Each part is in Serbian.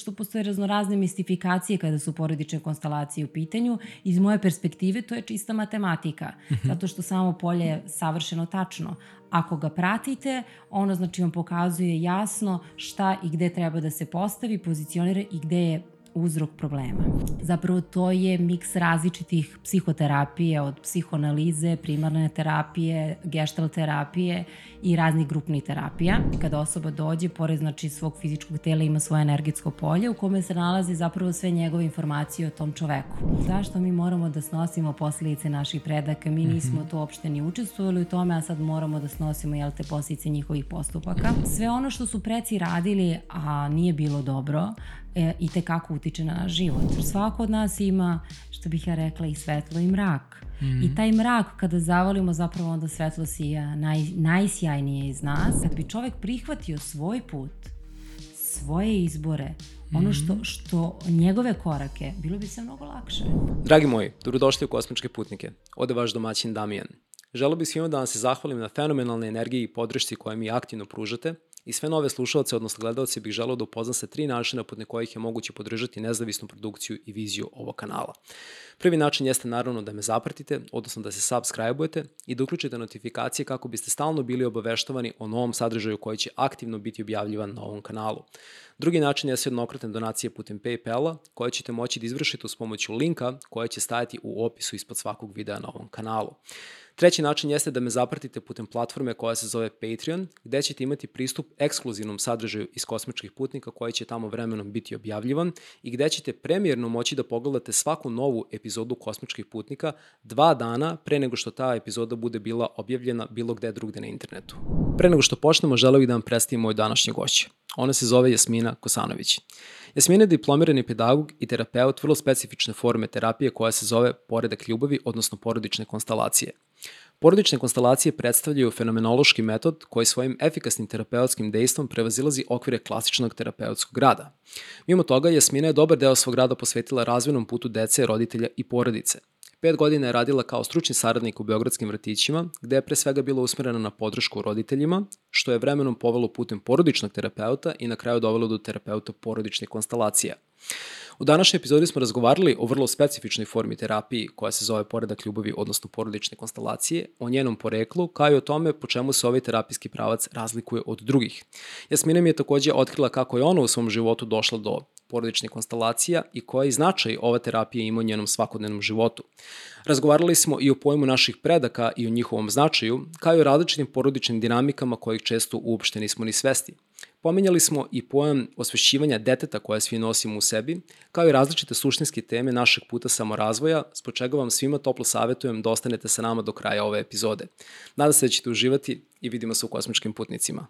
što postoje raznorazne mistifikacije kada su porodične konstelacije u pitanju. Iz moje perspektive to je čista matematika, mhm. zato što samo polje je savršeno tačno. Ako ga pratite, ono znači vam pokazuje jasno šta i gde treba da se postavi, pozicionira i gde je uzrok problema. Zapravo to je miks različitih psihoterapije od psihoanalize, primarne terapije, gestalt terapije i raznih grupnih terapija. Kada osoba dođe, pored znači svog fizičkog tela ima svoje energetsko polje u kome se nalazi zapravo sve njegove informacije o tom čoveku. Zašto mi moramo da snosimo posljedice naših predaka? Mi nismo to uopšte ni učestvovali u tome, a sad moramo da snosimo jel te posljedice njihovih postupaka. Sve ono što su preci radili, a nije bilo dobro, e, i tekako utiče na naš život. Svako od nas ima, što bih ja rekla, i svetlo i mrak. I mhm. taj mrak, kada zavolimo, zapravo onda svetlo sija naj, najsjajnije iz nas. Kad bi čovjek prihvatio svoj put, svoje izbore, ono što, mhm. što njegove korake, bilo bi se mnogo lakše. Dragi moji, dobrodošli u Kosmičke putnike. Ode vaš domaćin Damijan. Želeo bih svima da vam se zahvalim na fenomenalnoj energiji i podršci koje mi aktivno pružate, I sve nove slušalce, odnosno gledalce, bih želeo da upoznam sa tri načina pod kojih je moguće podržati nezavisnu produkciju i viziju ovog kanala. Prvi način jeste naravno da me zapratite, odnosno da se subscribe-ujete i da uključite notifikacije kako biste stalno bili obaveštovani o novom sadržaju koji će aktivno biti objavljivan na ovom kanalu. Drugi način je jednokratne donacije putem Paypala koje ćete moći da izvršite uz pomoću linka koje će stajati u opisu ispod svakog videa na ovom kanalu. Treći način jeste da me zapratite putem platforme koja se zove Patreon, gde ćete imati pristup ekskluzivnom sadržaju iz kosmičkih putnika koji će tamo vremenom biti objavljivan i gde ćete premijerno moći da pogledate svaku novu epizodu kosmičkih putnika dva dana pre nego što ta epizoda bude bila objavljena bilo gde drugde na internetu. Pre nego što počnemo, želeo bih da vam predstavim moju današnju gošću. Ona se zove Jasmina Kosanović. Jasmina je diplomirani pedagog i terapeut vrlo specifične forme terapije koja se zove poredak ljubavi, odnosno porodične konstelacije. Porodične konstelacije predstavljaju fenomenološki metod koji svojim efikasnim terapeutskim dejstvom prevazilazi okvire klasičnog terapeutskog rada. Mimo toga, Jasmina je dobar deo svog rada posvetila razvojnom putu dece, roditelja i porodice. Pet godina je radila kao stručni saradnik u Beogradskim vrtićima, gde je pre svega bila usmerena na podršku roditeljima, što je vremenom povelo putem porodičnog terapeuta i na kraju dovelo do terapeuta porodičnih konstelacija. U današnjoj epizodi smo razgovarali o vrlo specifičnoj formi terapiji koja se zove poredak ljubavi, odnosno porodične konstelacije, o njenom poreklu, kao i o tome po čemu se ovaj terapijski pravac razlikuje od drugih. Jasmina mi je takođe otkrila kako je ona u svom životu došla do porodičnih konstelacija i koji značaj ova terapija ima u njenom svakodnevnom životu. Razgovarali smo i o pojmu naših predaka i o njihovom značaju, kao i o različitim porodičnim dinamikama kojih često uopšte nismo ni svesti. Pominjali smo i pojam osvešćivanja deteta koje svi nosimo u sebi, kao i različite suštinske teme našeg puta samorazvoja, spo čega vam svima toplo savjetujem da ostanete sa nama do kraja ove epizode. Nadam se da ćete uživati i vidimo se u kosmičkim putnicima.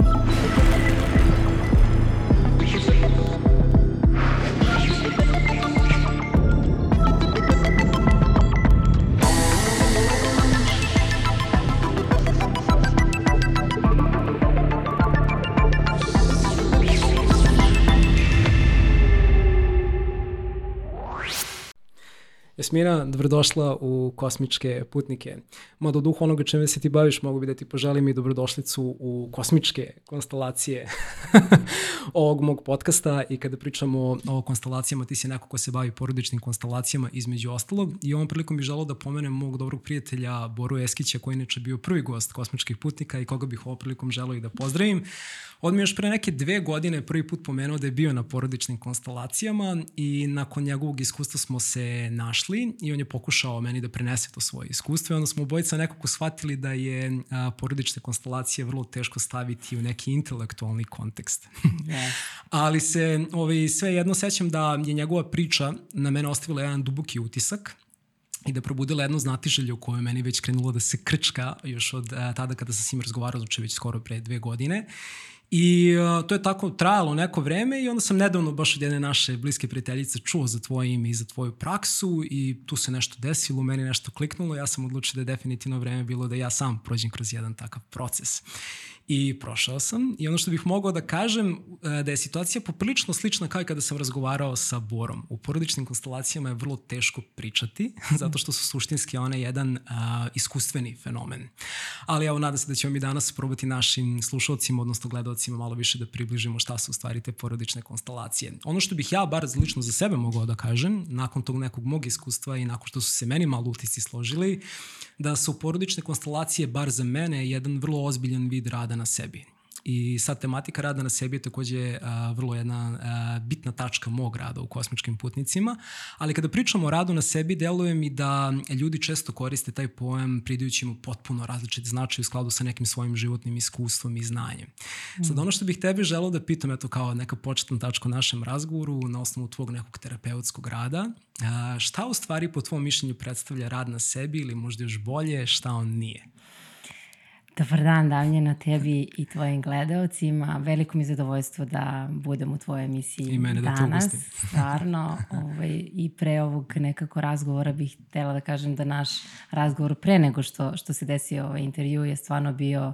Jasmina, dobrodošla u Kosmičke putnike. Mada u duhu onoga čime se ti baviš, mogu bi da ti poželim i dobrodošlicu u kosmičke konstelacije ovog mog podcasta i kada pričamo o konstelacijama, ti si neko ko se bavi porodičnim konstelacijama između ostalog i ovom prilikom bih želao da pomenem mog dobrog prijatelja Boru Eskića koji je inače bio prvi gost Kosmičkih putnika i koga bih ovom prilikom želao i da pozdravim. On mi još pre neke dve godine prvi put pomenuo da je bio na porodičnim konstelacijama i nakon njegovog iskustva smo se našli i on je pokušao meni da prenese to svoje iskustvo i onda smo obojica nekako shvatili da je a, porodične konstelacije vrlo teško staviti u neki intelektualni kontekst. yeah. Ali se ovaj, sve jedno sećam da je njegova priča na mene ostavila jedan duboki utisak i da probudila jednu znatiželju koju je meni već krenulo da se krčka još od a, tada kada sam s njim razgovarao, znači već skoro pre dve godine. I uh, to je tako trajalo neko vreme i onda sam nedavno baš od jedne naše bliske prijateljice čuo za tvoje ime i za tvoju praksu i tu se nešto desilo, meni nešto kliknulo, ja sam odlučio da je definitivno vreme bilo da ja sam prođem kroz jedan takav proces. I prošao sam i ono što bih mogao da kažem e, da je situacija poprilično slična kao i kada sam razgovarao sa Borom. U porodičnim konstelacijama je vrlo teško pričati zato što su suštinski one jedan uh, iskustveni fenomen. Ali evo, nadam se da ćemo mi danas probati našim slušalcima, odnosno gledalcima malo više da približimo šta su u stvari te porodične konstelacije. Ono što bih ja bar lično za sebe mogao da kažem, nakon tog nekog mog iskustva i nakon što su se meni malo utisci složili, da su porodične konstelacije, bar za mene, jedan vrlo ozbiljan vid rada na sebi. I sad tematika rada na sebi je takođe a, vrlo jedna a, bitna tačka mog rada u kosmičkim putnicima, ali kada pričamo o radu na sebi, deluje mi da ljudi često koriste taj pojam pridajući mu potpuno različit značaj u skladu sa nekim svojim životnim iskustvom i znanjem. Mm. Sad ono što bih tebi želeo da pitam, eto kao neka početna tačka u našem razgovoru na osnovu tvog nekog terapeutskog rada, a, šta u stvari po tvom mišljenju predstavlja rad na sebi ili možda još bolje šta on nije? Dobar dan, Damljena, tebi i tvojim gledalcima. Veliko mi zadovoljstvo da budem u tvojoj emisiji I mene danas. Da te Stvarno, ovaj, i pre ovog nekako razgovora bih htela da kažem da naš razgovor pre nego što, što se desio ovaj intervju je stvarno bio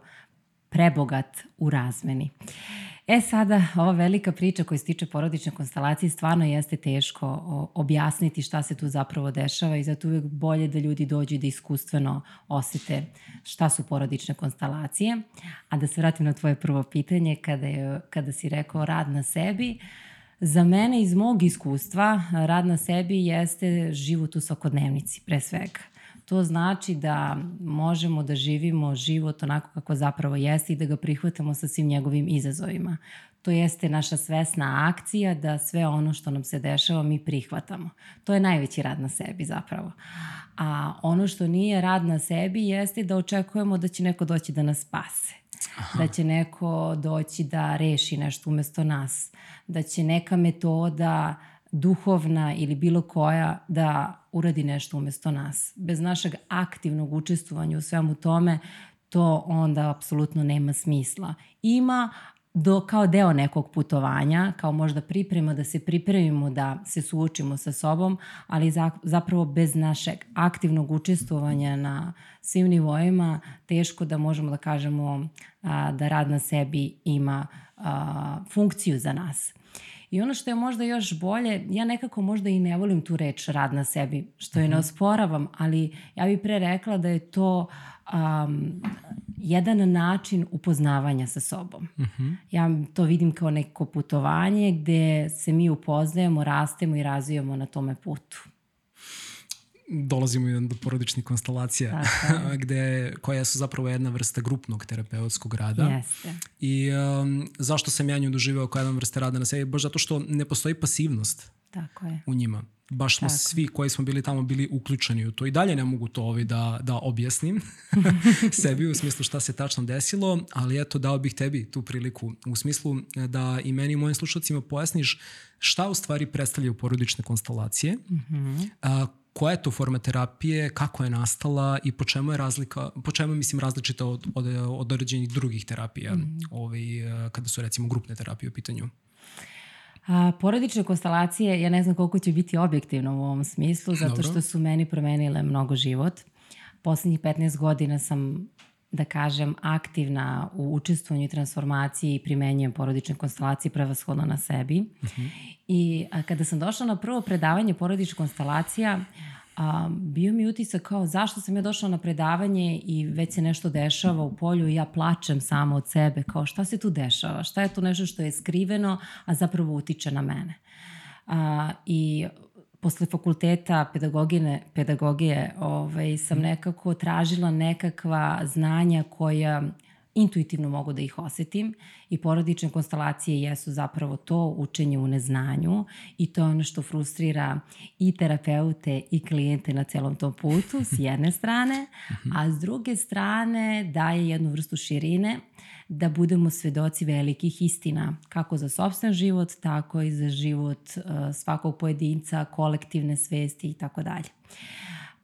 prebogat u razmeni. E sada, ova velika priča koja se tiče porodične konstelacije stvarno jeste teško objasniti šta se tu zapravo dešava i zato uvek bolje da ljudi dođu i da iskustveno osete šta su porodične konstelacije. A da se vratim na tvoje prvo pitanje, kada, je, kada si rekao rad na sebi, Za mene iz mog iskustva rad na sebi jeste život u svakodnevnici pre svega. To znači da možemo da živimo život onako kako zapravo jeste i da ga prihvatamo sa svim njegovim izazovima. To jeste naša svesna akcija da sve ono što nam se dešava mi prihvatamo. To je najveći rad na sebi zapravo. A ono što nije rad na sebi jeste da očekujemo da će neko doći da nas spase. Aha. Da će neko doći da reši nešto umesto nas. Da će neka metoda duhovna ili bilo koja da uradi nešto umesto nas. Bez našeg aktivnog učestvovanja u svemu tome, to onda apsolutno nema smisla. Ima do, kao deo nekog putovanja, kao možda priprema da se pripremimo da se suočimo sa sobom, ali za, zapravo bez našeg aktivnog učestvovanja na svim nivoima teško da možemo da kažemo a, da rad na sebi ima a, funkciju za nas. I ono što je možda još bolje, ja nekako možda i ne volim tu reč rad na sebi, što je ne mhm. osporavam, ali ja bih pre rekla da je to um, jedan način upoznavanja sa sobom. Uh mhm. -huh. Ja to vidim kao neko putovanje gde se mi upoznajemo, rastemo i razvijamo na tome putu dolazimo do porodičnih konstelacija gde, koja su zapravo jedna vrsta grupnog terapeutskog rada. Jeste. I um, zašto sam ja nju doživao kao jedna vrsta rada na sebi? Baš zato što ne postoji pasivnost Tako je. u njima. Baš smo Tako. svi koji smo bili tamo bili uključeni u to i dalje ne mogu to ovaj da, da objasnim sebi u smislu šta se tačno desilo, ali eto dao bih tebi tu priliku u smislu da i meni i mojim slušalcima pojasniš šta u stvari predstavljaju porodične konstelacije, mm -hmm. a, koja je to forma terapije, kako je nastala i po čemu je razlika, po čemu mislim različita od, od, od određenih drugih terapija, mm. ovaj, kada su recimo grupne terapije u pitanju? A, porodične konstelacije, ja ne znam koliko će biti objektivno u ovom smislu, zato Dobro. što su meni promenile mnogo život. Poslednjih 15 godina sam da kažem, aktivna u učestvovanju i transformaciji i primenjujem porodične konstelacije prevashodno na sebi. Uh mhm. -huh. I a, kada sam došla na prvo predavanje porodičnih konstelacija, a, bio mi utisak kao zašto sam ja došla na predavanje i već se nešto dešava u polju i ja plačem sama od sebe, kao šta se tu dešava, šta je tu nešto što je skriveno, a zapravo utiče na mene. A, I posle fakulteta pedagogine, pedagogije ovaj, sam nekako tražila nekakva znanja koja intuitivno mogu da ih osetim i porodične konstelacije jesu zapravo to učenje u neznanju i to je ono što frustrira i terapeute i klijente na celom tom putu s jedne strane, a s druge strane daje jednu vrstu širine da budemo svedoci velikih istina, kako za sobstven život, tako i za život uh, svakog pojedinca, kolektivne svesti i tako dalje.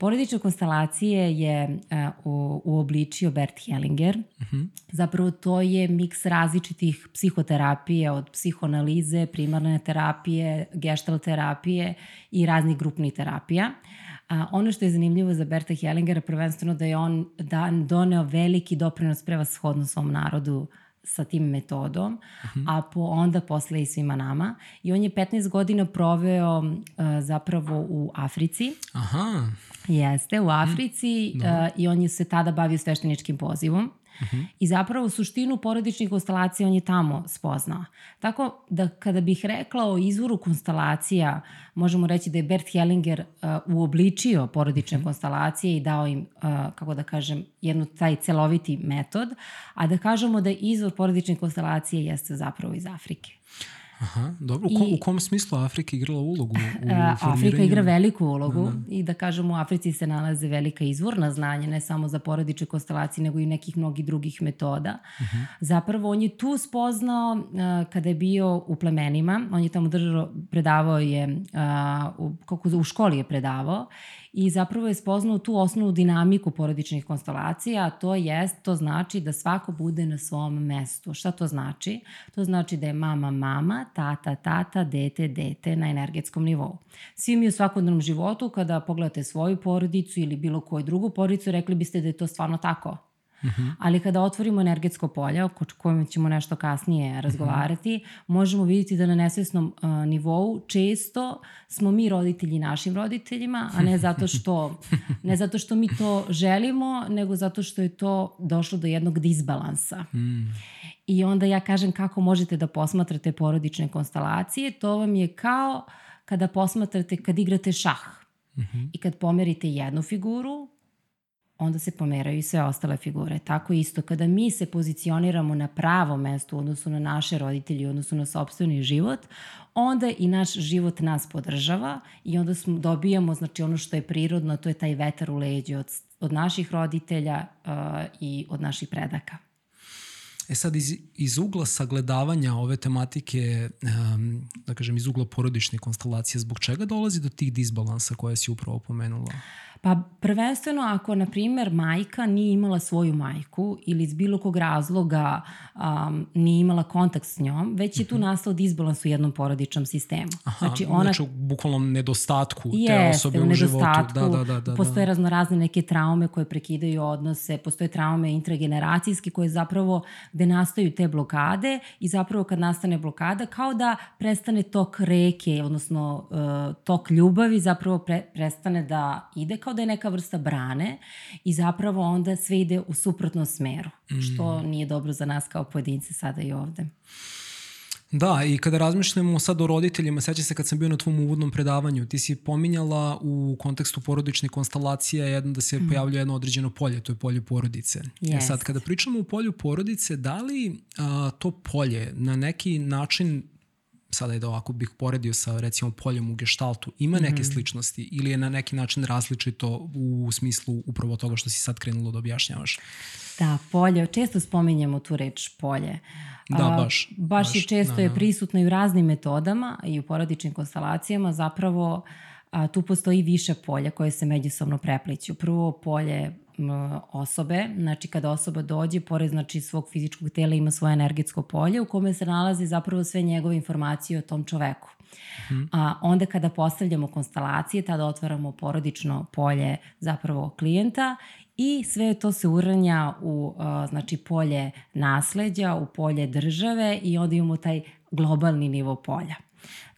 Porodične konstelacije je uh, uobličio Bert Hellinger. Uh mhm. -huh. Zapravo to je miks različitih psihoterapije od psihoanalize, primarne terapije, gestalt terapije i raznih grupnih terapija. A, ono što je zanimljivo za Berta Hellingera prvenstveno da je on dan doneo veliki doprinos prevashodno svom narodu sa tim metodom, uh -huh. a po, onda posle i svima nama. I on je 15 godina proveo uh, zapravo u Africi. Aha. Jeste, u Africi uh, i on je se tada bavio svešteničkim pozivom. Uh -huh. I zapravo suštinu porodičnih konstalacija on je tamo spoznao. Tako da kada bih rekla o izvoru konstalacija, možemo reći da je Bert Hellinger uh, uobličio porodične uh -huh. konstalacije i dao im, uh, kako da kažem, jednu taj celoviti metod, a da kažemo da izvor porodične konstalacije jeste zapravo iz Afrike. Aha, dobro. U, kom, I, u kom smislu Afrika igrala ulogu? U Afrika igra veliku ulogu da, da. i da kažemo u Africi se nalaze velika izvorna znanja, ne samo za porodiče konstelacije, nego i nekih mnogih drugih metoda. Uh mhm. -huh. Zapravo on je tu spoznao uh, kada je bio u plemenima, on je tamo držao, predavao je, uh, u, kako u školi je predavao i zapravo je spoznao tu osnovnu dinamiku porodičnih konstelacija, a to jest, to znači da svako bude na svom mestu. Šta to znači? To znači da je mama mama, tata tata, dete dete na energetskom nivou. Svi mi u svakodnevnom životu kada pogledate svoju porodicu ili bilo koju drugu porodicu, rekli biste da je to stvarno tako Uh. -huh. Ali kada otvorimo energetsko polje, o kojem ćemo nešto kasnije razgovarati, uh -huh. možemo vidjeti da na nesvesnom uh, nivou često smo mi roditelji našim roditeljima, a ne zato što, ne zato što mi to želimo, nego zato što je to došlo do jednog disbalansa. Mm. I onda ja kažem kako možete da posmatrate porodične konstalacije, to vam je kao kada posmatrate, kad igrate šah. Uh mhm. -huh. I kad pomerite jednu figuru, onda se pomeraju i sve ostale figure. Tako isto, kada mi se pozicioniramo na pravo mesto u odnosu na naše roditelje, u odnosu na sobstveni život, onda i naš život nas podržava i onda smo, dobijamo znači, ono što je prirodno, to je taj vetar u leđu od, od naših roditelja uh, i od naših predaka. E sad, iz, iz ugla sagledavanja ove tematike, um, da kažem, iz ugla porodične konstelacije, zbog čega dolazi do tih disbalansa koje si upravo pomenula? Pa prvenstveno ako, na primer, majka nije imala svoju majku ili iz bilo kog razloga um, nije imala kontakt s njom, već je tu mhm. nastao disbalans u jednom porodičnom sistemu. Aha, znači, ona, znači u bukvalnom nedostatku jeste, te osobe u, u životu. Da, da, da, da, postoje da. raznorazne neke traume koje prekidaju odnose, postoje traume intrageneracijske koje zapravo, gde nastaju te blokade i zapravo kad nastane blokada, kao da prestane tok reke, odnosno uh, tok ljubavi zapravo pre, prestane da ide kao kao da je neka vrsta brane i zapravo onda sve ide u suprotnom smeru, mm. što nije dobro za nas kao pojedince sada i ovde. Da, i kada razmišljamo sad o roditeljima, seća se kad sam bio na tvom uvodnom predavanju, ti si pominjala u kontekstu porodične konstalacije jedno da se mm. pojavljuje jedno određeno polje, to je polje porodice. Yes. E sad, kada pričamo o polju porodice, da li a, to polje na neki način sada je da ovako bih poredio sa recimo poljem u geštaltu, ima neke mm -hmm. sličnosti ili je na neki način različito u smislu upravo toga što si sad krenulo da objašnjavaš? Da, polje, često spominjemo tu reč polje. Da, baš. A, baš, baš i često da, da. je prisutno i u raznim metodama i u porodičnim konstalacijama zapravo a, tu postoji više polja koje se međusobno prepliću. Prvo polje osobe, znači kada osoba dođe, pored znači svog fizičkog tela ima svoje energetsko polje u kome se nalazi zapravo sve njegove informacije o tom čoveku. Hmm. A onda kada postavljamo konstalacije, tada otvaramo porodično polje zapravo klijenta i sve to se uranja u znači polje nasleđa, u polje države i onda imamo taj globalni nivo polja.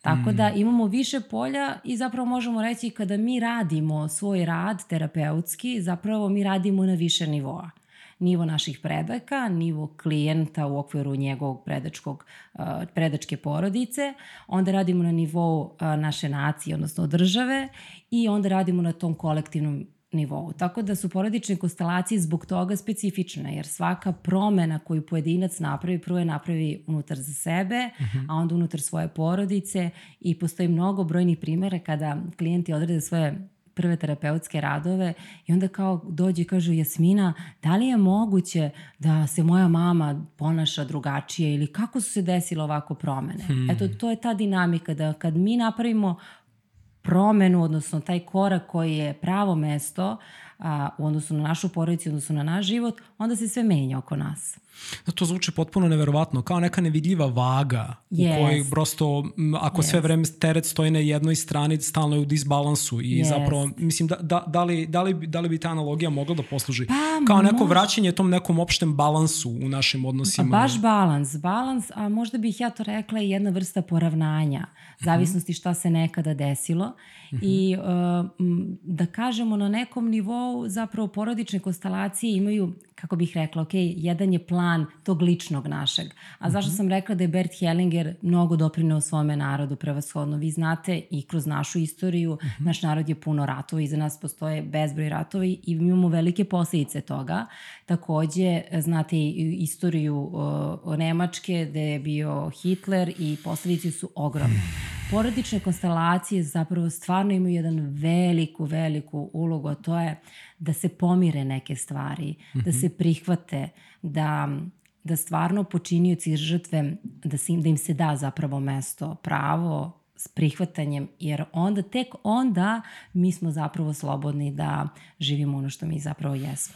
Tako da mm. imamo više polja i zapravo možemo reći kada mi radimo svoj rad terapeutski, zapravo mi radimo na više nivoa nivo naših predaka, nivo klijenta u okviru njegovog predačkog, predačke porodice, onda radimo na nivou naše nacije, odnosno države i onda radimo na tom kolektivnom nivou. Tako da su porodične konstelacije zbog toga specifične, jer svaka promena koju pojedinac napravi, prvo je napravi unutar za sebe, uh mhm. -huh. a onda unutar svoje porodice i postoji mnogo brojnih primjera kada klijenti odrede svoje prve terapeutske radove i onda kao dođe i kažu Jasmina, da li je moguće da se moja mama ponaša drugačije ili kako su se desile ovako promene? Hmm. Eto, to je ta dinamika da kad mi napravimo promenu, odnosno taj korak koji je pravo mesto, a, u odnosu na našu porodicu, u odnosu na naš život, onda se sve menja oko nas. Da, to zvuči potpuno neverovatno, kao neka nevidljiva vaga yes. u kojoj prosto, ako yes. sve vreme teret stoji na jednoj strani, stalno je u disbalansu i yes. zapravo, mislim, da, da, da, li, da, li, da li bi ta analogija mogla da posluži pa, kao neko mož... vraćanje tom nekom opštem balansu u našim odnosima? Pa baš balans, balans, a možda bih ja to rekla i jedna vrsta poravnanja, zavisnosti šta se nekada desilo mm -hmm. i uh, da kažemo na nekom nivou zapravo porodične konstelacije imaju kako bih rekla, ok, jedan je plan tog ličnog našeg. A zašto mhm. sam rekla da je Bert Hellinger mnogo doprineo svome narodu prevashodno? Vi znate i kroz našu istoriju, uh mhm. -huh. naš narod je puno ratova, iza nas postoje bezbroj ratovi i imamo velike posledice toga. Takođe, znate i istoriju o, Nemačke gde je bio Hitler i posledice su ogromne. Porodične konstelacije zapravo stvarno imaju jedan veliku, veliku ulogu, a to je da se pomire neke stvari, mm -hmm. da mhm. se prihvate, da, da stvarno počinioci i žrtve, da, se im, da im se da zapravo mesto, pravo, s prihvatanjem, jer onda, tek onda mi smo zapravo slobodni da živimo ono što mi zapravo jesmo.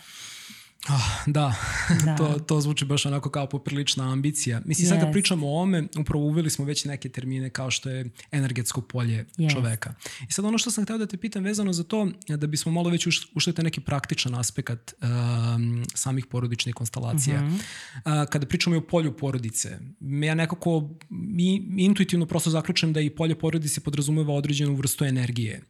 Oh, da, da. to, to zvuči baš onako kao poprilična ambicija. Mislim, yes. sad kad pričamo o ome, upravo uveli smo već neke termine kao što je energetsko polje yes. čoveka. I sad ono što sam hteo da te pitam vezano za to, da bismo malo već ušli te neki praktičan aspekt um, samih porodičnih konstalacija. Mm -hmm. uh, kada pričamo i o polju porodice, ja nekako i, intuitivno prosto zaključujem da i polje porodice podrazumeva određenu vrstu energije.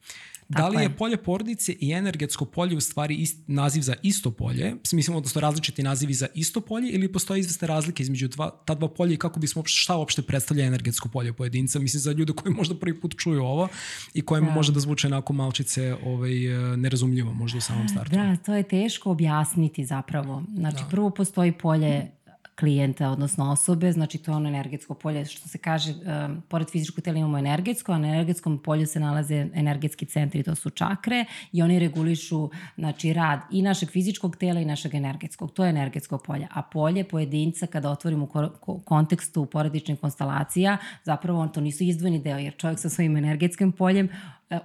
Da li je, je polje porodice i energetsko polje u stvari ist, naziv za isto polje, mislim odnosno različiti nazivi za isto polje ili postoje izveste razlike između dva, ta dva polja i kako bismo šta uopšte predstavlja energetsko polje pojedinca, mislim za ljude koji možda prvi put čuju ovo i kojima da. može da zvuče onako malčice ovaj, nerazumljivo možda u samom startu. Da, to je teško objasniti zapravo. Znači da. prvo postoji polje klijenta, odnosno osobe, znači to je ono energetsko polje, što se kaže, um, pored fizičkog tela imamo energetsko, a na energetskom polju se nalaze energetski centri, to su čakre i oni regulišu znači, rad i našeg fizičkog tela i našeg energetskog. To je energetsko polje. A polje pojedinca, kada otvorimo u kontekstu porodičnih konstalacija, zapravo on to nisu izdvojeni deo, jer čovjek sa svojim energetskim poljem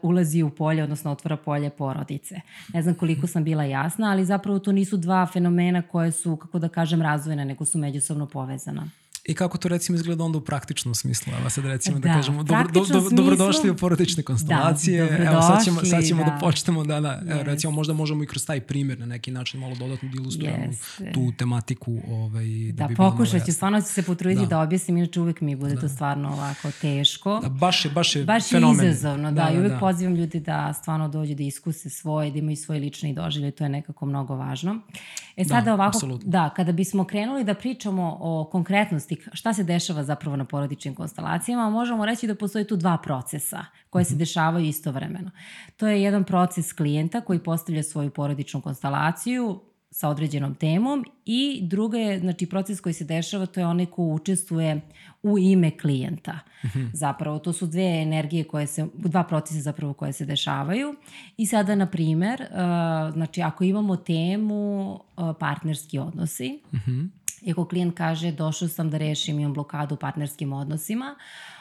ulazi u polje, odnosno otvara polje porodice. Ne znam koliko sam bila jasna, ali zapravo to nisu dva fenomena koje su, kako da kažem, razvojene, nego su međusobno povezana. I kako to recimo izgleda onda u praktičnom smislu? Evo sad recimo da, da kažemo dobro, do, do, dobrodošli u porodične konstelacije. Da, Evo sad ćemo, sad ćemo da, da počnemo da, da yes. recimo možda možemo i kroz taj primjer na neki način malo dodatno da ilustrujemo yes. tu tematiku. Ovaj, da, da bi pokušat ću, stvarno ću se potruditi da. da objasnim, inače uvek mi bude da. to stvarno ovako teško. Da, baš je, baš je baš fenomen. je izazovno, da, da, i uvek da. pozivam ljudi da stvarno dođu da iskuse svoje, da imaju svoje lične doživlje, to je nekako mnogo važno. E sada da, ovako, absolutno. da, kada bismo krenuli da pričamo o konkretnosti, šta se dešava zapravo na porodičnim konstelacijama, možemo reći da postoje tu dva procesa koje se mhm. dešavaju istovremeno. To je jedan proces klijenta koji postavlja svoju porodičnu konstelaciju, sa određenom temom i druga je, znači proces koji se dešava, to je onaj ko učestvuje u ime klijenta. -hmm. Zapravo, to su dve energije koje se, dva procesa zapravo koje se dešavaju. I sada, na primer, uh, znači ako imamo temu uh, partnerski odnosi, mm -hmm. I ako klijent kaže došao sam da rešim, imam blokadu u partnerskim odnosima,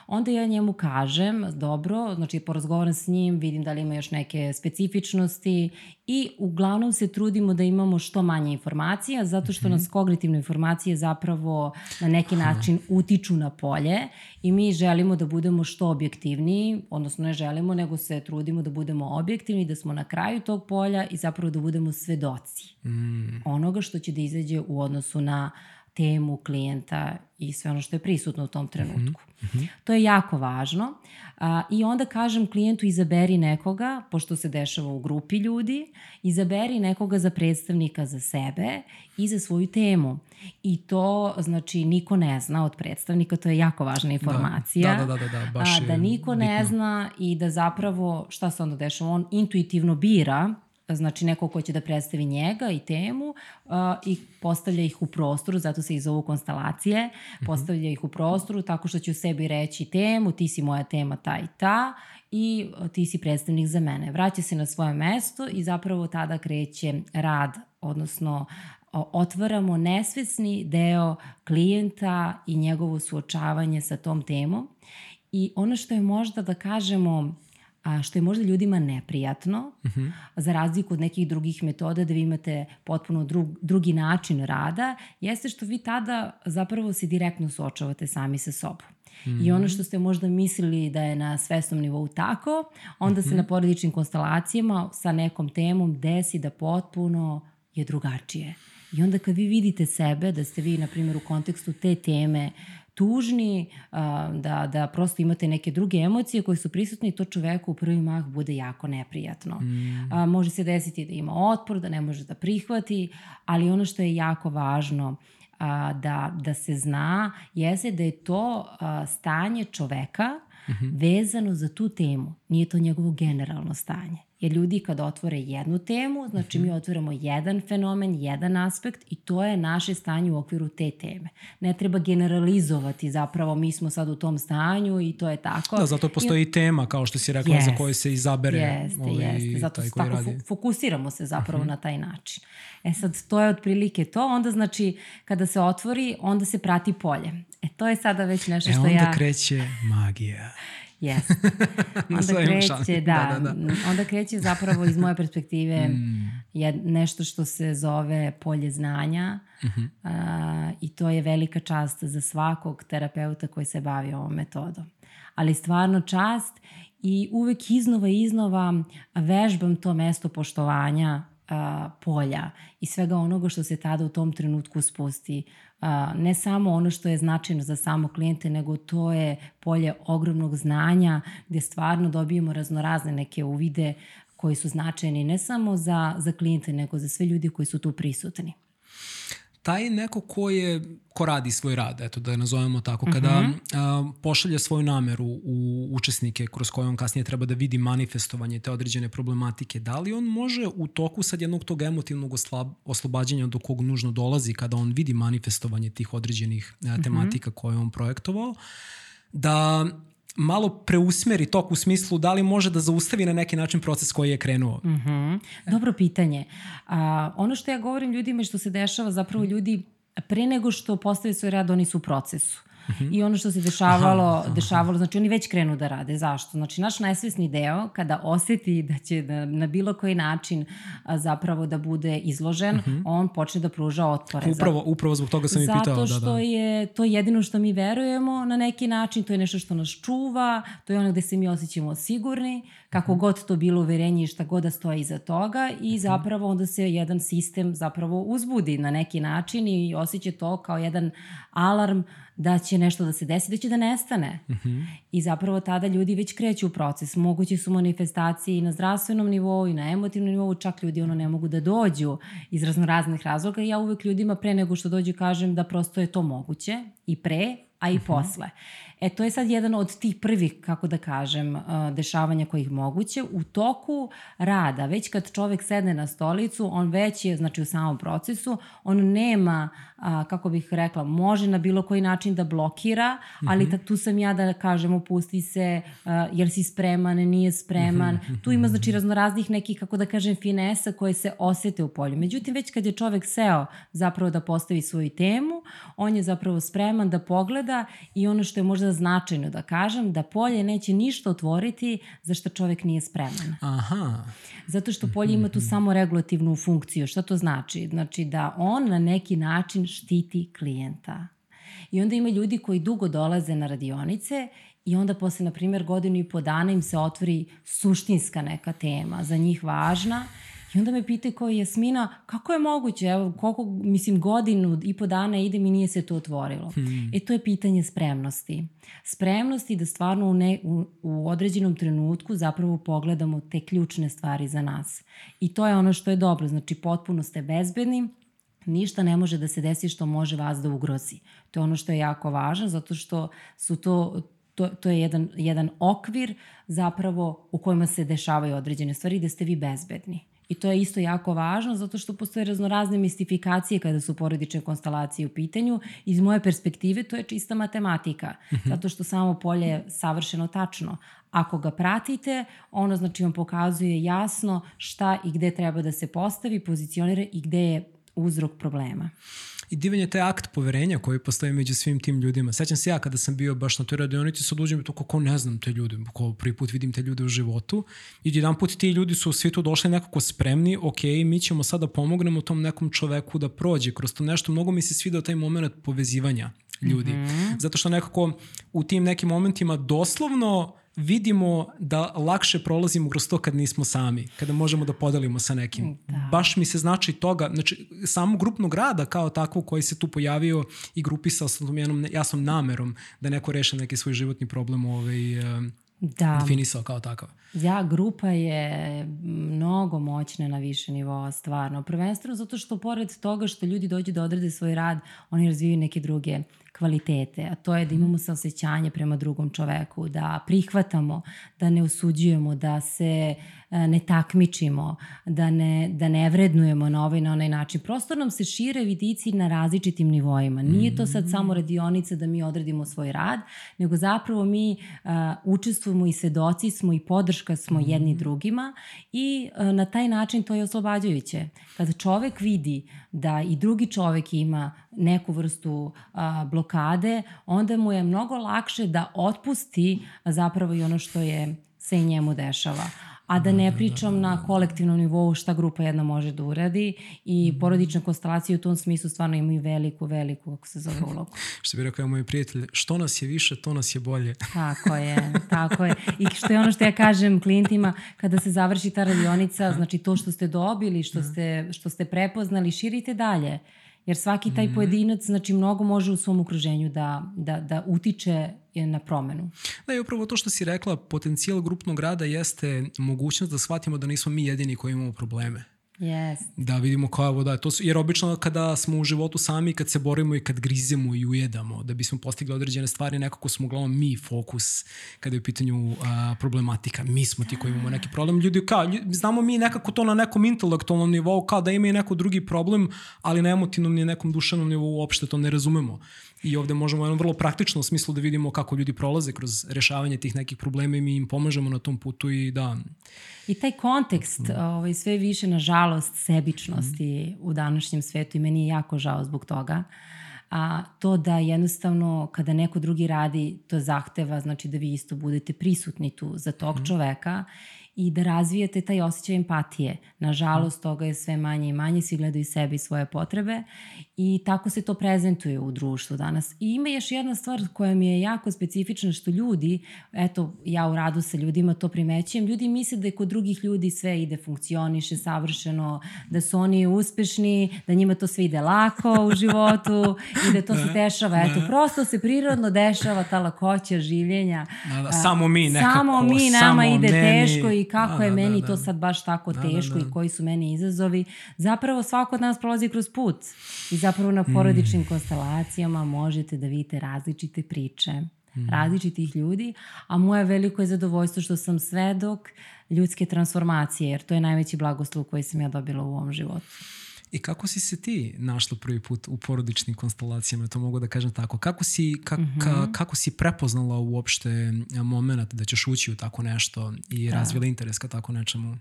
onda ja njemu kažem, dobro, znači porazgovaram s njim, vidim da li ima još neke specifičnosti i uglavnom se trudimo da imamo što manje informacija, zato što nas mhm. kognitivne informacije zapravo na neki način utiču na polje i mi želimo da budemo što objektivniji, odnosno ne želimo, nego se trudimo da budemo objektivni, da smo na kraju tog polja i zapravo da budemo svedoci mm. onoga što će da izađe u odnosu na temu klijenta i sve ono što je prisutno u tom trenutku. Mm -hmm. To je jako važno. A, I onda kažem klijentu izaberi nekoga, pošto se dešava u grupi ljudi, izaberi nekoga za predstavnika za sebe i za svoju temu. I to, znači, niko ne zna od predstavnika, to je jako važna informacija. Da, da, da, da, da baš a, Da niko bitno. ne zna i da zapravo, šta se onda dešava, on intuitivno bira znači neko ko će da predstavi njega i temu uh, i postavlja ih u prostoru, zato se i zovu konstalacije, mhm. postavlja ih u prostoru tako što će u sebi reći temu, ti si moja tema ta i ta i ti si predstavnik za mene. Vraća se na svoje mesto i zapravo tada kreće rad, odnosno otvaramo nesvesni deo klijenta i njegovo suočavanje sa tom temom. I ono što je možda da kažemo a, što je možda ljudima neprijatno, uh Mhm. -huh. za razliku od nekih drugih metoda da vi imate potpuno drug, drugi način rada, jeste što vi tada zapravo se direktno suočavate sami sa sobom. Mm. I ono što ste možda mislili da je na svesnom nivou tako, onda mm -hmm. se na porodičnim konstelacijama sa nekom temom desi da potpuno je drugačije. I onda kad vi vidite sebe, da ste vi, na primjer, u kontekstu te teme tužni, da, da prosto imate neke druge emocije koje su prisutne to čoveku u prvi mah bude jako neprijatno. Mm. A, može se desiti da ima otpor, da ne može da prihvati, ali ono što je jako važno a, da, da se zna jeste da je to a, stanje čoveka mm -hmm. vezano za tu temu. Nije to njegovo generalno stanje. Jer ljudi kad otvore jednu temu, znači mi otvoramo jedan fenomen, jedan aspekt i to je naše stanje u okviru te teme. Ne treba generalizovati zapravo mi smo sad u tom stanju i to je tako. Da, zato postoji I... tema kao što si rekla jeste, za koje se izabere jeste, ovaj, jeste. Zato taj se koji tako radi. fokusiramo se zapravo uh -huh. na taj način. E sad, to je otprilike to. Onda znači, kada se otvori, onda se prati polje. E to je sada već nešto e, što ja... ja... onda kreće magija. Jeste. onda kreće, da, da, da, onda kreće zapravo iz moje perspektive mm. je nešto što se zove polje znanja uh a, i to je velika čast za svakog terapeuta koji se bavi ovom metodom. Ali stvarno čast i uvek iznova i iznova vežbam to mesto poštovanja a, polja i svega onoga što se tada u tom trenutku spusti. Ne samo ono što je značajno za samo klijente, nego to je polje ogromnog znanja gde stvarno dobijemo raznorazne neke uvide koji su značajni ne samo za, za klijente, nego za sve ljudi koji su tu prisutni taj neko ko je ko radi svoj rad, eto da je nazovemo tako, kada uh -huh. a, pošalje svoju nameru u učesnike kroz koje on kasnije treba da vidi manifestovanje te određene problematike, da li on može u toku sad jednog tog emotivnog oslab, oslobađanja do kog nužno dolazi kada on vidi manifestovanje tih određenih a, tematika uh -huh. koje on projektovao, da malo preusmeri tok u smislu da li može da zaustavi na neki način proces koji je krenuo? Mm -hmm. Dobro pitanje. A, ono što ja govorim ljudima što se dešava, zapravo ljudi pre nego što postave svoj rad, oni su u procesu. I ono što se dešavalo, aha, aha. dešavalo, znači oni već krenu da rade. Zašto? Znači naš najsvesni deo, kada oseti da će da, na bilo koji način a, zapravo da bude izložen, uh -huh. on počne da pruža otpore. Upravo, upravo zbog toga sam i pitao. Zato što da, da. je to jedino što mi verujemo na neki način, to je nešto što nas čuva, to je ono gde se mi osjećamo sigurni, kako -huh. god to bilo uverenje i šta god da stoji iza toga i zapravo onda se jedan sistem zapravo uzbudi na neki način i osjeća to kao jedan alarm da će nešto da se desi, da će da nestane. Uh -huh. I zapravo tada ljudi već kreću u proces. Moguće su manifestacije i na zdravstvenom nivou i na emotivnom nivou, čak ljudi ono ne mogu da dođu iz raznoraznih razloga i ja uvek ljudima pre nego što dođu kažem da prosto je to moguće i pre, a i uh -huh. posle. E, to je sad jedan od tih prvih, kako da kažem, dešavanja kojih moguće. U toku rada, već kad čovek sedne na stolicu, on već je, znači u samom procesu, on nema, kako bih rekla, može na bilo koji način da blokira, ali mm -hmm. tu sam ja da kažem, opusti se, jer si spreman, nije spreman. Mm -hmm. Tu ima, znači, raznoraznih nekih, kako da kažem, finesa koje se osete u polju. Međutim, već kad je čovek seo zapravo da postavi svoju temu, on je zapravo spreman da pogleda i ono što je možda značajno da kažem, da polje neće ništa otvoriti za što čovek nije spreman. Aha. Zato što polje ima tu samo regulativnu funkciju. Šta to znači? Znači da on na neki način štiti klijenta. I onda ima ljudi koji dugo dolaze na radionice i onda posle, na primjer, godinu i po dana im se otvori suštinska neka tema, za njih važna I onda me pitaju kao Jasmina, kako je moguće, evo, koliko, mislim, godinu i po dana idem i nije se to otvorilo. Hmm. E, to je pitanje spremnosti. Spremnosti da stvarno u, ne, u, u određenom trenutku zapravo pogledamo te ključne stvari za nas. I to je ono što je dobro, znači potpuno ste bezbedni, ništa ne može da se desi što može vas da ugrozi. To je ono što je jako važno, zato što su to to, to je jedan, jedan okvir zapravo u kojima se dešavaju određene stvari gde ste vi bezbedni. I to je isto jako važno zato što postoje raznorazne mistifikacije kada su porodične konstalacije u pitanju. Iz moje perspektive to je čista matematika, -huh. zato što samo polje je savršeno tačno. Ako ga pratite, ono znači vam pokazuje jasno šta i gde treba da se postavi, pozicionira i gde je uzrok problema. I divan je taj akt poverenja koji postoji među svim tim ljudima. Sećam se ja kada sam bio baš na toj radionici, sad uđem to kako ne znam te ljude, ko prvi put vidim te ljude u životu. I jedan put ti ljudi su svi tu došli nekako spremni, ok, mi ćemo sada da pomognemo tom nekom čoveku da prođe kroz to nešto. Mnogo mi se svidao taj moment povezivanja ljudi. Mm -hmm. Zato što nekako u tim nekim momentima doslovno vidimo da lakše prolazimo kroz to kad nismo sami, kada možemo da podelimo sa nekim. Da. Baš mi se znači toga, znači samo grupnog rada kao takvo koji se tu pojavio i grupisao sa jednom jasnom namerom da neko reše neki svoj životni problem ovaj, da. definisao kao takav. Ja, grupa je mnogo moćna na više nivoa, stvarno. Prvenstveno zato što pored toga što ljudi dođu da odrede svoj rad, oni razvijaju neke druge kvalitete, a to je da imamo saosećanje prema drugom čoveku, da prihvatamo, da ne osuđujemo, da se e, ne takmičimo, da ne, da ne vrednujemo na ovaj na onaj način. Prosto nam se šire vidici na različitim nivoima. Nije to sad samo radionica da mi odredimo svoj rad, nego zapravo mi uh, učestvujemo i svedoci smo i podrška smo jedni drugima i uh, na taj način to je oslobađajuće. Kada čovek vidi da i drugi čovek ima neku vrstu a, blokade, onda mu je mnogo lakše da otpusti zapravo i ono što je se i njemu dešava a da ne pričam na kolektivnom nivou šta grupa jedna može da uradi i mhm. porodične konstelacije u tom smislu stvarno imaju veliku, veliku, kako se zove ulogu. što bi rekao moj prijatelj, što nas je više, to nas je bolje. tako je, tako je. I što je ono što ja kažem klijentima, kada se završi ta radionica, znači to što ste dobili, što ste, što ste prepoznali, širite dalje. Jer svaki taj mm -hmm. pojedinac znači mnogo može u svom okruženju da, da, da utiče na promenu. Da, i upravo to što si rekla, potencijal grupnog rada jeste mogućnost da shvatimo da nismo mi jedini koji imamo probleme. Yes. Da vidimo koja je voda. To su, jer obično kada smo u životu sami, kad se borimo i kad grizemo i ujedamo, da bismo postigli određene stvari, nekako smo uglavnom mi fokus kada je u pitanju a, problematika. Mi smo ti koji imamo neki problem. Ljudi, kao, ljudi, znamo mi nekako to na nekom intelektualnom nivou, kao da ima i neko drugi problem, ali na emotivnom ni nekom duševnom nivou uopšte to ne razumemo. I ovde možemo u jednom vrlo praktičnom smislu da vidimo kako ljudi prolaze kroz rešavanje tih nekih problema i mi im pomažemo na tom putu i da... I taj kontekst mm. ovaj, sve više, nažalost, sebičnosti mm. u današnjem svetu i meni je jako žao zbog toga. A to da jednostavno kada neko drugi radi, to zahteva znači da vi isto budete prisutni tu za tog mm. čoveka i da razvijete taj osjećaj empatije. Nažalost, toga je sve manje i manje, svi gledaju sebi svoje potrebe i tako se to prezentuje u društvu danas. I ima još jedna stvar koja mi je jako specifična što ljudi, eto ja u radu sa ljudima to primećujem, ljudi misle da je kod drugih ljudi sve ide funkcioniše savršeno, da su oni uspešni, da njima to sve ide lako u životu i da to se dešava. Eto, prosto se prirodno dešava ta lakoća življenja. Da, da, samo mi nekako. Samo mi, nama samo ide meni. teško i kako da, je da, meni da, da. to sad baš tako da, teško da, da. i koji su meni izazovi. Zapravo svako od nas prolazi kroz put i zapravo na porodičnim mm. konstelacijama možete da vidite različite priče mm. različitih ljudi, a moje veliko je zadovoljstvo što sam svedok ljudske transformacije, jer to je najveći blagoslov koji sam ja dobila u ovom životu. I kako si se ti našla prvi put u porodičnim konstelacijama, to mogu da kažem tako. Kako si, ka, mm -hmm. ka, kako si prepoznala uopšte moment da ćeš ući u tako nešto i da. razvila interes ka tako nečemu?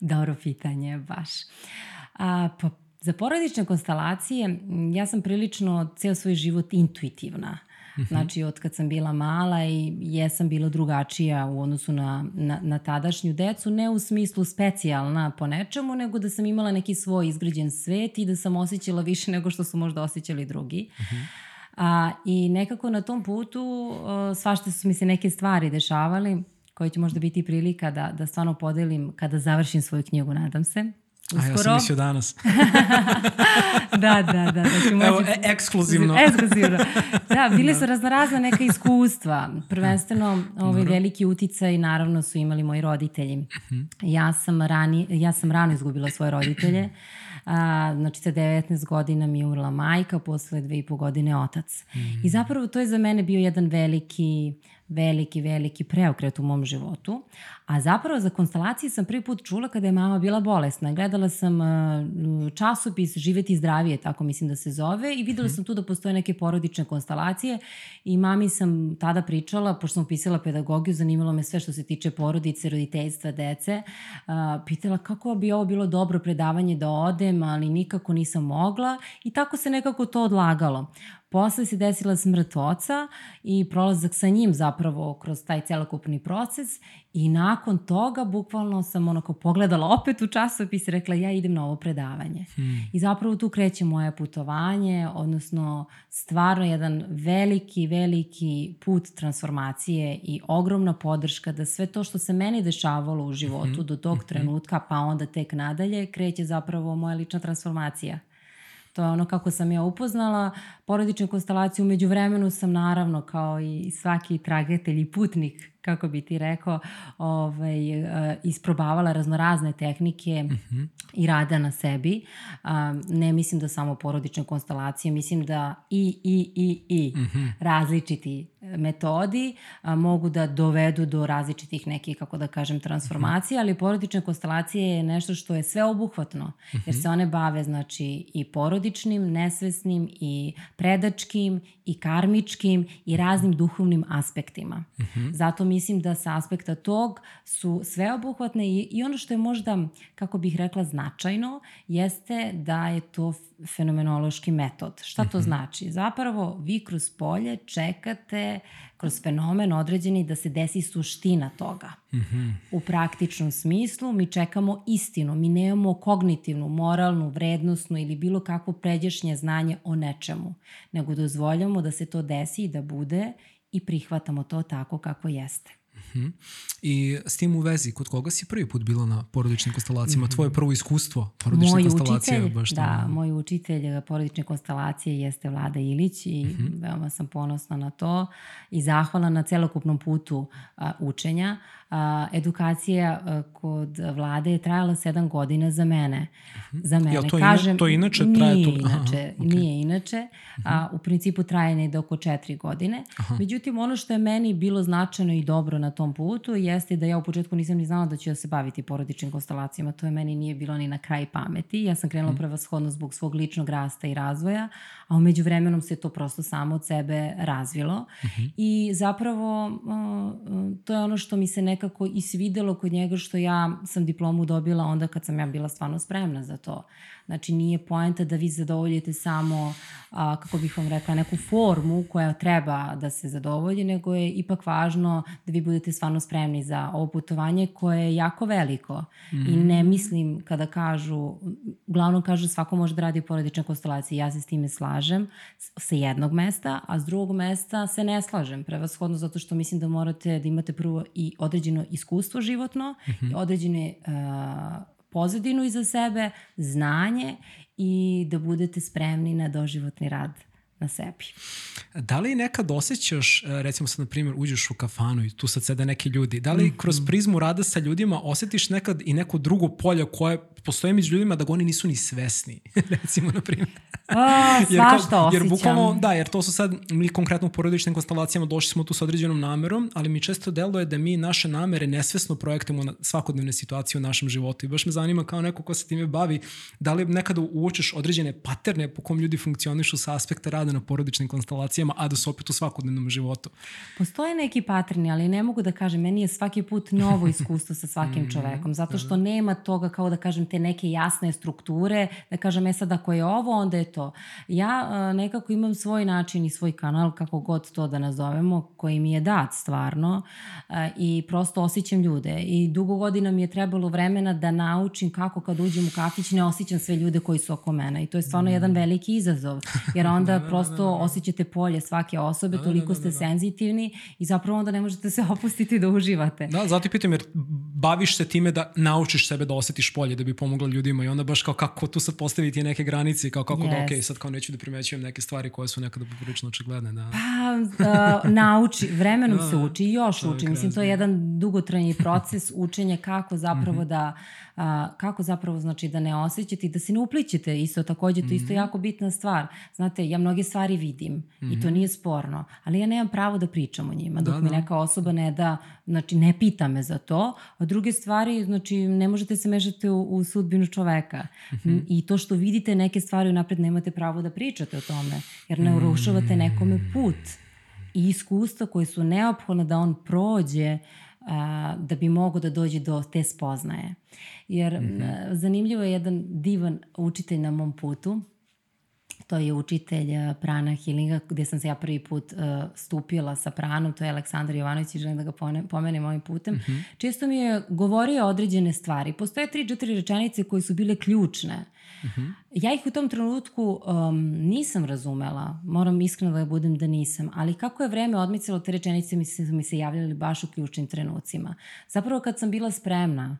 Dobro pitanje, baš. A, pa Za porodične konstelacije ja sam prilično ceo svoj život intuitivna. -hmm. Znači, od kad sam bila mala i jesam bila drugačija u odnosu na, na, na tadašnju decu, ne u smislu specijalna po nečemu, nego da sam imala neki svoj izgrađen svet i da sam osjećala više nego što su možda osjećali drugi. -hmm. A, I nekako na tom putu svašta su mi se neke stvari dešavali koje će možda biti prilika da, da stvarno podelim kada završim svoju knjigu, nadam se. Uskoro. A ja sam mislio danas. da, da, da. Znači, možete... Evo, e ekskluzivno. ekskluzivno. Da, bili su razno razna neka iskustva. Prvenstveno, ovaj veliki uticaj naravno su imali moji roditelji. Mhm. Ja sam, rani, ja sam rano izgubila svoje roditelje. A, znači, sa 19 godina mi je umrla majka, posle dve i po godine otac. Mm. I zapravo to je za mene bio jedan veliki veliki, veliki preokret u mom životu. A zapravo za konstelacije sam prvi put čula kada je mama bila bolesna. Gledala sam uh, časopis Živeti zdravije, tako mislim da se zove, i videla sam tu da postoje neke porodične konstelacije i mami sam tada pričala, pošto sam upisala pedagogiju, zanimalo me sve što se tiče porodice, roditeljstva, dece. Uh, pitala kako bi ovo bilo dobro predavanje da odem, ali nikako nisam mogla i tako se nekako to odlagalo. Posle se desila smrt oca i prolazak sa njim zapravo kroz taj celokupni proces i nakon toga bukvalno sam onako pogledala opet u časopis i rekla ja idem na ovo predavanje. Hmm. I zapravo tu kreće moje putovanje, odnosno stvarno jedan veliki, veliki put transformacije i ogromna podrška da sve to što se meni dešavalo u životu hmm. do tog hmm. trenutka pa onda tek nadalje kreće zapravo moja lična transformacija. To je ono kako sam ja upoznala porodičnu konstelaciju. Umeđu vremenu sam naravno kao i svaki tragetelj i putnik kako bi ti rekao, ovaj, uh, isprobavala raznorazne tehnike uh mhm. -huh. i rada na sebi. Ne mislim da samo porodične konstelacije, mislim da i, i, i, i uh mhm. -huh. različiti metodi a, mogu da dovedu do različitih nekih, kako da kažem, transformacija, ali porodične konstelacije je nešto što je sve obuhvatno, jer se one bave, znači, i porodičnim, nesvesnim, i predačkim, i karmičkim, i raznim duhovnim aspektima. Zato mislim da sa aspekta tog su sve obuhvatne i, i ono što je možda, kako bih rekla, značajno, jeste da je to fenomenološki metod. Šta to znači? Zapravo vi kroz polje čekate kroz fenomen određeni da se desi suština toga. Mm -hmm. U praktičnom smislu mi čekamo istinu, mi nemamo kognitivnu, moralnu, vrednostnu ili bilo kakvo pređešnje znanje o nečemu, nego dozvoljamo da se to desi i da bude i prihvatamo to tako kako jeste. -hmm. I s tim u vezi, kod koga si prvi put bila na porodičnim konstelacijama? Mm -hmm. Tvoje prvo iskustvo porodične moj konstelacije? Učitelj, baš da, tamo. moj učitelj porodične konstelacije jeste Vlada Ilić i mm -hmm. veoma sam ponosna na to i zahvala na celokupnom putu a, učenja a, edukacija a, kod vlade je trajala sedam godina za mene. Za mene. Ja, to, Kažem, ina, to inače traje nije to? Inače, Aha, okay. Nije inače. A, u principu traje negde oko četiri godine. Aha. Međutim, ono što je meni bilo značajno i dobro na tom putu jeste da ja u početku nisam ni znala da ću da se baviti porodičnim konstelacijama. To je meni nije bilo ni na kraj pameti. Ja sam krenula hmm. prevashodno zbog svog ličnog rasta i razvoja, a umeđu vremenom se to prosto samo od sebe razvilo. Uh -huh. I zapravo to je ono što mi se ne nekako i svidelo kod njega što ja sam diplomu dobila onda kad sam ja bila stvarno spremna za to. Znači nije poenta da vi zadovoljite samo, a, kako bih vam rekla, neku formu koja treba da se zadovolji, nego je ipak važno da vi budete stvarno spremni za ovo putovanje koje je jako veliko. Mm -hmm. I mhm. ne mislim kada kažu, uglavnom kažu svako može da radi porodične konstelacije, ja se s time slažem sa jednog mesta, a s drugog mesta se ne slažem, prevashodno zato što mislim da morate da imate prvo i određeno iskustvo životno, mm -hmm. i određene uh, pozadinu iza sebe, znanje i da budete spremni na doživotni rad na sebi. Da li nekad osjećaš, e, recimo sad na primjer uđeš u kafanu i tu sad sede neki ljudi, da li mm -hmm. kroz prizmu rada sa ljudima osjetiš nekad i neko drugo polje koje postoje među ljudima da ga oni nisu ni svesni, recimo na primjer. A, svašta osjećam. Jer bukvalno, da, jer to su sad, mi konkretno u porodičnim konstelacijama došli smo tu sa određenom namerom, ali mi često deluje da mi naše namere nesvesno projektujemo na svakodnevne situacije u našem životu i baš me zanima kao neko ko se time bavi, da li nekada uočeš određene paterne po kom ljudi funkcionišu sa aspekta rada na porodičnim konstelacijama, a da su opet u svakodnevnom životu. Postoje neki paterni, ali ne mogu da kažem, meni je svaki put novo iskustvo sa svakim mm, čovekom, zato što nema toga kao da kažem te neke jasne strukture, da kažem, e sad ako je ovo, onda je to. Ja uh, nekako imam svoj način i svoj kanal, kako god to da nazovemo, koji mi je dat stvarno uh, i prosto osjećam ljude i dugo godina mi je trebalo vremena da naučim kako kad uđem u kafić ne osjećam sve ljude koji su oko mene i to je stvarno mm. jedan veliki izazov, jer onda da, da, prosto da, da, da. osjećate polje svake osobe, da, da toliko da, da, da, ste senzitivni i zapravo onda ne možete se opustiti da uživate. Da, zato pitam jer baviš se time da naučiš sebe da osetiš bolje, da bi pomogla ljudima i onda baš kao kako tu sad postaviti neke granice kao kako yes. da ok, sad kao neću da primećujem neke stvari koje su nekada poprilično očigledne. Da. Pa, uh, nauči, vremenom da, se uči i još uči. Mislim, to je jedan dugotrajni proces učenja kako zapravo mm -hmm. da a, kako zapravo znači da ne osjećate i da se ne uplićete isto takođe, to mm -hmm. isto mhm. jako bitna stvar. Znate, ja mnoge stvari vidim mm -hmm. i to mhm. nije sporno, ali ja nemam pravo da pričam o njima, dok da, mi da. neka osoba ne da, znači ne pita me za to, a druge stvari, znači ne možete se mešati u, u sudbinu čoveka mm -hmm. i to što vidite neke stvari unapred nemate pravo da pričate o tome, jer ne urušavate nekome put i iskustva koje su neophodne da on prođe a, da bi mogo da dođe do te spoznaje. Jer mm -hmm. zanimljivo je jedan divan učitelj na mom putu, to je učitelj prana healinga gde sam se ja prvi put uh, stupila sa pranom, to je Aleksandar Jovanović i želim da ga pomenem ovim putem. Mm -hmm. Često mi je govorio određene stvari. Postoje tri, četiri rečenice koje su bile ključne. Mm -hmm. Ja ih u tom trenutku um, nisam razumela, moram iskreno da budem da nisam, ali kako je vreme odmicalo, te rečenice mi se, mi se javljali baš u ključnim trenucima. Zapravo kad sam bila spremna,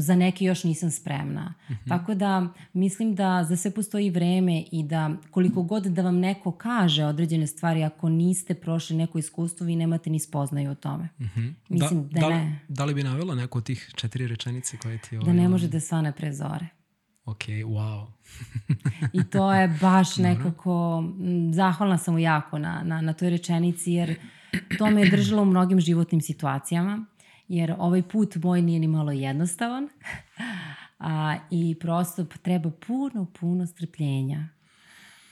za neke još nisam spremna. Mm -hmm. Tako da mislim da za sve postoji vreme i da koliko god da vam neko kaže određene stvari, ako niste prošli neko iskustvo, vi nemate ni spoznaju o tome. Mm -hmm. Mislim da, da, da ne. Da li bi navela neko od tih četiri rečenice koje ti... Ovaj, da ne može da svane prezore. Ok, wow. I to je baš nekako, zahvalna sam mu jako na, na, na toj rečenici, jer to me je držalo u mnogim životnim situacijama jer ovaj put moj nije ni malo jednostavan a, i prosto treba puno, puno strpljenja.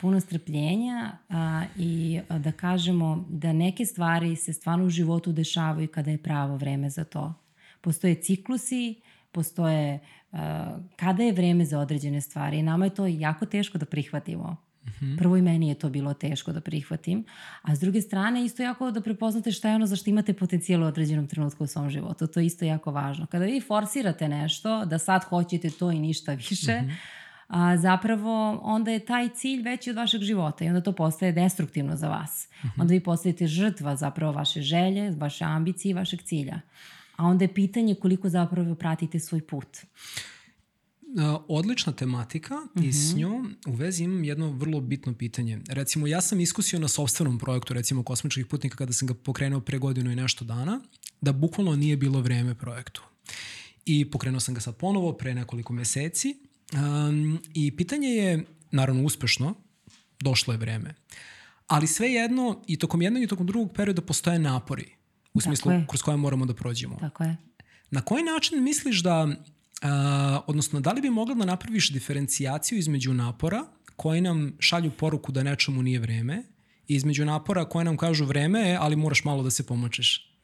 Puno strpljenja a, i a, da kažemo da neke stvari se stvarno u životu dešavaju kada je pravo vreme za to. Postoje ciklusi, postoje a, kada je vreme za određene stvari i nama je to jako teško da prihvatimo. -hmm. Prvo i meni je to bilo teško da prihvatim, a s druge strane isto jako da prepoznate šta je ono za što imate potencijal u određenom trenutku u svom životu. To je isto jako važno. Kada vi forsirate nešto, da sad hoćete to i ništa više, mm -hmm. a, zapravo onda je taj cilj veći od vašeg života i onda to postaje destruktivno za vas. Mm -hmm. Onda vi postajete žrtva zapravo vaše želje, vaše ambicije i vašeg cilja. A onda je pitanje koliko zapravo pratite svoj put odlična tematika mm -hmm. i s mhm. njom u vezi imam jedno vrlo bitno pitanje. Recimo, ja sam iskusio na sobstvenom projektu, recimo kosmičkih putnika, kada sam ga pokrenuo pre godinu i nešto dana, da bukvalno nije bilo vreme projektu. I pokrenuo sam ga sad ponovo pre nekoliko meseci um, i pitanje je, naravno uspešno, došlo je vreme. Ali sve jedno, i tokom jednog i tokom drugog perioda postoje napori, u smislu kroz koje moramo da prođemo. Tako je. Na koji način misliš da Uh, odnosno, da li bi mogla da napraviš diferencijaciju između napora koji nam šalju poruku da nečemu nije vreme i između napora koje nam kažu vreme je, ali moraš malo da se pomočeš?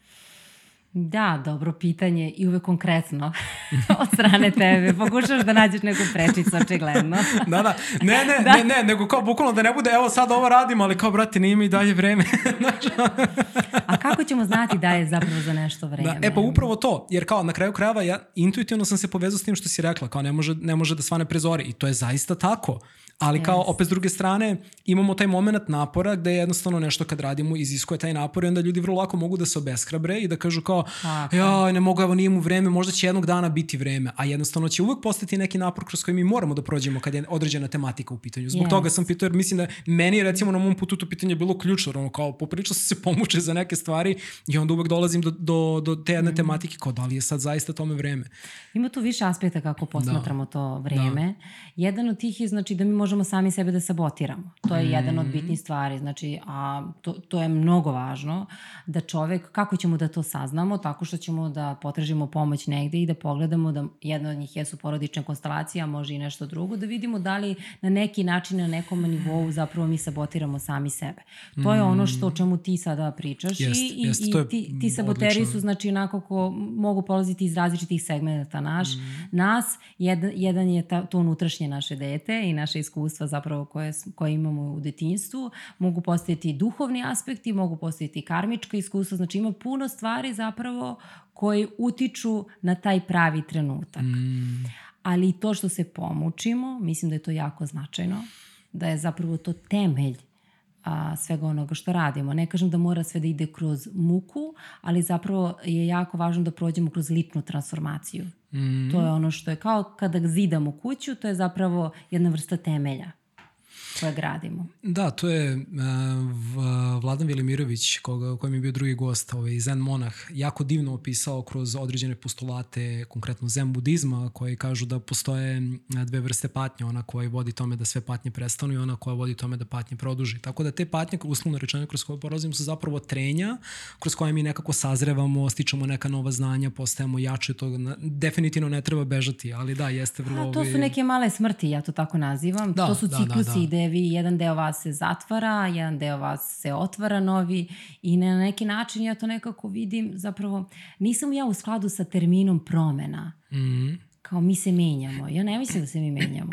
Da, dobro pitanje i uvek konkretno od strane tebe. Pokušaš da nađeš neku prečicu, očigledno. da, da. Ne, ne, da. ne, ne, nego kao bukvalno da ne bude, evo sad ovo radimo, ali kao, brate, nije mi dalje vreme. A kako ćemo znati da je zapravo za nešto vreme? Da, e pa upravo to, jer kao na kraju krajeva ja intuitivno sam se povezao s tim što si rekla, kao ne može, ne može da svane prezori i to je zaista tako. Ali kao opet s druge strane imamo taj moment napora gde jednostavno nešto kad radimo iziskuje taj napor i onda ljudi vrlo lako mogu da se obeshrabre i da kažu kao ja ne mogu, evo nije mu vreme, možda će jednog dana biti vreme, a jednostavno će uvek postati neki napor kroz koji mi moramo da prođemo kad je određena tematika u pitanju. Zbog yes. toga sam pitao jer mislim da meni recimo na mom putu to pitanje je bilo ključno, ono kao popričao sam se pomuče za neke stvari i onda uvek dolazim do, do, do te jedne mm. tematike kao da li je sad zaista tome vreme. Ima tu više aspekta kako posmatramo da. to vreme. Da. Jedan od tih je znači da mi možemo možemo sami sebe da sabotiramo. To je mm. jedan od bitnih stvari. Znači, a to, to je mnogo važno da čovek, kako ćemo da to saznamo? Tako što ćemo da potražimo pomoć negde i da pogledamo da jedna od njih jesu porodične konstelacije, a može i nešto drugo, da vidimo da li na neki način, na nekom nivou zapravo mi sabotiramo sami sebe. To je ono što o čemu ti sada pričaš jest, i, jest, i, i ti, ti saboteri odlično. su znači onako ko mogu polaziti iz različitih segmenta naš, mm. nas, jedan, jedan je ta, to unutrašnje naše dete i naše iskustvo iskustva zapravo koje, koje imamo u detinjstvu, mogu postojiti duhovni aspekti, mogu postojiti karmička iskustva, znači ima puno stvari zapravo koji utiču na taj pravi trenutak. Mm. Ali to što se pomučimo, mislim da je to jako značajno, da je zapravo to temelj a, svega onoga što radimo. Ne kažem da mora sve da ide kroz muku, ali zapravo je jako važno da prođemo kroz ličnu transformaciju. Mm. To je ono što je kao kada zidamo kuću, to je zapravo jedna vrsta temelja koje gradimo. Da, to je uh, Vladan Velimirović, koga, kojem je bio drugi gost, ovaj zen monah, jako divno opisao kroz određene postulate, konkretno zen budizma, koji kažu da postoje dve vrste patnje, ona koja vodi tome da sve patnje prestanu i ona koja vodi tome da patnje produži. Tako da te patnje, uslovno rečeno, kroz koje prolazimo su zapravo trenja, kroz koje mi nekako sazrevamo, stičemo neka nova znanja, postajemo jače, to definitivno ne treba bežati, ali da, jeste vrlo... A, to su neke male smrti, ja to tako nazivam. Da, to su ciklusi da, da, da vi jedan deo vas se zatvara, jedan deo vas se otvara novi i na neki način ja to nekako vidim, zapravo nisam ja u skladu sa terminom promena. Mm. Kao mi se menjamo. Ja ne mislim da se mi menjamo.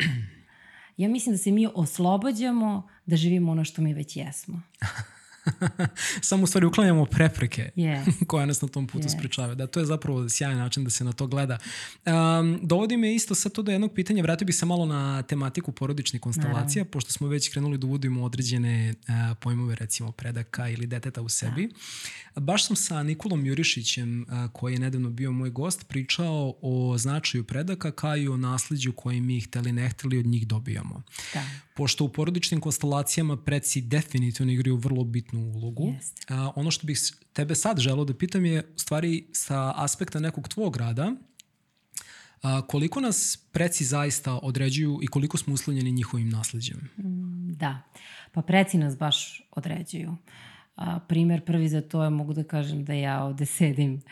Ja mislim da se mi oslobađamo da živimo ono što mi već jesmo. Samo u stvari uklanjamo prepreke yes. koje nas na tom putu yes. sprečavaju. Da, to je zapravo sjajan način da se na to gleda. Um, dovodi me isto sad to do jednog pitanja, vratio bih se malo na tematiku porodičnih konstalacija, Naravno. pošto smo već krenuli da uvodimo određene uh, pojmove, recimo predaka ili deteta u sebi. Da. Baš sam sa Nikolom Jurišićem, uh, koji je nedavno bio moj gost, pričao o značaju predaka kao i o nasledđu koji mi hteli ne hteli od njih dobijamo. Da. Pošto u porodičnim konstalacijama preci definitivno igraju vrlo bitnu bitnu ulogu. Jest. A, ono što bih tebe sad želeo da pitam je, u stvari, sa aspekta nekog tvog rada, a, koliko nas preci zaista određuju i koliko smo uslovljeni njihovim nasledđem? Mm, da, pa preci nas baš određuju. A, primer prvi za to je, mogu da kažem da ja ovde sedim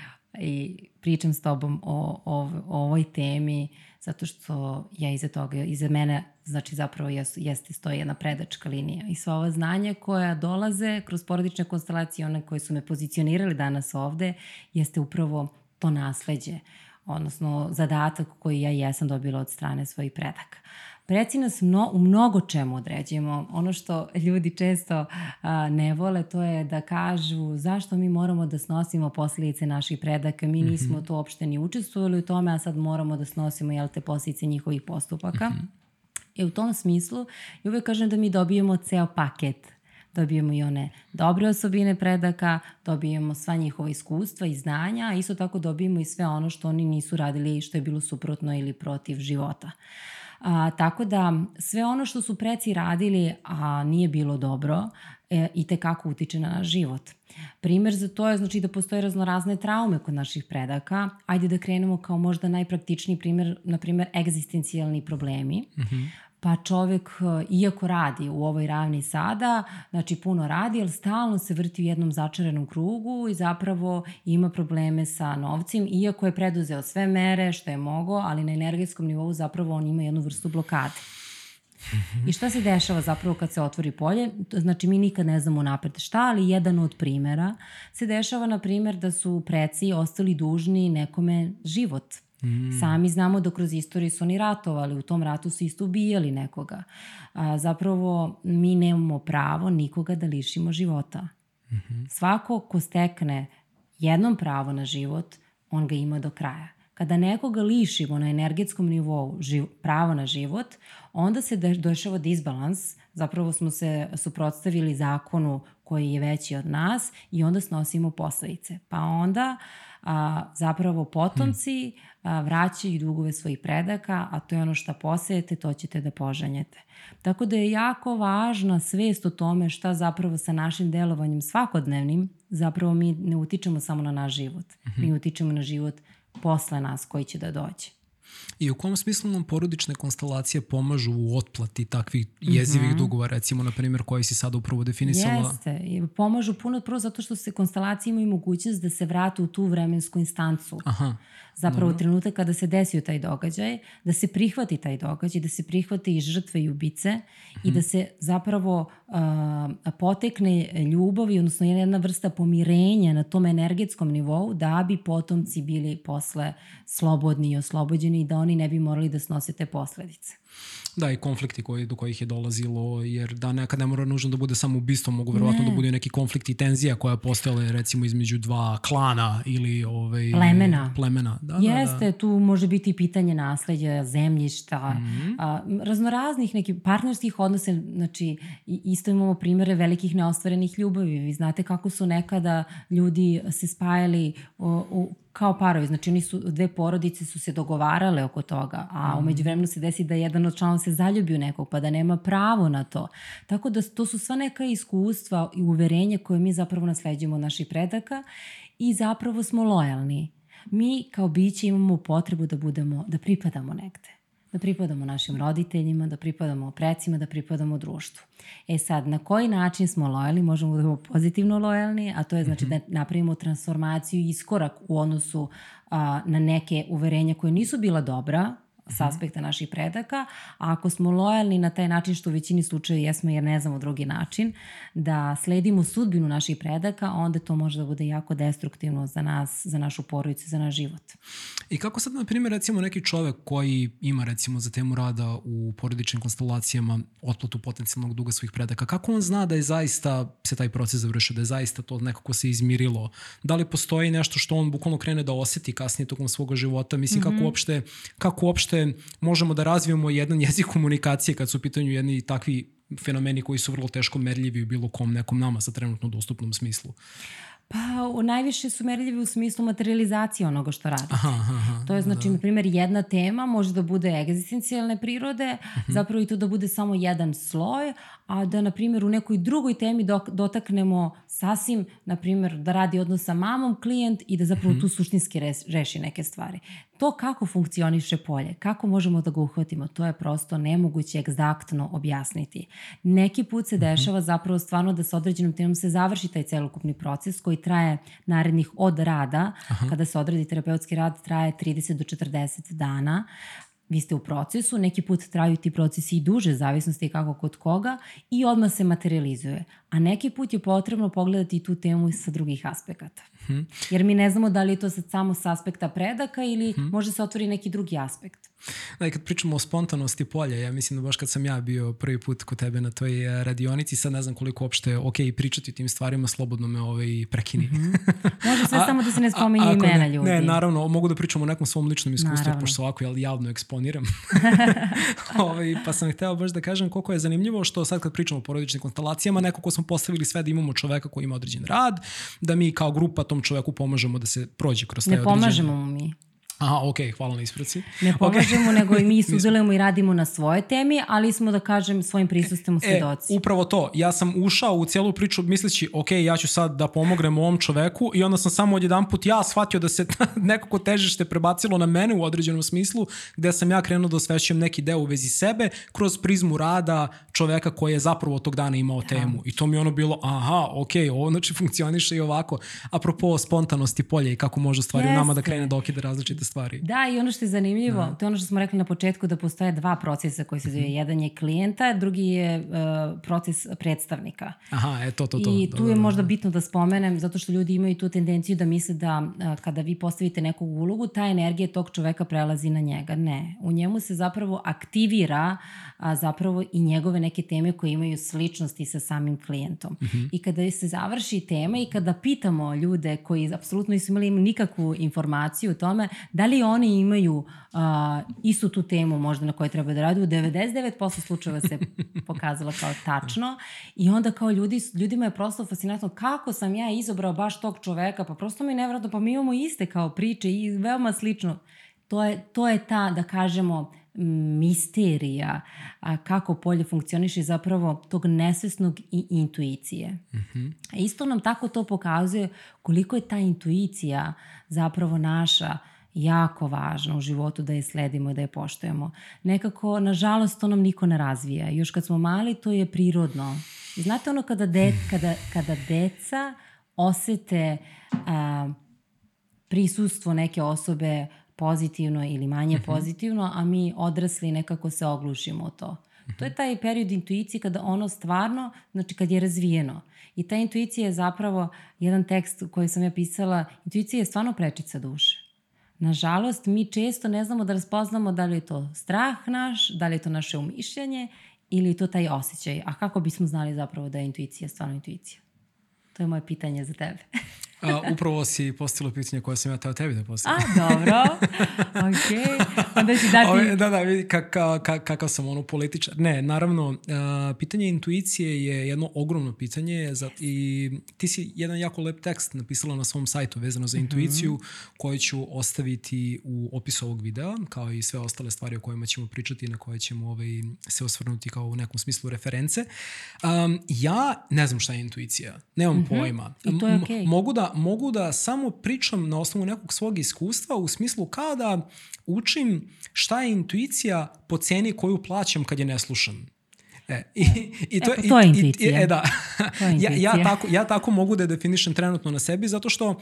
i pričam s tobom o, o, o ovoj temi zato što ja iza toga, iza mene znači zapravo jes, jeste stoji jedna predačka linija i sva ova znanja koja dolaze kroz porodične konstelacije, one koje su me pozicionirali danas ovde, jeste upravo to nasleđe, odnosno zadatak koji ja jesam dobila od strane svojih predaka. Preci nas mno, u mnogo čemu određujemo. Ono što ljudi često a, ne vole to je da kažu zašto mi moramo da snosimo posljedice naših predaka. Mi mhm. nismo mm -hmm. to uopšte ni učestvovali u tome, a sad moramo da snosimo jel, te posljedice njihovih postupaka. Mm -hmm. I u tom smislu i uvek kažem da mi dobijemo ceo paket dobijemo i one dobre osobine predaka, dobijemo sva njihova iskustva i znanja, a isto tako dobijemo i sve ono što oni nisu radili što je bilo suprotno ili protiv života. A, tako da sve ono što su preci radili, a nije bilo dobro, e, i tekako utiče na naš život. Primer za to je znači da postoje raznorazne traume kod naših predaka. Ajde da krenemo kao možda najpraktičniji primer, na primer egzistencijalni problemi. Mm pa čovek, e, iako radi u ovoj ravni sada, znači puno radi, ali stalno se vrti u jednom začarenom krugu i zapravo ima probleme sa novcim, iako je preduzeo sve mere što je mogo, ali na energetskom nivou zapravo on ima jednu vrstu blokade. I šta se dešava zapravo kad se otvori polje? Znači mi nikad ne znamo napred šta, ali jedan od primera se dešava na primer da su preci ostali dužni nekome život Mm. Sami znamo da kroz istoriju su oni ratovali, u tom ratu su isto ubijali nekoga. A, zapravo mi nemamo pravo nikoga da lišimo života. Mm -hmm. Svako ko stekne jednom pravo na život, on ga ima do kraja. Kada nekoga lišimo na energetskom nivou živ, pravo na život, onda se dešava disbalans, zapravo smo se suprotstavili zakonu koji je veći od nas i onda snosimo posledice. Pa onda a, zapravo potomci a, vraćaju dugove svojih predaka, a to je ono što posejete, to ćete da požanjete. Tako da je jako važna svest o tome šta zapravo sa našim delovanjem svakodnevnim, zapravo mi ne utičemo samo na naš život, mm -hmm. mi utičemo na život posle nas koji će da dođe. I u kom smislu nam porodične konstelacije pomažu u otplati takvih jezivih mm -hmm. dugova, recimo, na primjer, koji si sada upravo definisala? Jeste, pomažu puno prvo zato što se konstelacije imaju mogućnost da se vrate u tu vremensku instancu. Aha zapravo Dobro. trenutak kada se desio taj događaj, da se prihvati taj događaj, da se prihvati i žrtve i ubice hmm. i da se zapravo uh, potekne ljubavi, odnosno jedna vrsta pomirenja na tom energetskom nivou da bi potomci bili posle slobodni i oslobođeni i da oni ne bi morali da snose te posledice. Da, i konflikti koji, do kojih je dolazilo, jer da nekad ne mora nužno da bude samo ubistvo, mogu verovatno Ne. da bude neki konflikt i tenzija koja je postojala recimo između dva klana ili ovaj, Plemena. plemena. Da, Jeste, da, da. tu može biti pitanje nasledđa, zemljišta, Mhm. a, raznoraznih nekih partnerskih odnosa, znači isto imamo primere velikih neostvarenih ljubavi. Vi znate kako su nekada ljudi se spajali o, u, kao parovi, znači oni su, dve porodice su se dogovarale oko toga, a Mhm. umeđu vremenu se desi da jedan od članova se zaljubi u nekog, pa da nema pravo na to. Tako da to su sva neka iskustva i uverenja koje mi zapravo nasleđujemo od naših predaka i zapravo smo lojalni. Mi kao biće imamo potrebu da budemo, da pripadamo negde. Da pripadamo našim roditeljima, da pripadamo precima, da pripadamo društvu. E sad, na koji način smo lojalni? Možemo da budemo pozitivno lojalni, a to je znači da napravimo transformaciju i iskorak u odnosu a, na neke uverenja koje nisu bila dobra, s aspekta naših predaka, a ako smo lojalni na taj način što u većini slučaja jesmo jer ne znamo drugi način, da sledimo sudbinu naših predaka, onda to može da bude jako destruktivno za nas, za našu porodicu, za naš život. I kako sad, na primjer, recimo neki čovek koji ima recimo za temu rada u porodičnim konstelacijama otplatu potencijalnog duga svojih predaka, kako on zna da je zaista se taj proces završio, da je zaista to nekako se izmirilo? Da li postoji nešto što on bukvalno krene da oseti kasnije tokom svoga života? Mislim, kako uopšte, kako uopšte možemo da razvijemo jedan jezik komunikacije kad su u pitanju jedni takvi fenomeni koji su vrlo teško merljivi u bilo kom nekom nama sa trenutno dostupnom smislu. Pa u najviše su merljivi u smislu materializacije onoga što radite. Aha, aha. To je znači, na primjer, jedna tema može da bude egzistencijalne prirode, zapravo i to da bude samo jedan sloj, a da, na primjer, u nekoj drugoj temi dok, dotaknemo sasvim, na primjer, da radi odnos sa mamom klijent i da zapravo tu suštinski res, reši neke stvari. To kako funkcioniše polje, kako možemo da ga uhvatimo, to je prosto nemoguće egzaktno objasniti. Neki put se dešava zapravo stvarno da sa određenom temom se završi taj celokupni proces koji traje narednih od rada, kada se odradi terapeutski rad, traje 30 do 40 dana. Vi ste u procesu, neki put traju ti procesi i duže, zavisnosti kako kod koga, i odmah se materializuje. A neki put je potrebno pogledati tu temu sa drugih aspekata. Jer mi ne znamo da li je to sad samo s aspekta predaka ili može se otvori neki drugi aspekt. Da, i kad pričamo o spontanosti polja, ja mislim da baš kad sam ja bio prvi put kod tebe na toj eh, radionici, sad ne znam koliko uopšte ok pričati o tim stvarima, slobodno me ovaj prekini. Može sve A- samo da se ne a- spominju ako imena ne, ljudi. Ne, naravno, mogu da pričam o nekom svom ličnom iskustvu, Naravno. pošto ovako javno eksponiram. ovaj, pa sam hteo baš da kažem koliko je zanimljivo što sad kad pričamo o porodičnim konstelacijama, nekako smo postavili sve da imamo čoveka koji ima određen rad, da mi kao grupa tom čoveku pomažemo da se prođe kroz taj Ne određen... pomažemo mu mi. Aha, ok, hvala na ispraci. Ne pomažemo, nego i mi sudjelujemo i radimo na svoje temi, ali smo, da kažem, svojim prisustvom E, svedoci. upravo to. Ja sam ušao u cijelu priču misleći, ok, ja ću sad da pomognem ovom čoveku i onda sam samo odjedan put ja shvatio da se nekako težište prebacilo na mene u određenom smislu, gde sam ja krenuo da osvećujem neki deo u vezi sebe kroz prizmu rada čoveka koji je zapravo tog dana imao temu. I to mi ono bilo, aha, ok, ovo znači funkcioniše i ovako. Apropo spontanosti polja i kako može stvari u nama da krene da različite stvari. Da, i ono što je zanimljivo, to je ono što smo rekli na početku, da postoje dva procesa koji se zove. Mhm. Jedan je klijenta, drugi je uh, proces predstavnika. Aha, e, to, to, to. I Da, tu da, je da. možda bitno da spomenem, zato što ljudi imaju tu tendenciju da misle da a, kada vi postavite neku ulogu, ta energija tog čoveka prelazi na njega. Ne. U njemu se zapravo aktivira a, zapravo i njegove neke teme koje imaju sličnosti sa samim klijentom. I kada se završi tema i kada pitamo ljude koji apsolutno nisu imali nikakvu informaciju o tome, da li oni imaju a, istu tu temu možda na kojoj treba da radi, u 99% slučajeva se pokazala kao tačno i onda kao ljudi, ljudima je prosto fascinantno kako sam ja izobrao baš tog čoveka, pa prosto mi je nevratno, pa mi imamo iste kao priče i veoma slično. To je, to je ta, da kažemo, misterija a, kako polje funkcioniše zapravo tog nesvesnog i intuicije. A Isto nam tako to pokazuje koliko je ta intuicija zapravo naša jako važna u životu da je sledimo i da je poštujemo. Nekako, nažalost, to nam niko ne razvija. Još kad smo mali, to je prirodno. I znate ono kada, de, kada, kada deca osete a, prisustvo neke osobe pozitivno ili manje pozitivno, a mi odrasli nekako se oglušimo o to. To je taj period intuicije kada ono stvarno, znači kad je razvijeno. I ta intuicija je zapravo jedan tekst koji sam ja pisala, intuicija je stvarno prečica duše. nažalost, mi često ne znamo da raspoznamo da li je to strah naš, da li je to naše umišljanje ili je to taj osjećaj. A kako bismo znali zapravo da je intuicija stvarno intuicija? To je moje pitanje za tebe. A, upravo si postavila pitanje koje sam ja teo tebi da postavim. A, dobro. ok. Onda ću dati... Ove, da, da, vidi kakav ka, kakav sam ono političar. Ne, naravno, a, pitanje intuicije je jedno ogromno pitanje za, i ti si jedan jako lep tekst napisala na svom sajtu vezano za intuiciju mm -hmm. koju ću ostaviti u opisu ovog videa, kao i sve ostale stvari o kojima ćemo pričati i na koje ćemo ovaj, se osvrnuti kao u nekom smislu reference. Um, ja ne znam šta je intuicija. Nemam mm -hmm. pojma. I to je. Okay. Mogu da mogu da samo pričam na osnovu nekog svog iskustva u smislu kao da učim šta je intuicija po ceni koju plaćam kad je ne slušam. E, i, i to, e, to je intuicija. I, e, da. ja, ja, tako, ja tako mogu da je definišem trenutno na sebi, zato što uh,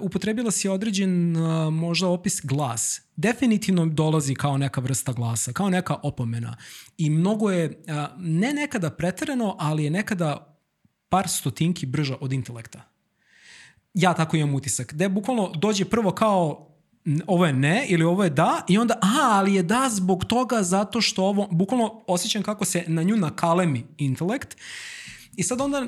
upotrebila si određen uh, možda opis glas. Definitivno dolazi kao neka vrsta glasa, kao neka opomena. I mnogo je, uh, ne nekada preterano, ali je nekada par stotinki brža od intelekta ja tako imam utisak, gde bukvalno dođe prvo kao ovo je ne ili ovo je da i onda aha, ali je da zbog toga zato što ovo, bukvalno osjećam kako se na nju nakalemi intelekt I sad onda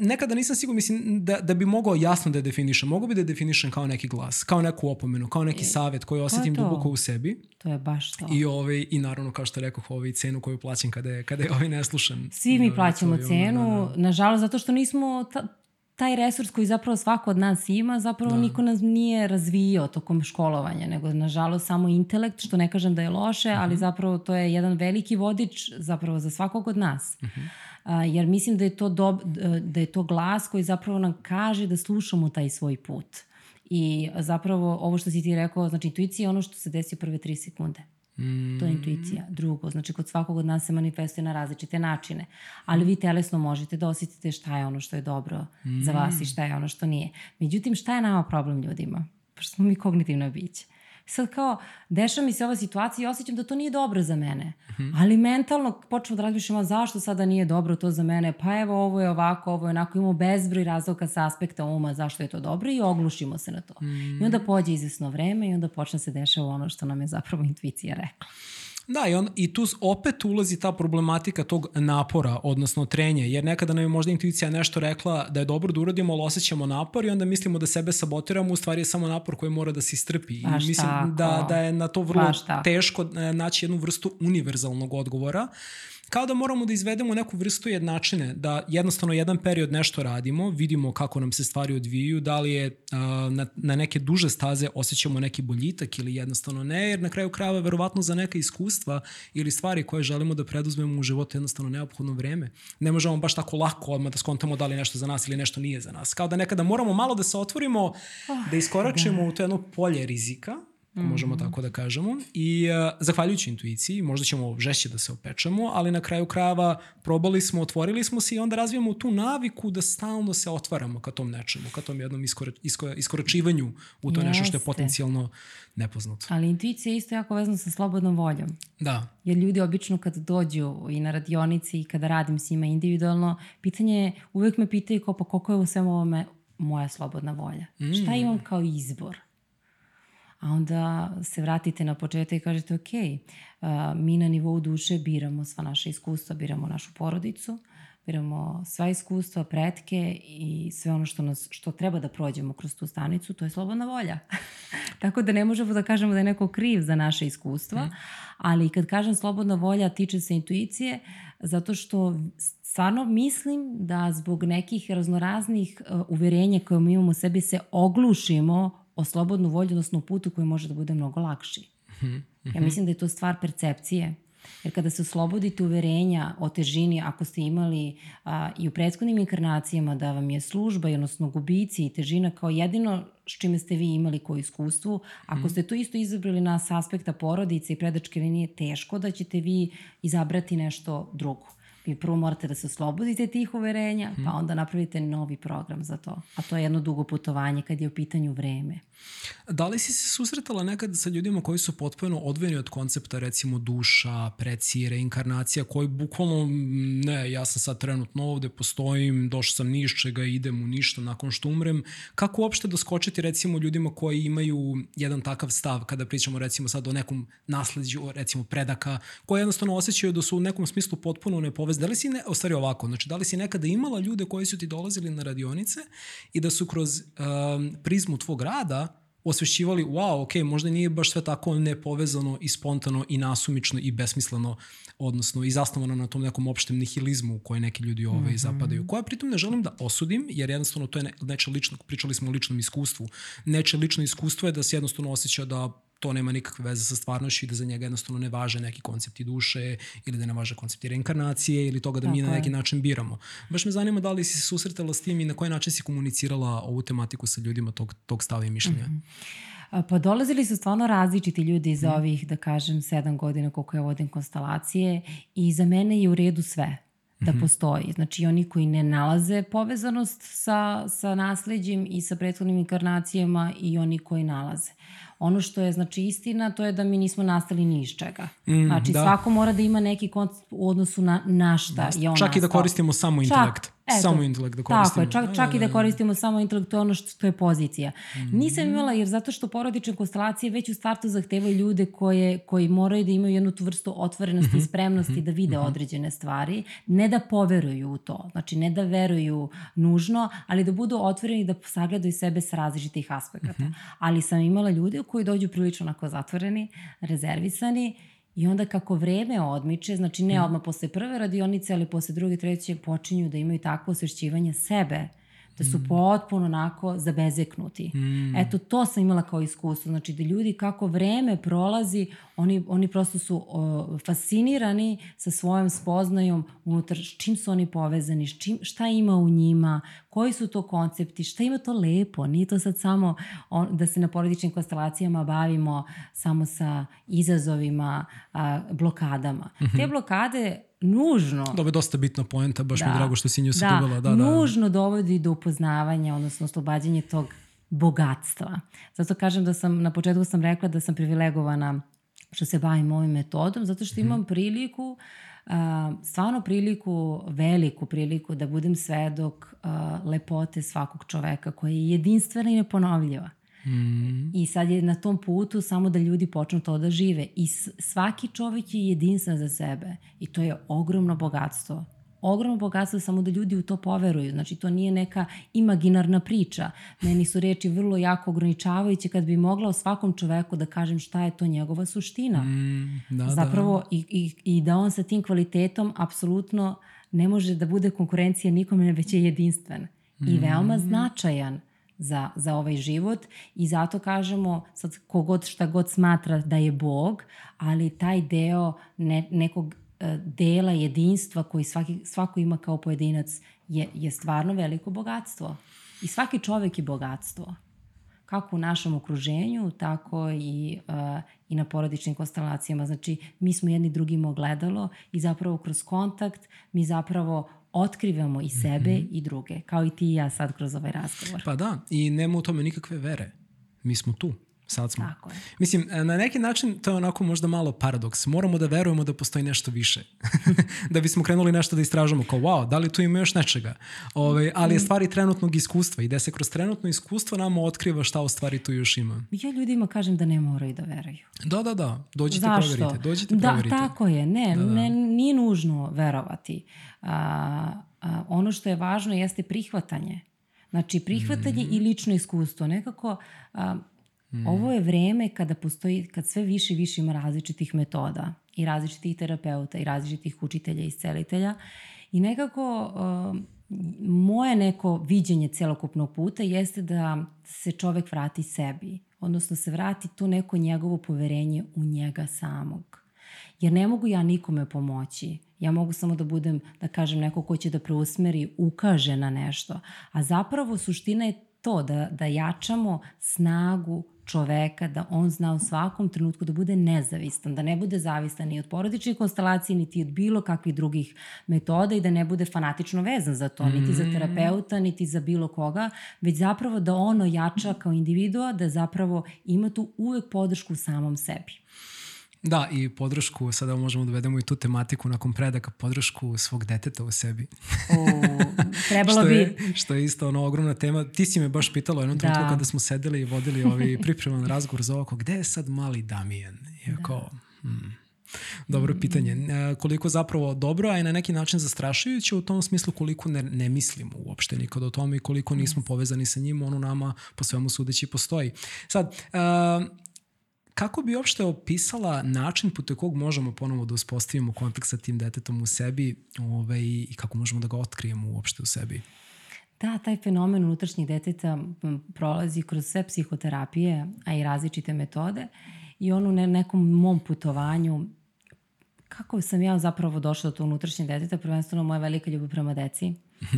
nekada nisam siguran, mislim da, da bi mogao jasno da je definišem. Mogu bi da je definišem kao neki glas, kao neku opomenu, kao neki e, savet koji osetim duboko u sebi. To je baš to. I, ovaj, i naravno, kao što rekao, ovaj cenu koju plaćam kada je, kada je ovaj neslušan. Svi mi plaćamo cenu, da, da. nažalost, zato što nismo ta, taj resurs koji zapravo svako od nas ima, zapravo da. niko nas nije razvijao tokom školovanja, nego nažalost samo intelekt, što ne kažem da je loše, uh -huh. ali mhm. zapravo to je jedan veliki vodič zapravo za svakog od nas. Uh -huh. A, jer mislim da je, to dob, da je to glas koji zapravo nam kaže da slušamo taj svoj put. I zapravo ovo što si ti rekao, znači intuicija je ono što se desi u prve tri sekunde. Mm. To je intuicija. Drugo, znači kod svakog od nas se manifestuje na različite načine. Ali vi telesno možete da osjetite šta je ono što je dobro mm. za vas i šta je ono što nije. Međutim, šta je nama problem ljudima? Pošto smo mi kognitivno biće sad kao, dešava mi se ova situacija i osjećam da to nije dobro za mene. Mm -hmm. Ali mentalno počnemo da razmišljamo zašto sada nije dobro to za mene, pa evo ovo je ovako, ovo je onako, imamo bezbroj razloga sa aspekta uma zašto je to dobro i oglušimo se na to. Mm. I onda pođe izvesno vreme i onda počne se dešava ono što nam je zapravo intuicija rekla. Da, i, on, i tu opet ulazi ta problematika tog napora, odnosno trenja, jer nekada nam je možda intuicija nešto rekla da je dobro da uradimo, ali osjećamo napor i onda mislimo da sebe sabotiramo, u stvari je samo napor koji mora da se istrpi. Baš I mislim tako. da, da je na to vrlo teško e, naći jednu vrstu univerzalnog odgovora. Kao da moramo da izvedemo neku vrstu jednačine, da jednostavno jedan period nešto radimo, vidimo kako nam se stvari odvijaju, da li je a, na, na neke duže staze osjećamo neki boljitak ili jednostavno ne, jer na kraju krajeva verovatno za neka iskustva ili stvari koje želimo da preduzmemo u životu jednostavno neophodno vreme. Ne možemo baš tako lako odmah da skontamo da li nešto za nas ili nešto nije za nas. Kao da nekada moramo malo da se otvorimo, oh, da iskoračimo da. u to jedno polje rizika, mm -hmm. možemo tako da kažemo. I uh, zahvaljujući intuiciji, možda ćemo žešće da se opečemo, ali na kraju krajeva probali smo, otvorili smo se i onda razvijamo tu naviku da stalno se otvaramo ka tom nečemu, ka tom jednom iskora, iskora, iskoračivanju u to Jeste. nešto što je potencijalno nepoznato. Ali intuicija je isto jako vezana sa slobodnom voljom. Da. Jer ljudi obično kad dođu i na radionici i kada radim s njima individualno, pitanje je, uvek me pitaju kao pa koliko je u svemu ovome moja slobodna volja. Mm. Šta imam kao izbor? A onda se vratite na početak i kažete ok, uh, mi na nivou duše biramo sva naša iskustva, biramo našu porodicu, biramo sva iskustva, pretke i sve ono što, nas, što treba da prođemo kroz tu stanicu, to je slobodna volja. Tako da ne možemo da kažemo da je neko kriv za naše iskustva, mm. ali kad kažem slobodna volja tiče se intuicije, zato što stvarno mislim da zbog nekih raznoraznih uh, uverenja koje mi imamo u sebi se oglušimo o slobodnu volju, odnosno putu koji može da bude mnogo lakši. -hmm. Ja mislim da je to stvar percepcije. Jer kada se oslobodite uverenja o težini, ako ste imali a, i u prethodnim inkarnacijama da vam je služba, odnosno gubici i težina kao jedino s čime ste vi imali koje iskustvu, ako mm. ste to isto izabrali na aspekta porodice i predačke linije, teško da ćete vi izabrati nešto drugo. I prvo morate da se oslobodite tih uverenja, pa onda napravite novi program za to. A to je jedno dugo putovanje kad je u pitanju vreme. Da li si se susretala nekad sa ljudima koji su potpuno odvojeni od koncepta recimo duša, preci, reinkarnacija, koji bukvalno, ne, ja sam sad trenutno ovde, postojim, došao sam ni iz čega, idem u ništa nakon što umrem. Kako uopšte doskočiti recimo ljudima koji imaju jedan takav stav kada pričamo recimo sad o nekom nasledđu, recimo predaka, koji jednostavno osjećaju da su u nekom smislu potpuno nepovezani. Da li si, ne, o stvari ovako, znači da li si nekada imala ljude koji su ti dolazili na radionice i da su kroz um, prizmu tvog rada osvešćivali, wow, ok, možda nije baš sve tako nepovezano i spontano i nasumično i besmisleno, odnosno i zasnovano na tom nekom opštem nihilizmu u koje neki ljudi ove mm -hmm. zapadaju, koja pritom ne želim da osudim, jer jednostavno to je ne, neče lično, pričali smo o ličnom iskustvu, neče lično iskustvo je da se jednostavno osjeća da to nema nikakve veze sa stvarnošću i da za njega jednostavno ne važe neki koncepti duše ili da ne važe koncepti reinkarnacije ili toga da Tako mi na neki način biramo. Baš me zanima da li si se susretala s tim i na koji način si komunicirala ovu tematiku sa ljudima tog, tog stava i mišljenja. Mm -hmm. Pa dolazili su stvarno različiti ljudi za mm. ovih, da kažem, sedam godina koliko ja vodim konstelacije i za mene je u redu sve da mm -hmm. postoji. Znači oni koji ne nalaze povezanost sa, sa nasledđim i sa prethodnim inkarnacijama i oni koji nalaze. Ono što je znači istina, to je da mi nismo nastali ni iz čega. Mm, znači da. svako mora da ima neki koncept u odnosu na, na šta je on Čak nastao. i da koristimo samo intelekt. Eto, samo intelekt da koristimo. Tako je, čak, čak i da koristimo samo intelekt, to je ono što je pozicija. Mm. Nisam imala, jer zato što porodične konstelacije već u startu zahtevaju ljude koje, koji moraju da imaju jednu tu vrstu otvorenosti mm -hmm. i spremnosti mm -hmm. da vide mm -hmm. određene stvari, ne da poveruju u to, znači ne da veruju nužno, ali da budu otvoreni da sagledaju sebe s različitih aspekata. Mm -hmm. Ali sam imala ljude koji dođu prilično onako zatvoreni, rezervisani I onda kako vreme odmiče, znači ne mhm. odmah posle prve radionice, ali posle druge, treće, počinju da imaju takvo osvešćivanje sebe, da su mm. potpuno onako zabezeknuti. Mm. Eto, to sam imala kao iskustvo. Znači, da ljudi kako vreme prolazi, oni, oni prosto su o, fascinirani sa svojom spoznajom unutar s čim su oni povezani, s čim, šta ima u njima, koji su to koncepti, šta ima to lepo. Nije to sad samo on, da se na porodičnim konstelacijama bavimo samo sa izazovima, a, blokadama. Mm -hmm. Te blokade nužno... Dobro, je dosta bitna poenta, baš da, mi je drago što si nju se da, Da, nužno dovodi do upoznavanja, odnosno oslobađanje tog bogatstva. Zato kažem da sam, na početku sam rekla da sam privilegovana što se bavim ovim metodom, zato što imam mhm. priliku, uh, stvarno priliku, veliku priliku da budem svedok lepote svakog čoveka koja je jedinstvena i neponovljiva. Mm. I sad je na tom putu samo da ljudi počnu to da žive. I svaki čovjek je jedinstven za sebe. I to je ogromno bogatstvo. Ogromno bogatstvo samo da ljudi u to poveruju. Znači to nije neka imaginarna priča. Meni su reči vrlo jako ograničavajuće kad bi mogla o svakom čoveku da kažem šta je to njegova suština. Mm, da, da. Zapravo da. I, i, i da on sa tim kvalitetom apsolutno ne može da bude konkurencija nikome, već je jedinstven. I mm. veoma značajan za, za ovaj život i zato kažemo sad kogod šta god smatra da je Bog, ali taj deo ne, nekog e, dela jedinstva koji svaki, svako ima kao pojedinac je, je stvarno veliko bogatstvo. I svaki čovek je bogatstvo. Kako u našem okruženju, tako i, uh, i na porodičnim konstelacijama. Znači, mi smo jedni drugima ogledalo i zapravo kroz kontakt mi zapravo otkrivamo i sebe mm -hmm. i druge, kao i ti i ja sad kroz ovaj razgovor. Pa da, i nema u tome nikakve vere. Mi smo tu. Sad smo. Tako je. Mislim, na neki način to je onako možda malo paradoks. Moramo da verujemo da postoji nešto više. da bismo krenuli nešto da istražamo kao wow, da li tu ima još nečega. Ove, ovaj, ali je mm. stvari trenutnog iskustva i da se kroz trenutno iskustvo nama otkriva šta u stvari tu još ima. Ja ljudima kažem da ne moraju da veruju. Da, da, da. Dođite Zašto? proverite. Dođite da, proverite. tako je. Ne, da, da. ne nije nužno verovati. A, a, ono što je važno jeste prihvatanje. Znači, prihvatanje mm. i lično iskustvo. Nekako... A, Mm. Ovo je vreme kada postoji, kad sve više i više ima različitih metoda i različitih terapeuta i različitih učitelja i iscelitelja i nekako uh, moje neko viđenje celokupnog puta jeste da se čovek vrati sebi, odnosno se vrati to neko njegovo poverenje u njega samog. Jer ne mogu ja nikome pomoći. Ja mogu samo da budem, da kažem, neko ko će da preusmeri, ukaže na nešto. A zapravo suština je to da, da jačamo snagu čoveka da on zna u svakom trenutku da bude nezavistan, da ne bude zavistan ni od porodičnih konstalacija, niti od bilo kakvih drugih metoda i da ne bude fanatično vezan za to, niti za terapeuta, niti za bilo koga, već zapravo da ono jača kao individua, da zapravo ima tu uvek podršku u samom sebi. Da, i podršku, sada možemo da vedemo i tu tematiku nakon predaka, podršku svog deteta u sebi. O, trebalo što bi... Je, što je isto ono ogromna tema. Ti si me baš pitala jednom trenutku Da. kada smo sedeli i vodili ovaj pripreman razgovor za ovako, gde je sad mali Damijan? I Da. kao, hmm, Dobro pitanje. E, koliko zapravo dobro, a i na neki način zastrašujuće u tom smislu koliko ne, ne mislimo uopšte nikad o tome i koliko nismo povezani sa njim, ono nama po svemu sudeći postoji. Sad, e, kako bi uopšte opisala način putem kog možemo ponovo da uspostavimo kontakt sa tim detetom u sebi ovaj, i kako možemo da ga otkrijemo uopšte u sebi? Da, taj fenomen unutrašnjeg deteta prolazi kroz sve psihoterapije, a i različite metode. I on u ne, nekom mom putovanju, kako sam ja zapravo došla do tog unutrašnjeg deteta, prvenstveno moja velika ljubav prema deci. Uh,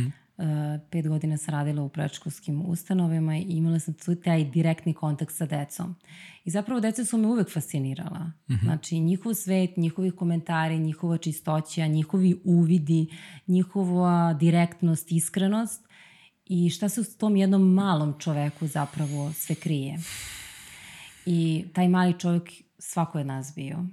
pet godina sam radila u predškolskim ustanovima i imala sam tu taj direktni kontakt sa decom. I zapravo deca su me uvek fascinirala. Znači, njihov svet, njihovi komentari, njihova čistoća, njihovi uvidi, njihova direktnost, iskrenost i šta se u tom jednom malom čoveku zapravo sve krije. I taj mali čovjek svako je nas bio.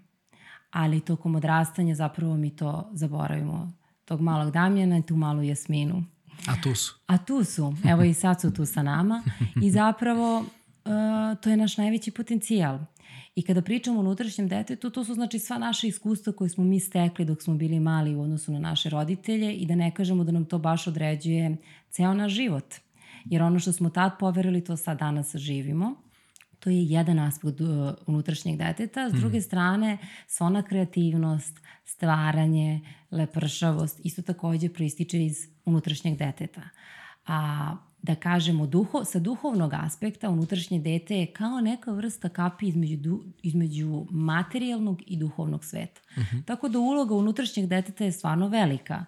Ali tokom odrastanja zapravo mi to zaboravimo. Tog malog Damjana i tu malu Jasminu. A tu su. A tu su, evo i sad su tu sa nama i zapravo uh, to je naš najveći potencijal. I kada pričamo o unutrašnjem detetu, to su znači sva naša iskustva koje smo mi stekli dok smo bili mali u odnosu na naše roditelje i da ne kažemo da nam to baš određuje ceo naš život. Jer ono što smo tad poverili, to sad danas živimo. To je jedan aspekt uh, unutrašnjeg deteta. S druge strane, sva ona kreativnost, stvaranje, lepršavost isto takođe proističe iz unutrašnjeg deteta. A da kažemo, duho, sa duhovnog aspekta unutrašnje dete je kao neka vrsta kapi između, du, između materijalnog i duhovnog sveta. Tako da uloga unutrašnjeg deteta je stvarno velika.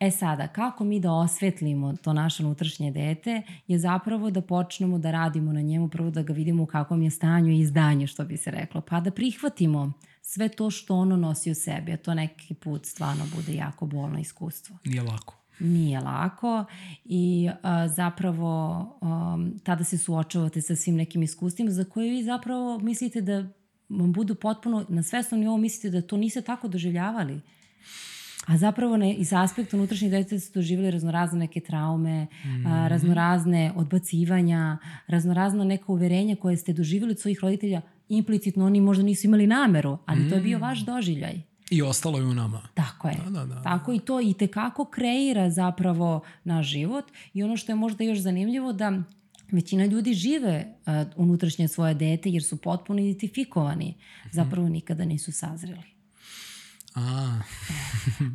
E sada, kako mi da osvetlimo to naše unutrašnje dete je zapravo da počnemo da radimo na njemu, prvo da ga vidimo u kakvom je stanju i izdanju, što bi se reklo, pa da prihvatimo sve to što ono nosi u sebi, a to neki put stvarno bude jako bolno iskustvo Nije lako. nije lako i a, zapravo um, tada se suočavate sa svim nekim iskustvima za koje vi zapravo mislite da vam budu potpuno na svesnom nivou mislite da to niste tako doživljavali. A zapravo ne, iz aspekta unutrašnjih deteta su doživjeli raznorazne neke traume, mm. a, raznorazne odbacivanja, raznorazna neka uverenja koje ste doživjeli od svojih roditelja, implicitno oni možda nisu imali nameru, ali mm. to je bio vaš doživljaj. I ostalo je u nama. Tako je. Da, da, da. Tako i to i tekako kreira zapravo naš život i ono što je možda još zanimljivo da većina ljudi žive uh, unutrašnje svoje dete jer su potpuno identifikovani. Zapravo nikada nisu sazreli. A,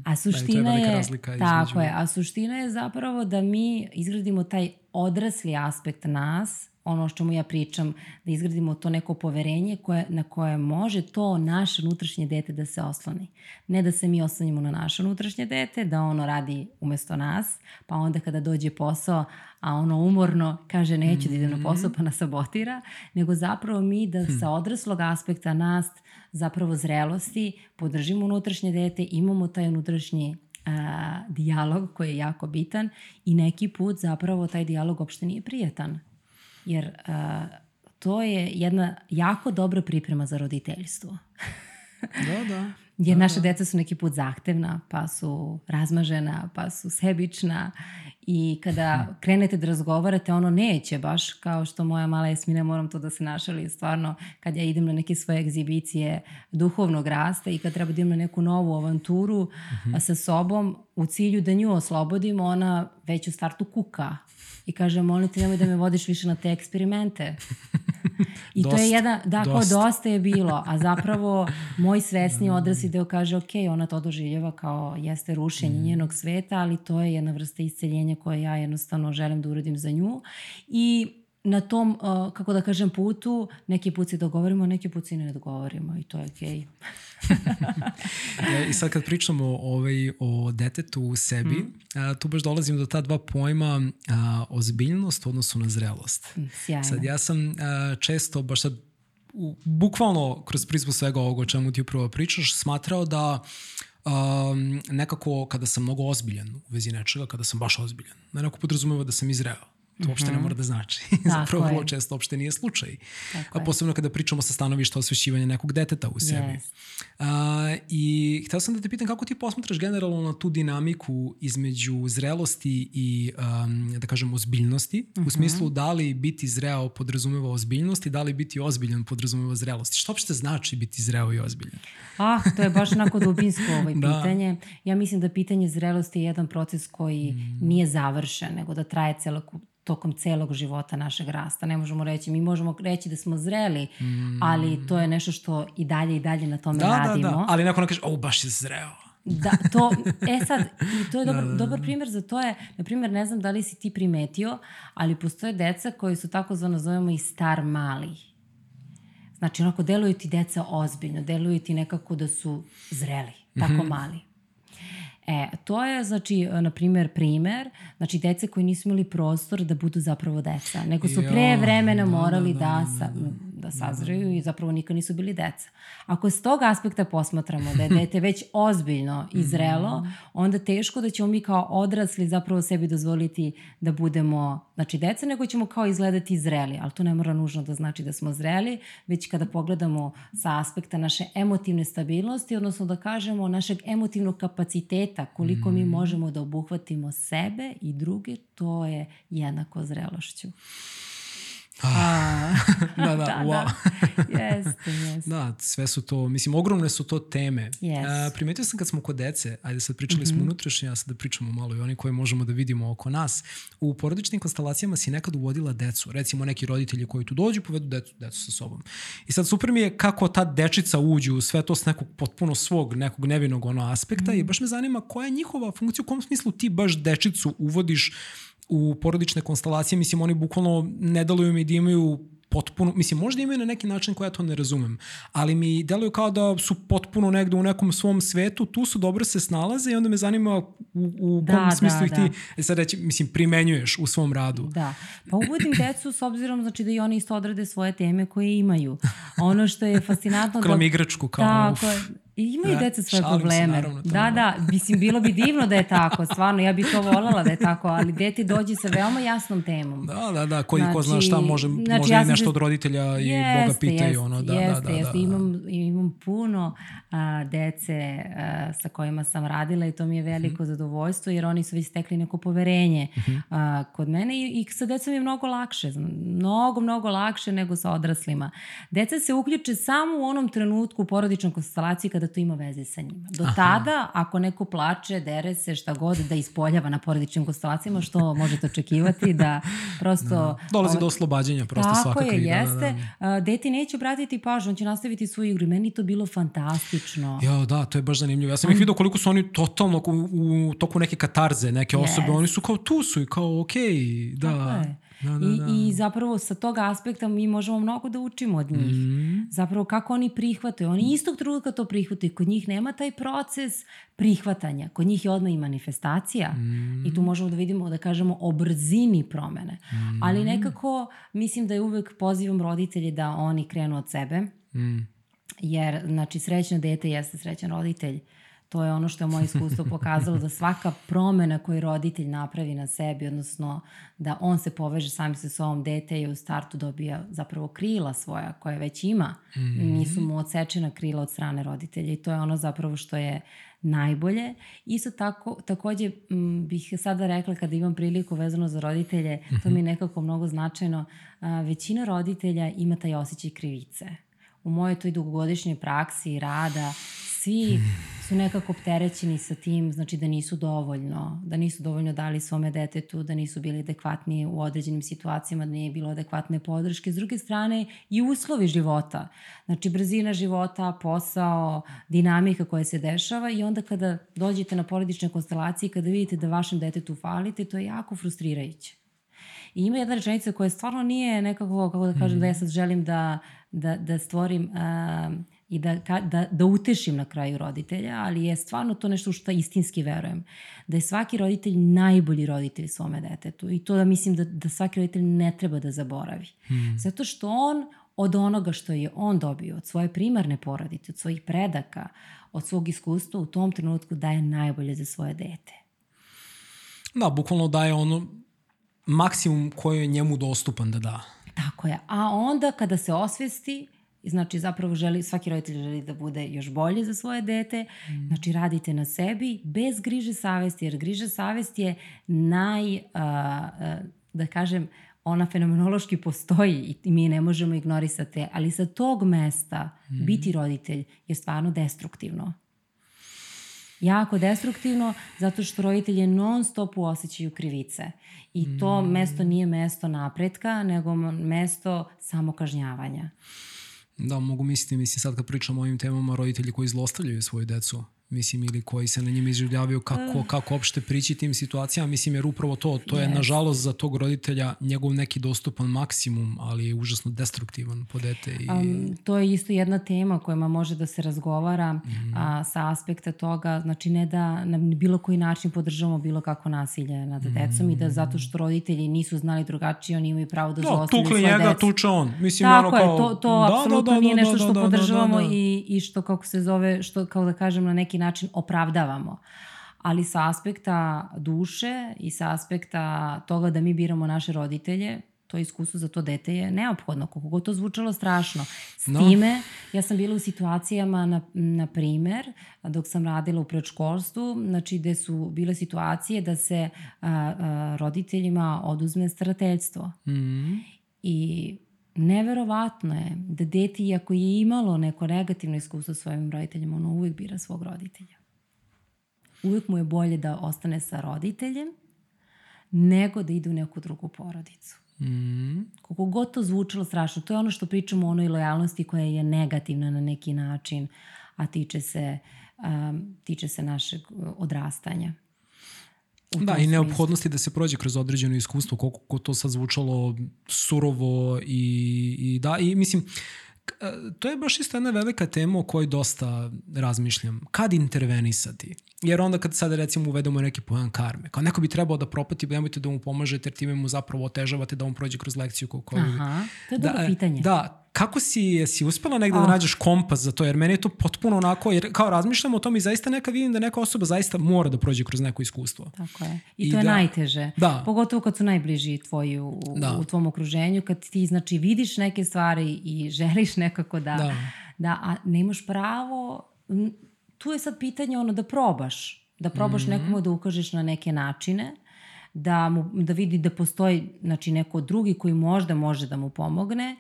A suština velika je, razlika tako je, a suština je zapravo da mi izgradimo taj odrasli aspekt nas, ono o čemu ja pričam, da izgradimo to neko poverenje koje, na koje može to naše unutrašnje dete da se osloni. Ne da se mi oslanjamo na naše unutrašnje dete, da ono radi umesto nas, pa onda kada dođe posao, a ono umorno kaže neću da idem na posao pa nas sabotira, nego zapravo mi da sa odraslog aspekta nas, zapravo zrelosti, podržimo unutrašnje dete, imamo taj unutrašnji a, dijalog koji je jako bitan i neki put zapravo taj dijalog uopšte nije prijetan. Jer a, to je jedna jako dobra priprema za roditeljstvo. da, da. Jer naše deca su neki put zahtevna, pa su razmažena, pa su sebična. I kada krenete da razgovarate, ono neće baš kao što moja mala Jasmina, moram to da se našali, stvarno kad ja idem na neke svoje egzibicije duhovnog rasta i kad treba da idem na neku novu avanturu a sa sobom u cilju da nju oslobodimo, ona već u startu kuka i kaže, molim te, nemoj da me vodiš više na te eksperimente. I to je jedan, da, kao dosta. je bilo, a zapravo moj svesni odrasli deo kaže, ok, ona to doživljava kao jeste rušenje njenog sveta, ali to je jedna vrsta isceljenja koje ja jednostavno želim da uradim za nju. I na tom, uh, kako da kažem, putu, neki put se dogovorimo, neki put se ne dogovorimo i to je okej. Okay. e, I sad kad pričamo ovaj, o detetu u sebi, mm. a, tu baš dolazim do ta dva pojma a, ozbiljnost u odnosu na zrelost. Sjajno. Sad ja sam a, često, baš sad u, bukvalno kroz prizmu svega ovoga o čemu ti upravo pričaš, smatrao da um, nekako kada sam mnogo ozbiljan u vezi nečega, kada sam baš ozbiljan, neko podrazumeva da sam izreo. To uopšte ne mhm. mora da znači. Zapravo vrlo često uopšte nije slučaj. Tako A posebno kada pričamo sa stanovišta osvešćivanja nekog deteta u sebi. Yes. A, I hteo sam da te pitam kako ti posmatraš generalno na tu dinamiku između zrelosti i, um, da kažem, ozbiljnosti. Uh -huh. U mhm. smislu da li biti zreo podrazumeva ozbiljnost i da li biti ozbiljan podrazumeva zrelost. Što uopšte znači biti zreo i ozbiljan? Ah, to je baš onako dubinsko ovaj da. pitanje. Ja mislim da pitanje zrelosti je jedan proces koji mm. nije završen, nego da traje celokupno tokom celog života našeg rasta. Ne možemo reći, mi možemo reći da smo zreli, mm. ali to je nešto što i dalje i dalje na tome da, radimo. Da, da, ali neko ne kaže, o, baš je zreo. Da, to, e sad, i to je dobar, da, da, da. dobar primjer za to je, na primjer, ne znam da li si ti primetio, ali postoje deca koji su tako zvano zovemo i star mali. Znači, onako, deluju ti deca ozbiljno, deluju ti nekako da su zreli, tako mm -hmm. mali. E, to je, znači, na primjer, primer, znači, dece koji nisu imali prostor da budu zapravo deca, nego su pre vremena morali da, da, da, da, da sazreju i zapravo nikad nisu bili deca. Ako s tog aspekta posmatramo da je dete već ozbiljno i zrelo, mhm. onda teško da ćemo mi kao odrasli zapravo sebi dozvoliti da budemo znači deca, nego ćemo kao izgledati zreli, ali to ne mora nužno da znači da smo zreli, već kada pogledamo sa aspekta naše emotivne stabilnosti, odnosno da kažemo našeg emotivnog kapaciteta, koliko mi možemo da obuhvatimo sebe i druge, to je jednako zrelošću. Ah. da, da, da, wow. da. Jeste, jeste. Da, sve su to, mislim, ogromne su to teme. Yes. Uh, primetio sam kad smo kod dece, ajde sad pričali mm -hmm. smo mhm. unutrašnje, ja sad da pričamo malo i oni koje možemo da vidimo oko nas. U porodičnim konstelacijama si nekad uvodila decu, recimo neki roditelji koji tu dođu povedu decu, decu sa sobom. I sad super mi je kako ta dečica uđe u sve to s nekog potpuno svog, nekog nevinog ono aspekta mm -hmm. i baš me zanima koja je njihova funkcija, u kom smislu ti baš dečicu uvodiš u porodične konstelacije, mislim, oni bukvalno ne deluju mi da imaju potpuno, mislim, možda imaju na neki način koja to ne razumem, ali mi deluju kao da su potpuno negde u nekom svom svetu, tu su dobro se snalaze i onda me zanima u, u da, kom da, smislu da, ih ti, da. sad reći, mislim, primenjuješ u svom radu. Da, pa uvodim decu s obzirom, znači da i oni isto odrade svoje teme koje imaju. Ono što je fascinantno... Kao da, igračku, kao... Tako, I imaju da, deca svoje probleme. Se, naravno, da, da, mislim, bilo bi divno da je tako, stvarno, ja bih to voljela da je tako, ali dete dođe sa veoma jasnom temom. Da, da, da, koji znači, ko zna šta može, znači, može ja i nešto od roditelja i jeste, Boga pita i ono, da, jeste, da, da, da, jeste. da. Imam, imam puno a, dece a, sa kojima sam radila i to mi je veliko mm. zadovoljstvo, jer oni su već stekli neko poverenje mm -hmm. a, kod mene i, i sa decom je mnogo lakše, mnogo, mnogo lakše nego sa odraslima. Deca se uključe samo u onom trenutku u porodičnom konstelaciji kada da to ima veze sa njima. Do Aha. tada, ako neko plače, dere se, šta god, da ispoljava na porodičnim konstelacijama, što možete očekivati, da prosto... Da. Dolazi do oslobađanja, prosto tako svakako. Tako je, jeste. Da, da, da. Deti neće obratiti pažnju, on će nastaviti svoju igru. Meni to bilo fantastično. Ja, da, to je baš zanimljivo. Ja sam ih vidio koliko su oni totalno u, u toku neke katarze, neke osobe, yes. oni su kao tu su i kao okej, okay, da. Tako je. Da, da, I, da. I zapravo sa tog aspekta mi možemo mnogo da učimo od njih. Mm. Zapravo kako oni prihvataju. Oni istog trenutka to prihvataju. Kod njih nema taj proces prihvatanja. Kod njih je odmah i manifestacija. Mm. I tu možemo da vidimo, da kažemo, o brzini promene. Mm. Ali nekako mislim da je uvek pozivam roditelje da oni krenu od sebe. Mm. Jer, znači, srećno dete jeste srećan roditelj. To je ono što je moje iskustvo pokazalo da svaka promena koju roditelj napravi na sebi, odnosno da on se poveže sami sa sobom, dete je u startu dobija zapravo krila svoja koja već ima. Mm -hmm. Nisu mu odsečena krila od strane roditelja i to je ono zapravo što je najbolje. Isto tako, takođe m, bih sada rekla kada imam priliku vezano za roditelje, to mi je mhm. nekako mnogo značajno, a, većina roditelja ima taj osjećaj krivice. U mojoj toj dugogodišnjoj praksi rada svi su nekako opterećeni sa tim, znači da nisu dovoljno, da nisu dovoljno dali svome detetu, da nisu bili adekvatni u određenim situacijama, da nije bilo adekvatne podrške. S druge strane, i uslovi života, znači brzina života, posao, dinamika koja se dešava i onda kada dođete na porodične konstelacije, kada vidite da vašem detetu falite, to je jako frustrirajuće. I ima jedna rečenica koja stvarno nije nekako, kako da kažem, mm. da ja sad želim da, da, da stvorim uh, i da, da, da utešim na kraju roditelja, ali je stvarno to nešto što istinski verujem. Da je svaki roditelj najbolji roditelj svome detetu i to da mislim da, da svaki roditelj ne treba da zaboravi. Mm. Zato što on od onoga što je on dobio, od svoje primarne porodice, od svojih predaka, od svog iskustva, u tom trenutku daje najbolje za svoje dete. Da, bukvalno daje ono maksimum koji je njemu dostupan da da. Tako je. A onda kada se osvesti, znači zapravo želi, svaki roditelj želi da bude još bolje za svoje dete, mm. znači radite na sebi bez griže savesti, jer griže savesti je naj, uh, uh, da kažem, ona fenomenološki postoji i mi ne možemo ignorisati, ali sa tog mesta mm. biti roditelj je stvarno destruktivno. Jako destruktivno zato što roditelje non stop u osjećaju krivice. I to mm. mesto nije mesto napretka, nego mesto samokažnjavanja. Da, mogu misliti, mislim sad kad pričamo o ovim temama, roditelji koji zlostavljaju svoju decu, mislim, ili koji se na njima izživljavaju kako, uh. kako opšte prići tim situacijama, mislim, jer upravo to, to je yes. nažalost za tog roditelja njegov neki dostupan maksimum, ali je užasno destruktivan po dete. I... Um, to je isto jedna tema kojima može da se razgovara mm. a, sa aspekta toga, znači ne da na bilo koji način podržavamo bilo kako nasilje nad mm. decom i da zato što roditelji nisu znali drugačije, oni imaju pravo da no, zlostavljaju svoje dece. njega, tuče on. Mislim, Tako ono kao... je, to, to da, apsolutno da, da, nije da, nešto što da, da, podržavamo da, da, da. I, i što, kako se zove, što, kao da kažem, na neki neki način opravdavamo. Ali sa aspekta duše i sa aspekta toga da mi biramo naše roditelje, to iskustvo za to dete je neophodno, koliko god to zvučalo strašno. S no. time, ja sam bila u situacijama, na, na primer, dok sam radila u predškolstvu, znači gde su bile situacije da se a, a, roditeljima oduzme starateljstvo. Mm. I neverovatno je da dete, iako je imalo neko negativno iskustvo sa svojim roditeljima, ono uvijek bira svog roditelja. Uvijek mu je bolje da ostane sa roditeljem nego da ide u neku drugu porodicu. Mm. Koliko god to zvučalo strašno, to je ono što pričamo o onoj lojalnosti koja je negativna na neki način, a tiče se, um, tiče se našeg odrastanja. Da, i neophodnosti da se prođe kroz određeno iskustvo, koliko to sad zvučalo surovo i, i da, i mislim, to je baš isto jedna velika tema o kojoj dosta razmišljam. Kad intervenisati? Jer onda kad sada recimo uvedemo neki pojam karme, kao neko bi trebao da propati, nemojte da mu pomažete jer time mu zapravo otežavate da on prođe kroz lekciju koju... Aha, to je dobro da, pitanje. Da, kako si, jesi uspela negde oh. da nađeš kompas za to, jer meni je to potpuno onako, jer kao razmišljam o tom i zaista neka vidim da neka osoba zaista mora da prođe kroz neko iskustvo. Tako je. I, I to je da, najteže. Da. Pogotovo kad su najbliži tvoji u, da. u tvom okruženju, kad ti znači vidiš neke stvari i želiš nekako da, da. da a nemaš pravo, tu je sad pitanje ono da probaš, da probaš mm -hmm. nekomu da ukažeš na neke načine, da, mu, da vidi da postoji znači, neko drugi koji možda može da mu pomogne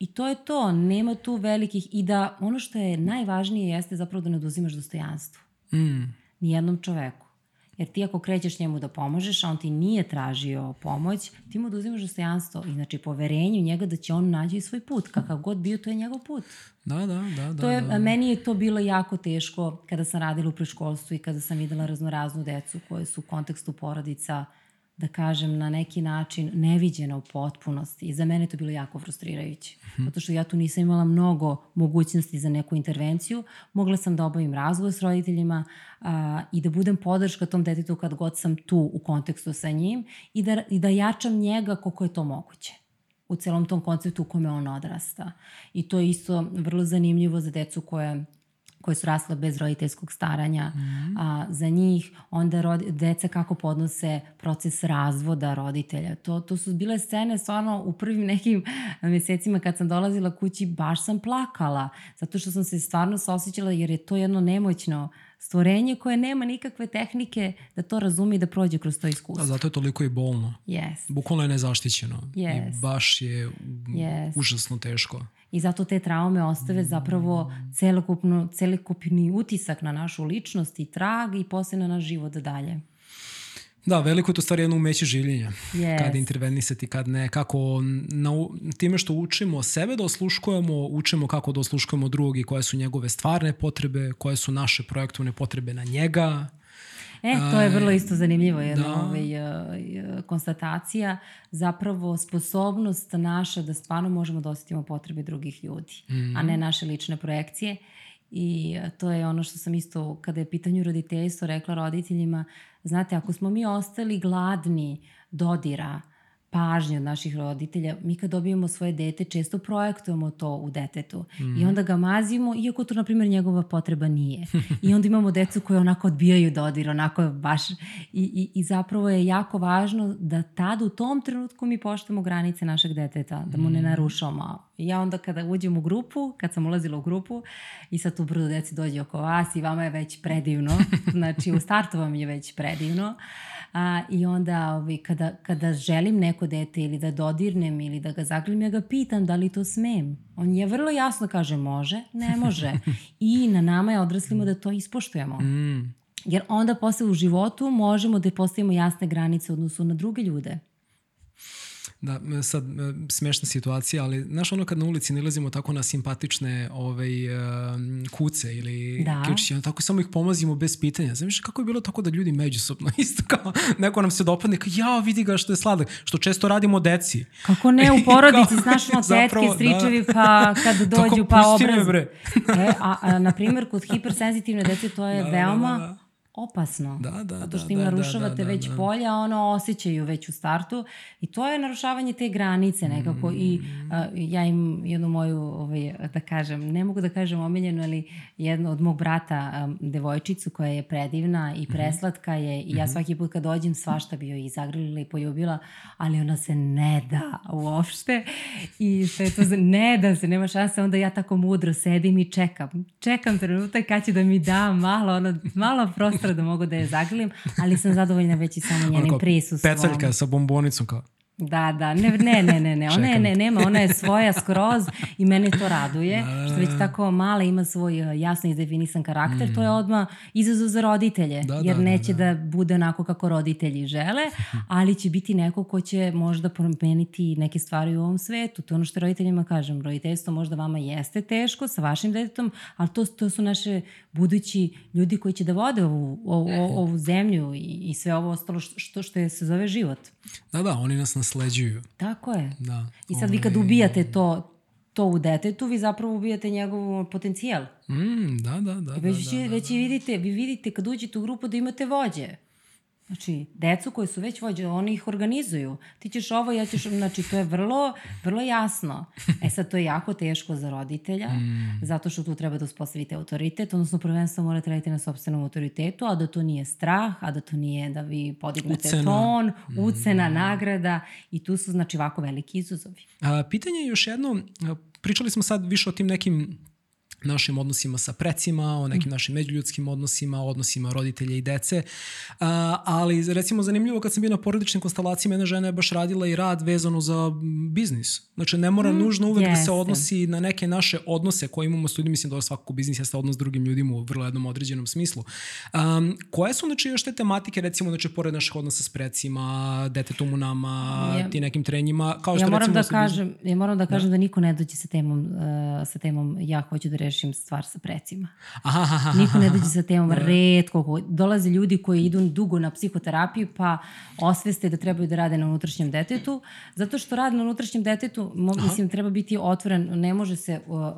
I to je to, nema tu velikih i da ono što je najvažnije jeste zapravo da ne oduzimaš dostojanstvo. Mm. Nijednom čoveku. Jer ti ako krećeš njemu da pomožeš, a on ti nije tražio pomoć, ti mu oduzimaš dostojanstvo i znači poverenje u njega da će on nađi svoj put. Kakav god bio, to je njegov put. Da, da, da. da to je, da. Meni je to bilo jako teško kada sam radila u preškolstvu i kada sam videla raznoraznu decu koje su u kontekstu porodica uh, da kažem, na neki način neviđena u potpunosti. I za mene to bilo jako frustrirajuće. Mm -hmm. Zato što ja tu nisam imala mnogo mogućnosti za neku intervenciju. Mogla sam da obavim razgovor s roditeljima a, i da budem podrška tom detetu kad god sam tu u kontekstu sa njim i da, i da jačam njega koliko je to moguće u celom tom konceptu u kome on odrasta. I to je isto vrlo zanimljivo za decu koje koje su rasle bez roditeljskog staranja mm. a, za njih, onda rodi, deca kako podnose proces razvoda roditelja. To, to su bile scene stvarno u prvim nekim mesecima kad sam dolazila kući baš sam plakala zato što sam se stvarno osjećala jer je to jedno nemoćno stvorenje koje nema nikakve tehnike da to razume i da prođe kroz to iskustvo. A zato je toliko i bolno. Yes. Bukvalno je nezaštićeno. Yes. I baš je yes. užasno teško. I zato te traume ostave zapravo celokupno, celokupni utisak na našu ličnost i trag i posle na naš život dalje. Da, veliko je to stvari jedno umeće življenja. Yes. Kad intervenisati, kad ne. Kako na, time što učimo sebe da osluškujemo, učimo kako da osluškujemo drugog i koje su njegove stvarne potrebe, koje su naše projektovne potrebe na njega. E, to je vrlo isto zanimljivo, jedna da. ovaj, uh, konstatacija. Zapravo, sposobnost naša da stvarno možemo da osetimo potrebe drugih ljudi, mm. a ne naše lične projekcije. I to je ono što sam isto, kada je pitanju roditeljstva, rekla roditeljima, znate, ako smo mi ostali gladni dodira, pažnje od naših roditelja, mi kad dobijemo svoje dete često projektujemo to u detetu mm. i onda ga mazimo, iako to na primjer njegova potreba nije. I onda imamo decu koje onako odbijaju dodir, onako baš i, i, i zapravo je jako važno da tad u tom trenutku mi poštemo granice našeg deteta, da mu ne mhm. narušamo. I ja onda kada uđem u grupu, kad sam ulazila u grupu i sad tu brdo deci dođe oko vas i vama je već predivno, znači u startu vam je već predivno. A, I onda ovaj, kada, kada želim neko dete ili da dodirnem ili da ga zaglim, ja ga pitam da li to smem. On je vrlo jasno kaže može, ne može. I na nama je odraslimo da to ispoštujemo. Mm. Jer onda posle u životu možemo da postavimo jasne granice u odnosu na druge ljude. Da, sad, smešna situacija, ali znaš ono kad na ulici nalazimo tako na simpatične ovaj, kuce ili da. kičići, ono, tako samo ih pomazimo bez pitanja. Znaš kako je bilo tako da ljudi međusobno isto kao neko nam se dopadne, kao ja vidi ga što je sladak, što često radimo deci. Kako ne, u porodici, znaš ono, tetke, da. stričevi, da. pa kad dođu, tako, pa obraz. bre. e, a, a, na primjer, kod hipersenzitivne dece to je da, veoma... Da, da, da opasno. Da, da, zato što im da, da, narušavate da, da, već da. polja, ono osjećaju već u startu i to je narušavanje te granice nekako mm. i uh, ja im jednu moju, ovaj, da kažem, ne mogu da kažem omiljenu, ali jednu od mog brata, um, devojčicu koja je predivna i mhm. preslatka je i ja mhm. svaki put kad dođem svašta bi joj i zagrlila i poljubila, ali ona se ne da uopšte i što je to za, ne da se, nema šanse, onda ja tako mudro sedim i čekam. Čekam trenutak kad će da mi da malo, ono, malo prostora sutra da mogu da je zagrlim, ali sam zadovoljna već i samo njenim prisustvom. Peceljka sa bombonicom kao. Da, da, ne, ne, ne, ne, ne. ona je, ne, nema, ona je svoja skroz i mene to raduje, da, da, što već da. tako mala ima svoj uh, jasno izdefinisan karakter, mm. to je odmah izazov za roditelje, da, jer da, neće da, da. da bude onako kako roditelji žele, ali će biti neko ko će možda promeniti neke stvari u ovom svetu. To je ono što roditeljima kažem, roditeljstvo možda vama jeste teško sa vašim detetom, ali to, to su naše budući ljudi koji će da vode ovu, ovu, ovu zemlju i, i sve ovo ostalo što, što je se zove život. Da, da, oni nas nasleđuju. Tako je. Da. I sad vi kad ubijate to, to u detetu, vi zapravo ubijate njegov potencijal. Mm, da, da, da. I već, da, da, da, već da. vidite, vi vidite kad uđete u grupu da imate vođe. Znači, decu koji su već vođe, oni ih organizuju. Ti ćeš ovo, ja ćeš... Znači, to je vrlo, vrlo jasno. E sad, to je jako teško za roditelja, mm. zato što tu treba da uspostavite autoritet, odnosno prvenstvo morate raditi na sobstvenom autoritetu, a da to nije strah, a da to nije da vi podignete ucena. ton, mm. ucena, mm. nagrada i tu su, znači, ovako veliki izazovi. A, pitanje je još jedno, pričali smo sad više o tim nekim našim odnosima sa precima, o nekim našim međuljudskim odnosima, odnosima roditelja i dece. A, ali recimo zanimljivo kad sam bio na porodičnim konstalacijama, jedna žena je baš radila i rad vezano za biznis. Znači ne mora mm, nužno uvek jeste. da se odnosi na neke naše odnose koje imamo s ljudima, mislim da svakako biznis jeste odnos s drugim ljudima u vrlo jednom određenom smislu. Um, koje su znači još te tematike recimo znači pored naših odnosa s precima, detetom u nama, ja, ti nekim trenjima, kao što ja moram recimo da kažem, ja moram da kažem da, da niko ne dođe sa temom uh, sa temom ja hoću da rešim stvar sa precima. Aha, aha, aha, Niko ne dođe sa temom redko. Dolaze ljudi koji idu dugo na psihoterapiju pa osveste da trebaju da rade na unutrašnjem detetu. Zato što rad na unutrašnjem detetu, mislim, treba biti otvoren. Ne može se... Uh,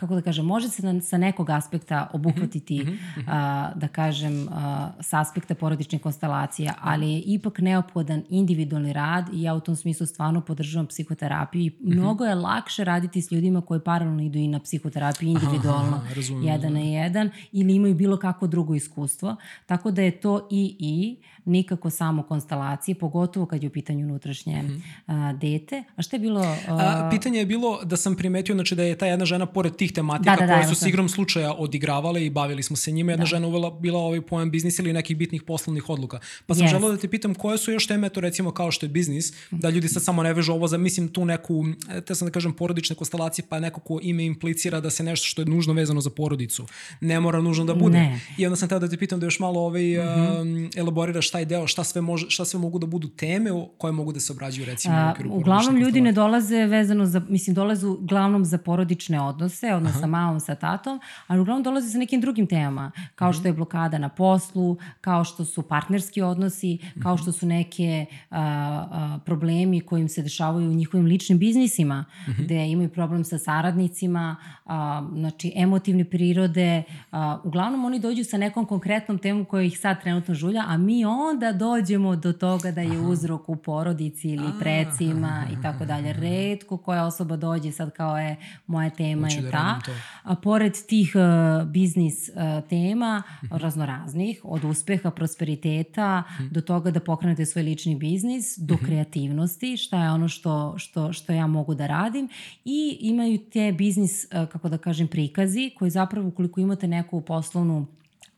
kako da kažem, može se na, sa nekog aspekta obuhvatiti, mm -hmm. a, da kažem, a, sa aspekta porodične konstalacije, ali je ipak neophodan individualni rad i ja u tom smislu stvarno podržavam psihoterapiju i -hmm. mnogo je lakše raditi s ljudima koji paralelno idu i na psihoterapiju individualno, aha, aha, jedan na jedan, ili imaju bilo kakvo drugo iskustvo. Tako da je to i i, nikako samo konstalacije, pogotovo kad je u pitanju unutrašnje mm -hmm. a, dete. A šta je bilo... A... A, pitanje je bilo da sam primetio znači, da je ta jedna žena pored tih tematika da, da, da, koje su s igrom slučaja odigravale i bavili smo se njima. Jedna da. žena uvela bila ovaj pojam biznis ili nekih bitnih poslovnih odluka. Pa sam yes. želeo da te pitam koje su još teme, to recimo kao što je biznis, da ljudi sad samo ne vežu ovo za, mislim, tu neku, te sam da kažem, porodične konstalacije, pa neko ko ime implicira da se nešto što je nužno vezano za porodicu ne mora nužno da bude. Ne. I onda sam teo da te pitam da još malo ovaj, mm -hmm. um, elaboriraš taj deo, šta sve, može, šta sve mogu da budu teme koje mogu da se obrađuju recimo A, u Uglavnom ljudi ne dolaze vezano za, mislim, dolaze uglavnom za porodične odnose, odnosno Aha. sa mamom, sa tatom, ali uglavnom dolazi sa nekim drugim temama, kao što je blokada na poslu, kao što su partnerski odnosi, kao što su neke a, a, problemi kojim se dešavaju u njihovim ličnim biznisima, gde imaju problem sa saradnicima, a, znači emotivne prirode, a, uglavnom oni dođu sa nekom konkretnom temom koja ih sad trenutno žulja, a mi onda dođemo do toga da je uzrok u porodici ili precima i tako dalje. Redko koja osoba dođe sad kao je moja tema Hoću je da ta. A pored tih uh, biznis uh, tema uh. -huh. raznoraznih, od uspeha, prosperiteta mhm. -huh. do toga da pokrenete svoj lični biznis, do mhm. -huh. kreativnosti, šta je ono što, što, što ja mogu da radim i imaju te biznis, uh, kako da kažem, prikazi koji zapravo ukoliko imate neku poslovnu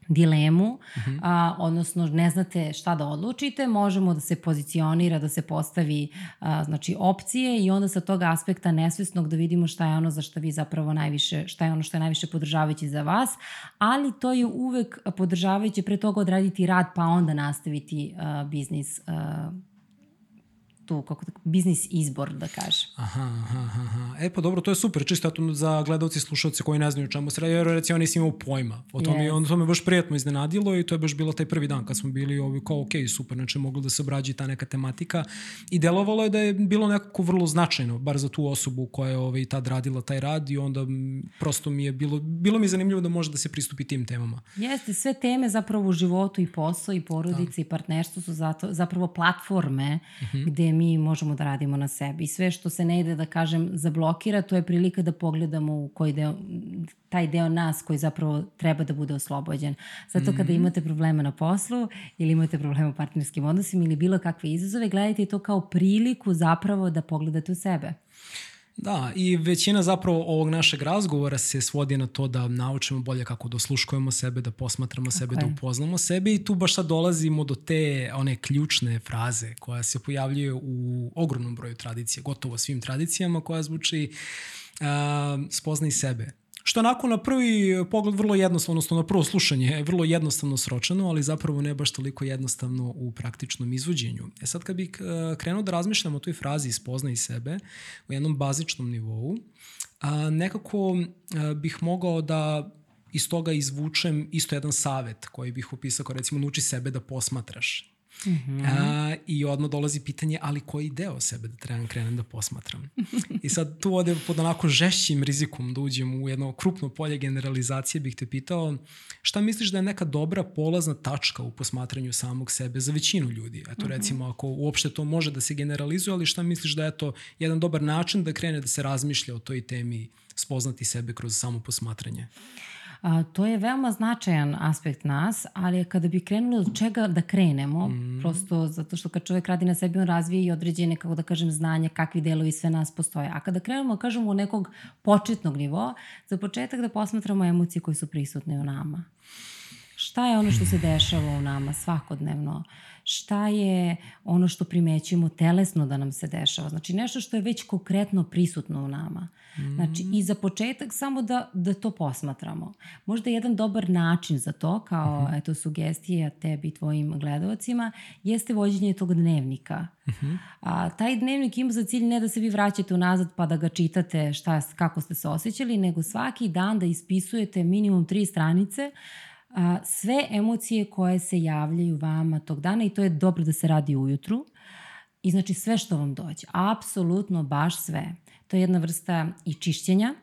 dilemu, uh -huh. a, odnosno ne znate šta da odlučite, možemo da se pozicionira, da se postavi a, znači opcije i onda sa tog aspekta nesvesnog da vidimo šta je ono za što vi zapravo najviše, šta je ono što je najviše podržavajuće za vas, ali to je uvek podržavajuće pre toga odraditi rad pa onda nastaviti a, biznis a, tu kako da, biznis izbor, da kažem. Aha, aha, aha. E pa dobro, to je super, čisto to za gledalci i slušalce koji ne znaju čemu se radi, jer recimo nisi imao pojma. O tome, yes. on, to me baš prijatno iznenadilo i to je baš bilo taj prvi dan kad smo bili ovi kao ok, super, znači moglo da se obrađi ta neka tematika i delovalo je da je bilo nekako vrlo značajno, bar za tu osobu koja je ovaj, tad radila taj rad i onda prosto mi je bilo, bilo mi je zanimljivo da može da se pristupi tim temama. Jeste, sve teme zapravo u životu i posao i porodice da. i partnerstvo su zato, zapravo platforme uh mhm. -huh. gde mi možemo da radimo na sebi. Sve što se ne ide, da kažem, zablokira, to je prilika da pogledamo u koji deo, taj deo nas koji zapravo treba da bude oslobođen. Zato kada mm -hmm. imate problema na poslu ili imate problema u partnerskim odnosima ili bilo kakve izazove, gledajte to kao priliku zapravo da pogledate u sebe. Da, i većina zapravo ovog našeg razgovora se svodi na to da naučimo bolje kako da osluškujemo sebe, da posmatramo okay. sebe, da upoznamo sebe i tu baš sad dolazimo do te one ključne fraze koja se pojavljuje u ogromnom broju tradicija, gotovo svim tradicijama koja zvuči uh, spoznaj sebe. Što onako na prvi pogled vrlo jednostavno, odnosno na prvo slušanje je vrlo jednostavno sročeno, ali zapravo ne baš toliko jednostavno u praktičnom izvođenju. E sad kad bih e, krenuo da razmišljam o toj frazi spoznaj sebe u jednom bazičnom nivou, a, nekako e, bih mogao da iz toga izvučem isto jedan savet koji bih opisao kao recimo nauči sebe da posmatraš. Mm -hmm. A, I odmah dolazi pitanje, ali koji deo sebe da trebam krenem da posmatram? I sad tu ode pod onako žešćim rizikom da uđem u jedno krupno polje generalizacije bih te pitao šta misliš da je neka dobra polazna tačka u posmatranju samog sebe za većinu ljudi? Eto mm -hmm. recimo ako uopšte to može da se generalizuje, ali šta misliš da je to jedan dobar način da krene da se razmišlja o toj temi spoznati sebe kroz samo posmatranje? A, to je veoma značajan aspekt nas, ali kada bi krenuli od čega da krenemo, mm. prosto zato što kad čovjek radi na sebi, on razvije i određene, kako da kažem, znanje, kakvi delovi sve nas postoje. A kada krenemo, kažemo, od nekog početnog nivoa, za početak da posmatramo emocije koje su prisutne u nama. Šta je ono što se dešava u nama svakodnevno? Šta je ono što primećujemo telesno da nam se dešava? Znači nešto što je već konkretno prisutno u nama. Mm. Znači i za početak samo da, da to posmatramo. Možda jedan dobar način za to, kao mm -hmm. eto sugestija tebi i tvojim gledovacima, jeste vođenje tog dnevnika. Mm -hmm. A, taj dnevnik ima za cilj ne da se vi vraćate unazad pa da ga čitate šta, kako ste se osjećali, nego svaki dan da ispisujete minimum tri stranice a, sve emocije koje se javljaju vama tog dana i to je dobro da se radi ujutru. I znači sve što vam dođe, apsolutno baš sve. To je jedna vrsta i čišćenja,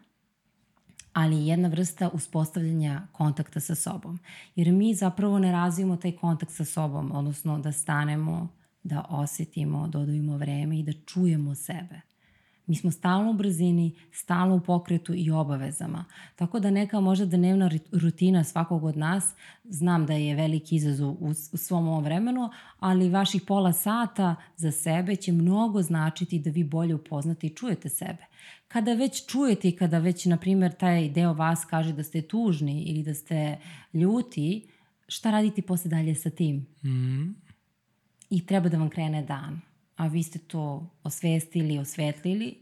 ali jedna vrsta uspostavljanja kontakta sa sobom. Jer mi zapravo ne razvijemo taj kontakt sa sobom, odnosno da stanemo, da osetimo, da odavimo vreme i da čujemo sebe. Mi smo stalno u brzini, stalno u pokretu i obavezama. Tako da neka možda dnevna rutina svakog od nas, znam da je veliki izazov u, u svom ovom vremenu, ali vaših pola sata za sebe će mnogo značiti da vi bolje upoznate i čujete sebe. Kada već čujete i kada već, na primjer, taj deo vas kaže da ste tužni ili da ste ljuti, šta raditi posle dalje sa tim? Mm. I treba da vam krene dan a vi ste to osvestili, osvetlili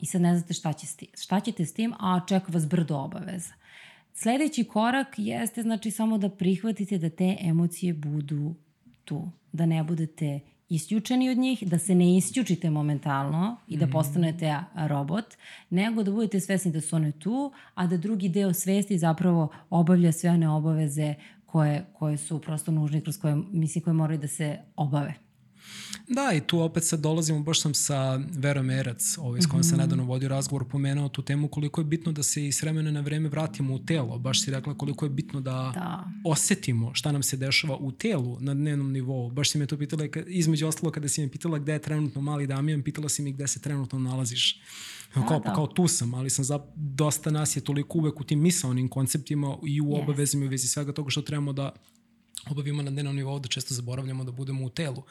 i sad ne znate šta, će sti, šta ćete s tim, a čeka vas brdo obaveza. Sledeći korak jeste znači samo da prihvatite da te emocije budu tu, da ne budete isključeni od njih, da se ne isključite momentalno i da postanete robot, nego da budete svesni da su one tu, a da drugi deo svesti zapravo obavlja sve one obaveze koje, koje su prosto nužne, kroz koje, mislim, koje moraju da se obave. Da, i tu opet sad dolazimo, baš sam sa Verom Erac, ovaj, s kojom mm -hmm. sam mhm. nedavno vodio razgovor, pomenuo tu temu koliko je bitno da se i s vremena na vreme vratimo u telo. Baš si rekla koliko je bitno da, da. osetimo šta nam se dešava u telu na dnevnom nivou. Baš si me to pitala, između ostalo kada si me pitala gde je trenutno mali Damijan, pitala si mi gde se trenutno nalaziš. Da, kao, da. kao tu sam, ali sam za, dosta nas je toliko uvek u tim misalnim konceptima i u yes. obavezima u vezi svega toga što trebamo da obavimo na dnevnom nivou, da često zaboravljamo da budemo u telu.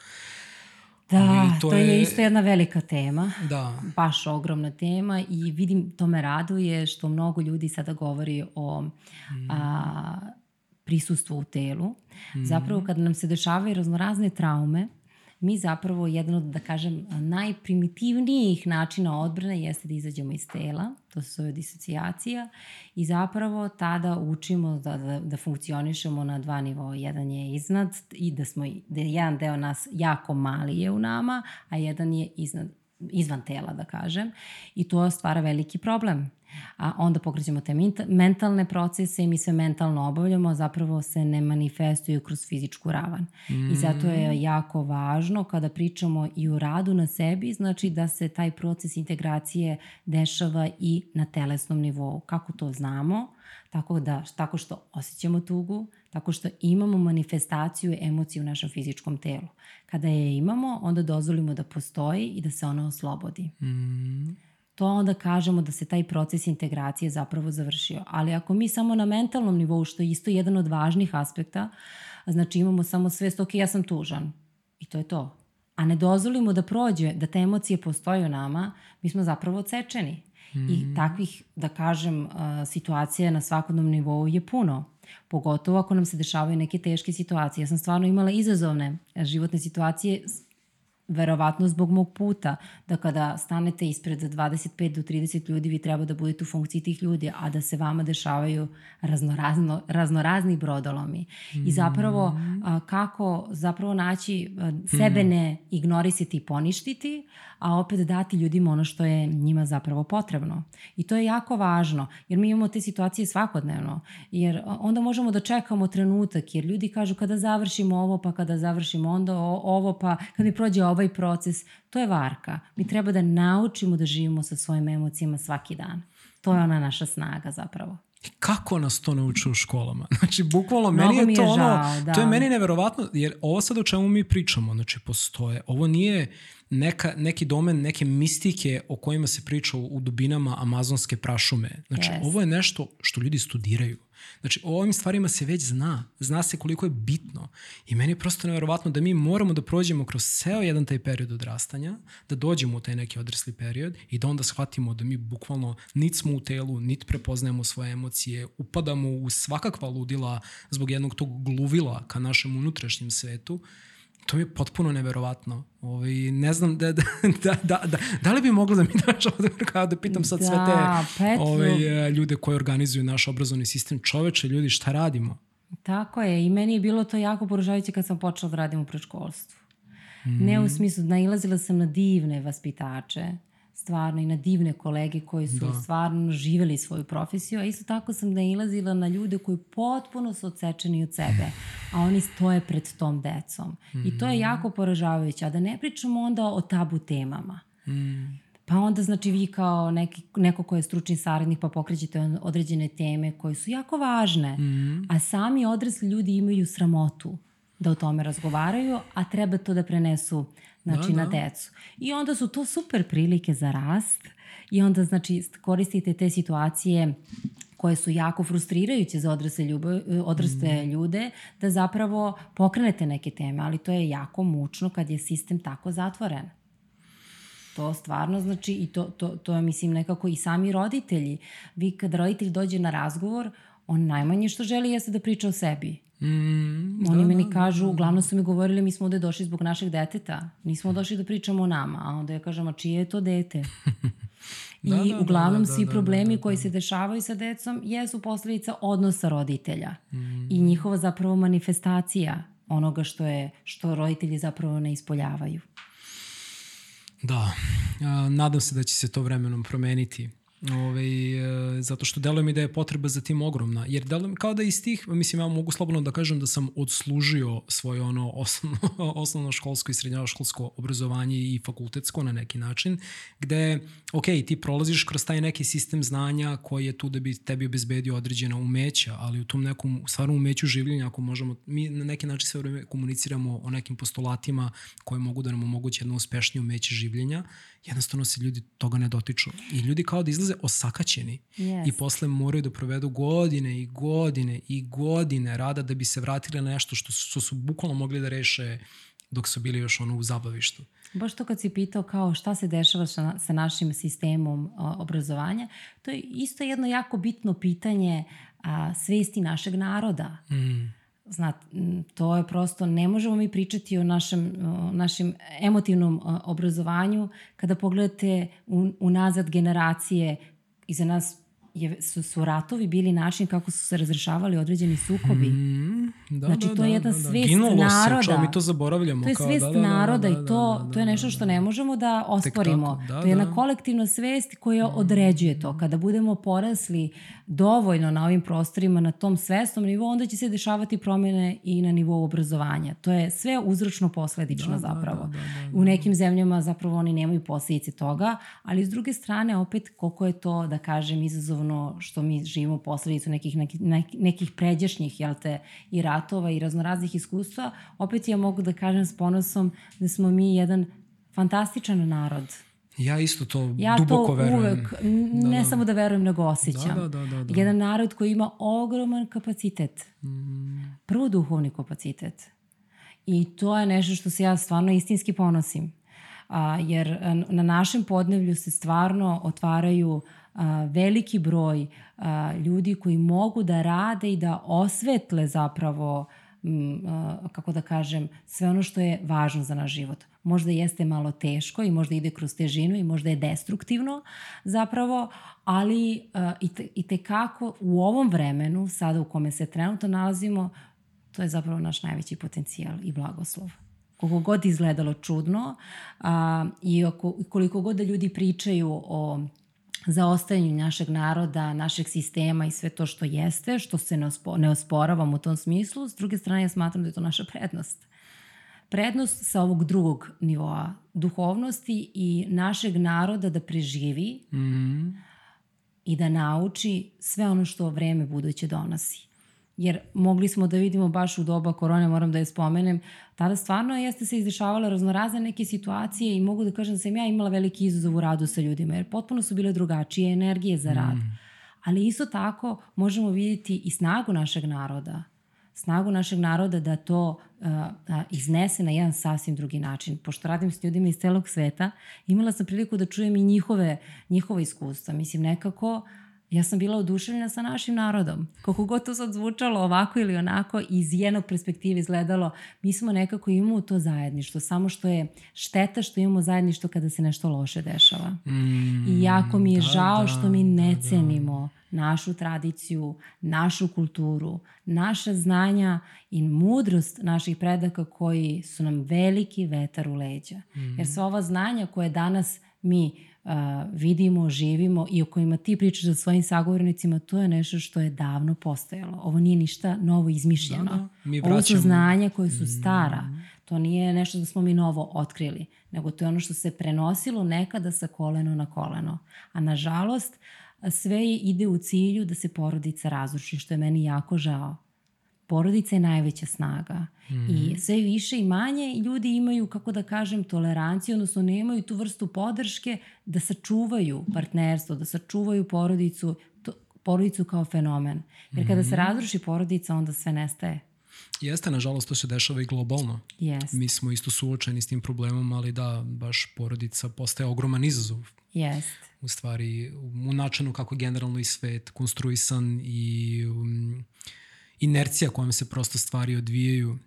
Da, to, to je, je isto jedna velika tema. Da. Baš ogromna tema i vidim, to me raduje što mnogo ljudi sada govori o mm. a, prisustvu u telu. Mm. Zapravo kad nam se dešavaju raznorazne traume, mi zapravo jedan od, da kažem, najprimitivnijih načina odbrane jeste da izađemo iz tela, to se zove disocijacija i zapravo tada učimo da, da, da funkcionišemo na dva nivoa. Jedan je iznad i da, smo, da je jedan deo nas jako mali je u nama, a jedan je iznad, izvan tela, da kažem. I to stvara veliki problem a onda pokrećemo te mentalne procese i mi sve mentalno obavljamo, zapravo se ne manifestuju kroz fizičku ravan. Mm. I zato je mm. jako važno kada pričamo i o radu na sebi, znači da se taj proces integracije dešava i na telesnom nivou. Kako to znamo? Tako, da, tako što osjećamo tugu, tako što imamo manifestaciju emocije u našem fizičkom telu. Kada je imamo, onda dozvolimo da postoji i da se ona oslobodi. Mm to onda kažemo da se taj proces integracije zapravo završio. Ali ako mi samo na mentalnom nivou, što je isto jedan od važnih aspekta, znači imamo samo svest, ok, ja sam tužan i to je to. A ne dozvolimo da prođe, da te emocije postoje u nama, mi smo zapravo odsečeni. Mm. I mhm. takvih, da kažem, situacija na svakodnom nivou je puno. Pogotovo ako nam se dešavaju neke teške situacije. Ja sam stvarno imala izazovne životne situacije verovatno zbog mog puta, da kada stanete ispred 25 do 30 ljudi, vi treba da budete u funkciji tih ljudi, a da se vama dešavaju raznorazno, raznorazni brodolomi. Mm. I zapravo, a, kako zapravo naći a, sebe mm. ne ignorisati i poništiti, a opet dati ljudima ono što je njima zapravo potrebno. I to je jako važno, jer mi imamo te situacije svakodnevno, jer onda možemo da čekamo trenutak, jer ljudi kažu kada završimo ovo, pa kada završimo onda ovo, pa kad mi prođe ovaj proces, to je varka. Mi treba da naučimo da živimo sa svojim emocijama svaki dan. To je ona naša snaga zapravo. I kako nas to nauče u školama? Znači, bukvalno, meni je, je to ono, da. to je meni neverovatno, jer ovo sad o čemu mi pričamo, znači, postoje, ovo nije neka, neki domen neke mistike o kojima se priča u dubinama amazonske prašume. Znači, yes. ovo je nešto što ljudi studiraju. Znači, o ovim stvarima se već zna. Zna se koliko je bitno. I meni je prosto neverovatno da mi moramo da prođemo kroz ceo jedan taj period odrastanja, da dođemo u taj neki odrasli period i da onda shvatimo da mi bukvalno nit smo u telu, nit prepoznajemo svoje emocije, upadamo u svakakva ludila zbog jednog tog gluvila ka našem unutrašnjem svetu To je potpuno neverovatno. Ovaj, ne znam da, da, da, da, da, da li bi moglo da mi daš ovde kao da pitam sad da, sve te ovaj, ljude koji organizuju naš obrazovni sistem. Čoveče, ljudi, šta radimo? Tako je i meni je bilo to jako poražavajuće kad sam počela da radim u predškolstvu. Mm. Ne u smislu, nailazila sam na divne vaspitače stvarno i na divne kolege koji su da. stvarno živeli svoju profesiju, a isto tako sam nailazila na ljude koji potpuno su odsečeni od sebe, a oni stoje pred tom decom. Mm. I to je mhm. jako poražavajuće, a da ne pričamo onda o tabu temama. Mm. Pa onda znači vi kao neki, neko ko je stručni saradnik pa pokrećete određene teme koje su jako važne, mm. a sami odrasli ljudi imaju sramotu da o tome razgovaraju, a treba to da prenesu znači, da, na da. decu. I onda su to super prilike za rast i onda znači koristite te situacije koje su jako frustrirajuće za odrasle, ljubav, odrasle mm. ljude, da zapravo pokrenete neke teme, ali to je jako mučno kad je sistem tako zatvoren. To stvarno znači i to, to, to je mislim nekako i sami roditelji. Vi kad roditelj dođe na razgovor, on najmanje što želi jeste da priča o sebi. Mm, Oni da, meni da, kažu, da, da. uglavnom su mi govorili mi smo ovde došli zbog našeg deteta. Nismo došli da pričamo o nama. A onda ja kažem, a čije je to dete? da, I da, uglavnom da, da, svi da, problemi da, da, da. koji se dešavaju sa decom jesu posledica odnosa roditelja. Mm. I njihova zapravo manifestacija onoga što je što roditelji zapravo ne ispoljavaju. Da, nadam se da će se to vremenom promeniti. Ove, ovaj, zato što deluje mi da je potreba za tim ogromna. Jer deluje kao da iz tih, mislim, ja mogu slobodno da kažem da sam odslužio svoje ono osnovno, osnovno školsko i srednjoškolsko obrazovanje i fakultetsko na neki način, gde, ok, ti prolaziš kroz taj neki sistem znanja koji je tu da bi tebi obezbedio određena umeća, ali u tom nekom stvarnom umeću življenja, ako možemo, mi na neki način sve vreme komuniciramo o nekim postulatima koje mogu da nam omoguće jedno uspešnije umeće življenja, jednostavno se ljudi toga ne dotiču. I ljudi kao da izlaze osakaćeni yes. i posle moraju da provedu godine i godine i godine rada da bi se vratili na nešto što su, što su bukvalno mogli da reše dok su bili još ono u zabavištu. Baš to kad si pitao kao šta se dešava sa, sa našim sistemom a, obrazovanja, to je isto jedno jako bitno pitanje a, svesti našeg naroda. Mm Znat, to je prosto, ne možemo mi pričati o našem, o našem emotivnom obrazovanju kada pogledate unazad generacije iza nas je, su, su ratovi bili način kako su se razrešavali određeni sukobi. Mm, da, znači, da, to je da, jedna da, da. svest Ginulo naroda. Se, mi to zaboravljamo. To je kao, svest da, da, da, naroda da, da, i to, da, da, to je nešto što ne možemo da osporimo. Tako, da, to je jedna da. kolektivna svest koja određuje to. Kada budemo porasli dovoljno na ovim prostorima, na tom svestom nivou, onda će se dešavati promene i na nivou obrazovanja. To je sve uzročno posledično da, zapravo. Da, da, da, da, U nekim zemljama zapravo oni nemaju posledice toga, ali s druge strane opet koliko je to, da kažem, izazovno što mi živimo posledicu nekih, nekih, nekih pređašnjih jel te, i ratova i raznoraznih iskustva, opet ja mogu da kažem s ponosom da smo mi jedan fantastičan narod. Ja isto to ja duboko to verujem. uvek, ne da, da. samo da verujem, nego osjećam. Da, da, da, da, da. Jedan narod koji ima ogroman kapacitet. Mm. Prvo duhovni kapacitet. I to je nešto što se ja stvarno istinski ponosim. A, jer na našem podnevlju se stvarno otvaraju a, veliki broj a, ljudi koji mogu da rade i da osvetle zapravo m, a, kako da kažem, sve ono što je važno za naš život. Možda jeste malo teško i možda ide kroz težinu i možda je destruktivno zapravo, ali a, i, te, i u ovom vremenu, sada u kome se trenutno nalazimo, to je zapravo naš najveći potencijal i blagoslov koliko god izgledalo čudno a, i oko, koliko god da ljudi pričaju o zaostajanju našeg naroda, našeg sistema i sve to što jeste, što se ne, ospo, ne osporavam u tom smislu, s druge strane ja smatram da je to naša prednost. Prednost sa ovog drugog nivoa duhovnosti i našeg naroda da preživi mm -hmm. i da nauči sve ono što vreme buduće donosi jer mogli smo da vidimo baš u doba korone, moram da je spomenem, tada stvarno jeste se izdešavale raznorazne neke situacije i mogu da kažem da sam ja imala veliki izazov u radu sa ljudima, jer potpuno su bile drugačije energije za rad. Mm. Ali isto tako možemo vidjeti i snagu našeg naroda, snagu našeg naroda da to uh, iznese na jedan sasvim drugi način. Pošto radim s ljudima iz celog sveta, imala sam priliku da čujem i njihove, njihove iskustva. Mislim, nekako ja sam bila oduševljena sa našim narodom. Koliko god to sad zvučalo ovako ili onako, iz jednog perspektive izgledalo, mi smo nekako imamo to zajedništvo, samo što je šteta što imamo zajedništvo kada se nešto loše dešava. Mm, I jako mi je da, žao da, što mi ne da, da. Našu tradiciju, našu kulturu, naša znanja i mudrost naših predaka koji su nam veliki vetar u leđa. Mm. Jer sva ova znanja koje danas mi uh, vidimo, živimo i o kojima ti pričaš sa svojim sagovornicima, to je nešto što je davno postojalo. Ovo nije ništa novo izmišljeno. Da, da. Mi Ovo su znanja koje su stara. Mm. To nije nešto da smo mi novo otkrili, nego to je ono što se prenosilo nekada sa koleno na koleno. A nažalost, sve ide u cilju da se porodica razruši, što je meni jako žao porodica je najveća snaga mm -hmm. i mhm. sve više i manje ljudi imaju, kako da kažem, toleranciju, odnosno nemaju tu vrstu podrške da sačuvaju partnerstvo, da sačuvaju porodicu, to, porodicu kao fenomen. Jer kada mm -hmm. se mhm. razruši porodica, onda sve nestaje. Jeste, nažalost, to se dešava i globalno. Yes. Mi smo isto suočeni s tim problemom, ali da, baš porodica postaje ogroman izazov. Jest. U stvari, u načinu kako generalno i svet konstruisan i um, inercija kojom se prosto stvari odvijaju.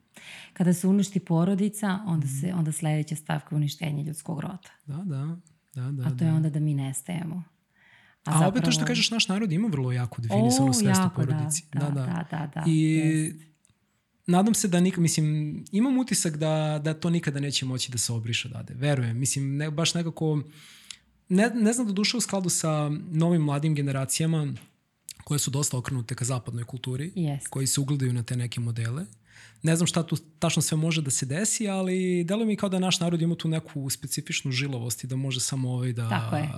Kada se uništi porodica, onda, se, onda sledeća stavka je uništenje ljudskog roda. Da, da. da, da A to je da. onda da mi nestajemo. A, A zapravo... opet to što kažeš, naš narod ima vrlo jako definisanu svest o porodici. Da, da, da. da, da, da I jest. nadam se da nikad, mislim, imam utisak da, da to nikada neće moći da se obriše odade. Verujem. Mislim, ne, baš nekako, ne, ne znam da duše u skladu sa novim mladim generacijama koje su dosta okrenute ka zapadnoj kulturi, Yes. koji se ugledaju na te neke modele. Ne znam šta tu tačno sve može da se desi, ali deluje mi kao da naš narod ima tu neku specifičnu žilovost i da može samo ovaj da... Tako je.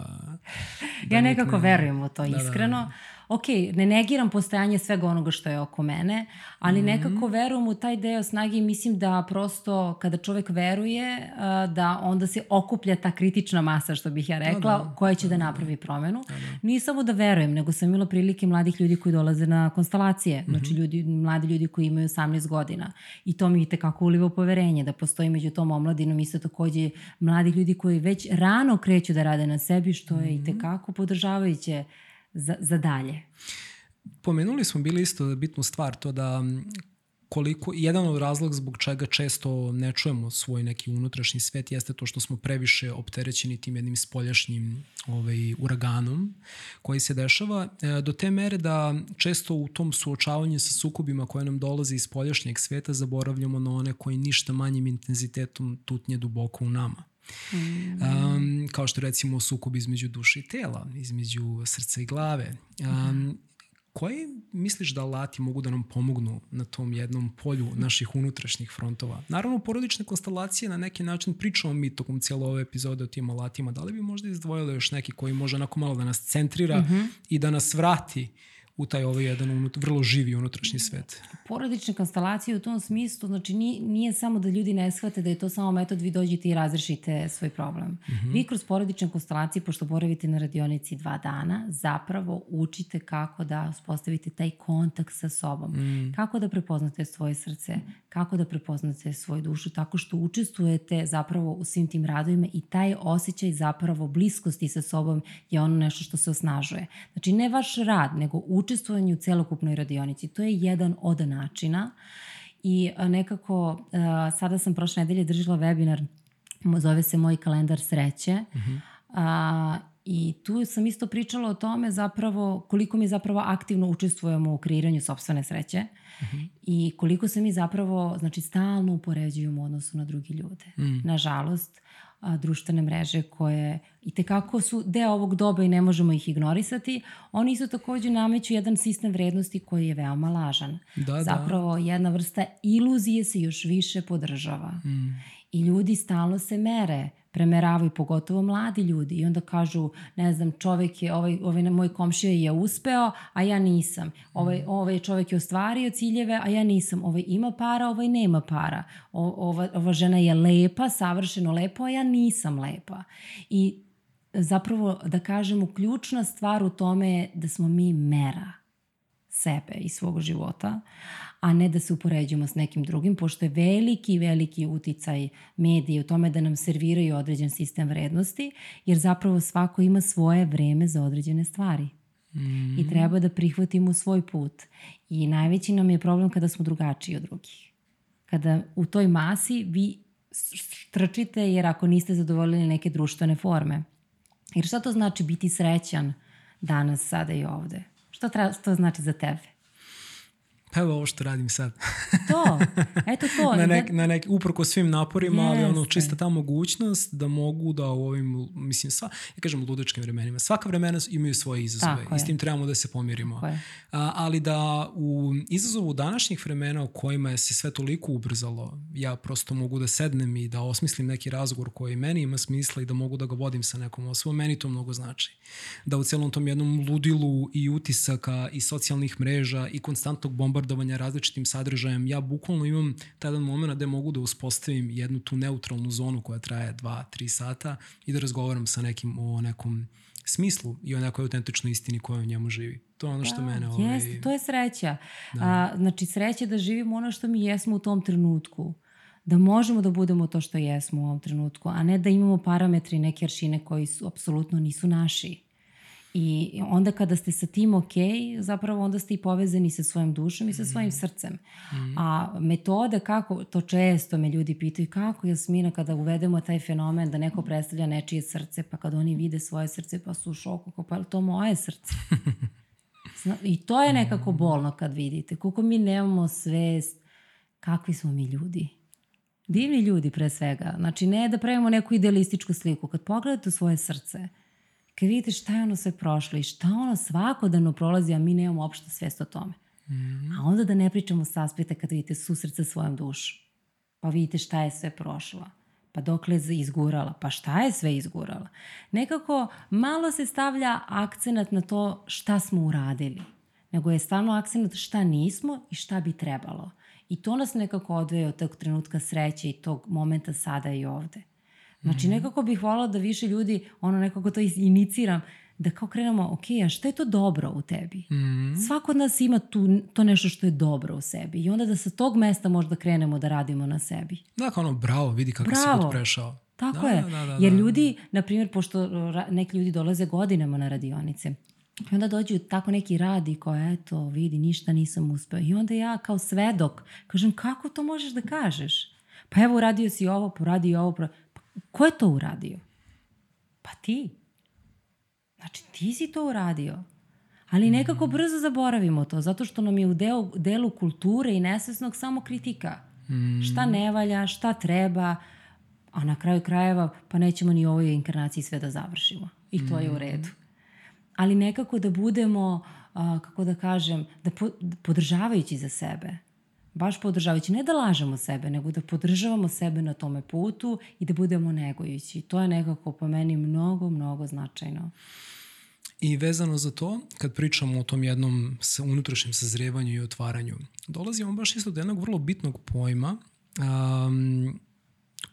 da ja nekako nikne- verujem u to Da, da, da. Ok, ne negiram postojanje svega onoga što je oko mene, ali Mhm. nekako verujem u taj deo snage i mislim da prosto kada čovek veruje, da onda se okuplja ta kritična masa, što bih ja rekla, da. koja će da napravi promenu. Nije samo da verujem, nego sam imala prilike mladih ljudi koji dolaze na konstalacije, Mhm. znači ljudi, mladi ljudi koji imaju 18 godina. I to mi i tekako uliva u poverenje da postoji među tom omladinom isto takođe mladih ljudi koji već rano kreću da rade na sebi, što je i tekako podržavajuće za, za dalje. Pomenuli smo bili isto bitnu stvar, to da koliko, jedan od razloga zbog čega često ne čujemo svoj neki unutrašnji svet jeste to što smo previše opterećeni tim jednim spoljašnjim ovaj, uraganom koji se dešava e, do te mere da često u tom suočavanju sa sukobima koje nam dolaze iz spoljašnjeg sveta zaboravljamo na one koji ništa manjim intenzitetom tutnje duboko u nama. Um, kao što recimo sukob između duše i tela, između srca i glave. Um, koji misliš da alati mogu da nam pomognu na tom jednom polju naših unutrašnjih frontova? Naravno, porodične konstelacije na neki način pričamo mi tokom cijele ove epizode o tim alatima. Da li bi možda izdvojili još neki koji može onako malo da nas centrira i da nas vrati u taj ovaj jedan unut, vrlo živi unutrašnji svet? Porodične konstalacije u tom smislu, znači nije, nije samo da ljudi ne shvate da je to samo metod vi dođete i razrešite svoj problem. Vi kroz porodične konstalacije, pošto boravite na radionici dva dana, zapravo učite kako da uspostavite taj kontakt sa sobom. Kako da prepoznate svoje srce, kako da prepoznate svoju dušu, tako što učestvujete zapravo u svim tim radovima i taj osjećaj zapravo bliskosti sa sobom je ono nešto što se osnažuje. Znači ne vaš rad, nego učestvovanje u celokupnoj radionici. To je jedan od načina i nekako sada sam prošle nedelje držala webinar zove se Moj kalendar sreće a, i tu sam isto pričala o tome zapravo koliko mi zapravo aktivno učestvujemo u kreiranju sobstvene sreće i koliko se mi zapravo znači stalno upoređujemo u odnosu na drugi ljude. Nažalost, a, društvene mreže koje i tekako su deo ovog doba i ne možemo ih ignorisati, oni isto takođe nameću jedan sistem vrednosti koji je veoma lažan. Da, da. Zapravo jedna vrsta iluzije se još više podržava. I ljudi stalno se mere, premeravaju, pogotovo mladi ljudi i onda kažu, ne znam, čovek je, ovaj, ovaj moj komšija je uspeo, a ja nisam. Ovaj, ovaj čovek je ostvario ciljeve, a ja nisam. Ovaj ima para, ovaj nema para. O, ova, ova žena je lepa, savršeno lepa, a ja nisam lepa. I zapravo, da kažemo, ključna stvar u tome je da smo mi mera sebe i svog života, a ne da se upoređujemo s nekim drugim, pošto je veliki, veliki uticaj medije u tome da nam serviraju određen sistem vrednosti, jer zapravo svako ima svoje vreme za određene stvari. I treba da prihvatimo svoj put. I najveći nam je problem kada smo drugačiji od drugih. Kada u toj masi vi trčite jer ako niste zadovoljili neke društvene forme. Jer šta to znači biti srećan danas, sada i ovde? Šta to znači za tebe? Evo ovo što radim sad. To, eto to. na nek, na nek, uprko svim naporima, ali ono Jeste. čista ta mogućnost da mogu da u ovim, mislim, sva, ja kažem ludačkim vremenima, svaka vremena imaju svoje izazove Tako i s tim trebamo da se pomirimo. A, ali da u izazovu današnjih vremena u kojima je se sve toliko ubrzalo, ja prosto mogu da sednem i da osmislim neki razgovor koji meni ima smisla i da mogu da ga vodim sa nekom osobom, meni to mnogo znači. Da u celom tom jednom ludilu i utisaka i socijalnih mreža i konstantnog bombardovanja različitim sadržajem, ja bukvalno imam taj jedan moment gde mogu da uspostavim jednu tu neutralnu zonu koja traje 2-3 sata i da razgovaram sa nekim o nekom smislu i o nekoj autentičnoj istini koja u njemu živi. To je ono što mene... Ovaj, Jeste, to je sreća. A, znači, sreća da živimo ono što mi jesmo u tom trenutku. Da možemo da budemo to što jesmo u ovom trenutku, a ne da imamo parametri neke aršine koji su apsolutno nisu naši. I onda kada ste sa tim ok, zapravo onda ste i povezani sa svojom dušom i sa svojim srcem. A metoda kako, to često me ljudi pitaju, kako Jasmina kada uvedemo taj fenomen da neko predstavlja nečije srce, pa kad oni vide svoje srce pa su u šoku, pa to moje srce? I to je nekako bolno kad vidite. Koliko mi nemamo svest kakvi smo mi ljudi. Divni ljudi pre svega. Znači ne da pravimo neku idealističku sliku. Kad pogledate u svoje srce, kad vidite šta je ono sve prošlo i šta ono svakodano prolazi, a mi nemamo uopšte svest o tome. Mm. A onda da ne pričamo s aspekta kad vidite susret sa svojom dušom. Pa vidite šta je sve prošlo. Pa dokle je izgurala? Pa šta je sve izgurala? Nekako malo se stavlja akcenat na to šta smo uradili. Nego je stalno akcenat šta nismo i šta bi trebalo. I to nas nekako odveje od tog trenutka sreće i tog momenta sada i ovde. Znači, -hmm. nekako bih volila da više ljudi, ono nekako to iniciram, da kao krenemo, ok, a šta je to dobro u tebi? Mm -hmm. Svako od nas ima tu, to nešto što je dobro u sebi i onda da sa tog mesta možda krenemo da radimo na sebi. Da, kao ono, bravo, vidi kako bravo. si put prešao. Tako da, je, da, da, da, jer ljudi, na primjer, pošto neki ljudi dolaze godinama na radionice, I onda dođu tako neki radi koja, eto, vidi, ništa nisam uspeo. I onda ja kao svedok kažem, kako to možeš da kažeš? Pa evo, uradio si ovo, poradi ovo. Pa, ko je to uradio? Pa ti. Znači, ti si to uradio. Ali nekako mm. brzo zaboravimo to, zato što nam je u deo, delu kulture i nesvesnog samo kritika. Mm. Šta ne valja, šta treba, a na kraju krajeva pa nećemo ni u ovoj inkarnaciji sve da završimo. I to je u mm. redu. Ali nekako da budemo, a, kako da kažem, da po, podržavajući za sebe baš podržavajući, ne da lažemo sebe, nego da podržavamo sebe na tome putu i da budemo negujući. To je nekako po meni mnogo, mnogo značajno. I vezano za to, kad pričamo o tom jednom unutrašnjem sazrevanju i otvaranju, dolazimo baš isto do jednog vrlo bitnog pojma um,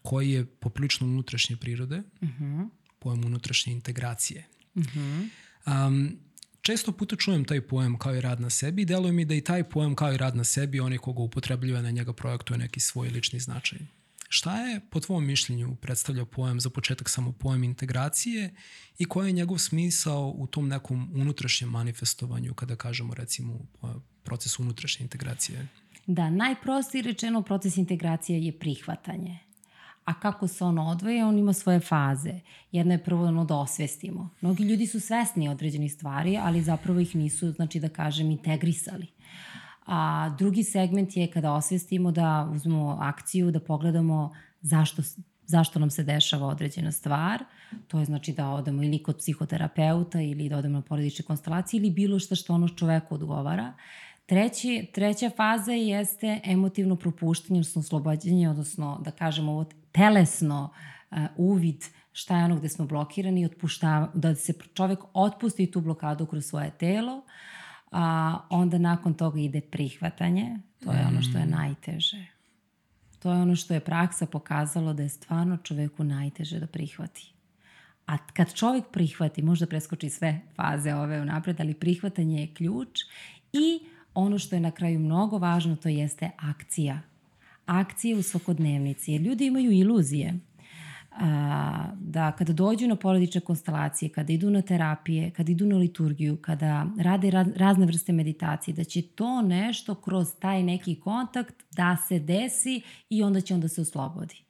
koji je poprilično unutrašnje prirode, uh mhm. -huh. pojam unutrašnje integracije. Uh -huh. um, često puta čujem taj pojem kao i rad na sebi i deluje mi da i taj pojem kao i rad na sebi, onaj koga upotrebljuje na njega projektuje neki svoj lični značaj. Šta je, po tvom mišljenju, predstavlja pojem za početak samo pojem integracije i koji je njegov smisao u tom nekom unutrašnjem manifestovanju, kada kažemo recimo proces unutrašnje integracije? Da, najprostiji rečeno proces integracije je prihvatanje. A kako se ono odvoje, on ima svoje faze. Jedna je prvo ono da osvestimo. Mnogi ljudi su svesni određenih stvari, ali zapravo ih nisu, znači da kažem, integrisali. A drugi segment je kada osvestimo da uzmemo akciju, da pogledamo zašto, zašto nam se dešava određena stvar. To je znači da odemo ili kod psihoterapeuta ili da odemo na porodične konstelacije ili bilo šta što ono čoveku odgovara. Treći, treća faza jeste emotivno propuštanje, odnosno oslobađanje, odnosno da kažemo ovo telesno uh, uvid šta je ono gde smo blokirani, da se čovek otpusti tu blokadu kroz svoje telo, a onda nakon toga ide prihvatanje, to je ono što je mm. najteže. To je ono što je praksa pokazalo da je stvarno čoveku najteže da prihvati. A kad čovek prihvati, možda preskoči sve faze ove unapred, ali prihvatanje je ključ i ono što je na kraju mnogo važno, to jeste akcija akcije u svakodnevnici, jer ljudi imaju iluzije a, da kada dođu na porodične konstelacije, kada idu na terapije, kada idu na liturgiju, kada rade razne vrste meditacije, da će to nešto kroz taj neki kontakt da se desi i onda će onda se oslobodi.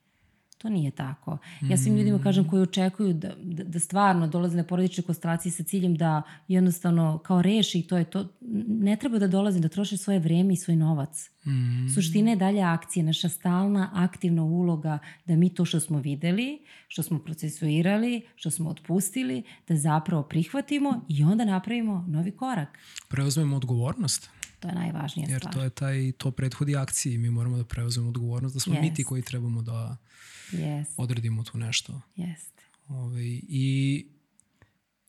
To nije tako. Ja svim ljudima kažem koji očekuju da, da, da stvarno dolaze na porodične konstelacije sa ciljem da jednostavno kao reši i to je to. Ne treba da dolaze da troše svoje vreme i svoj novac. Mm. Suština je dalje akcija, naša stalna aktivna uloga da mi to što smo videli, što smo procesuirali, što smo otpustili, da zapravo prihvatimo i onda napravimo novi korak. Preuzmemo odgovornost. To je najvažnija Jer stvar. Jer to je taj, to prethodi akciji. Mi moramo da preuzmemo odgovornost, da smo yes. mi ti koji trebamo da yes. odredimo tu nešto. Jeste. Ove, ovaj, I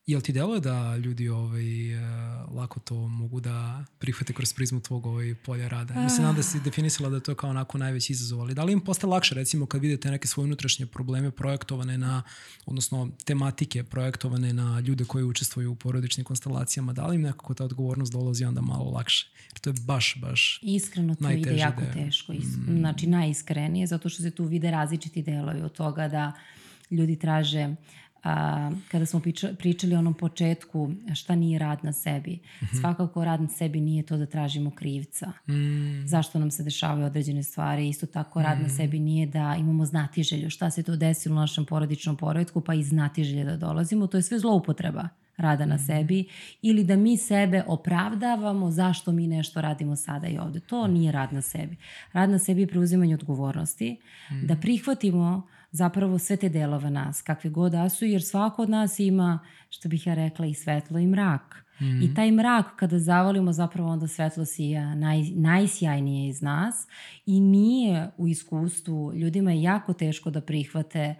Jel ti deluje da ljudi ovaj, uh, lako to mogu da prihvate kroz prizmu tvog ovaj, polja rada? Ah. Mislim da si definisala da je to kao onako najveći izazov, ali da li im postaje lakše recimo kad vidite neke svoje unutrašnje probleme projektovane na, odnosno tematike projektovane na ljude koji učestvuju u porodičnim konstelacijama, da li im nekako ta odgovornost dolazi onda malo lakše? Jer to je baš, baš Iskreno to ide jako da je. teško. Mm. Znači najiskrenije, zato što se tu vide različiti delovi od toga da ljudi traže uh, a, kada smo pričali, o onom početku šta nije rad na sebi. Mm -hmm. Svakako rad na sebi nije to da tražimo krivca. Mm. Zašto nam se dešavaju određene stvari. Isto tako rad mm. na sebi nije da imamo znatiželju. Šta se to desilo u našem porodičnom poredku pa i znatiželje da dolazimo. To je sve zloupotreba. rada na sebi ili da mi sebe opravdavamo zašto mi nešto radimo sada i ovde. To nije rad na sebi. Rad na sebi je preuzimanje odgovornosti, da prihvatimo zapravo sve te delove nas, kakve god da su, jer svako od nas ima, što bih ja rekla, i svetlo i mrak. Mm. I taj mrak kada zavolimo zapravo onda svetlo sija naj, najsjajnije iz nas i nije u iskustvu, ljudima je jako teško da prihvate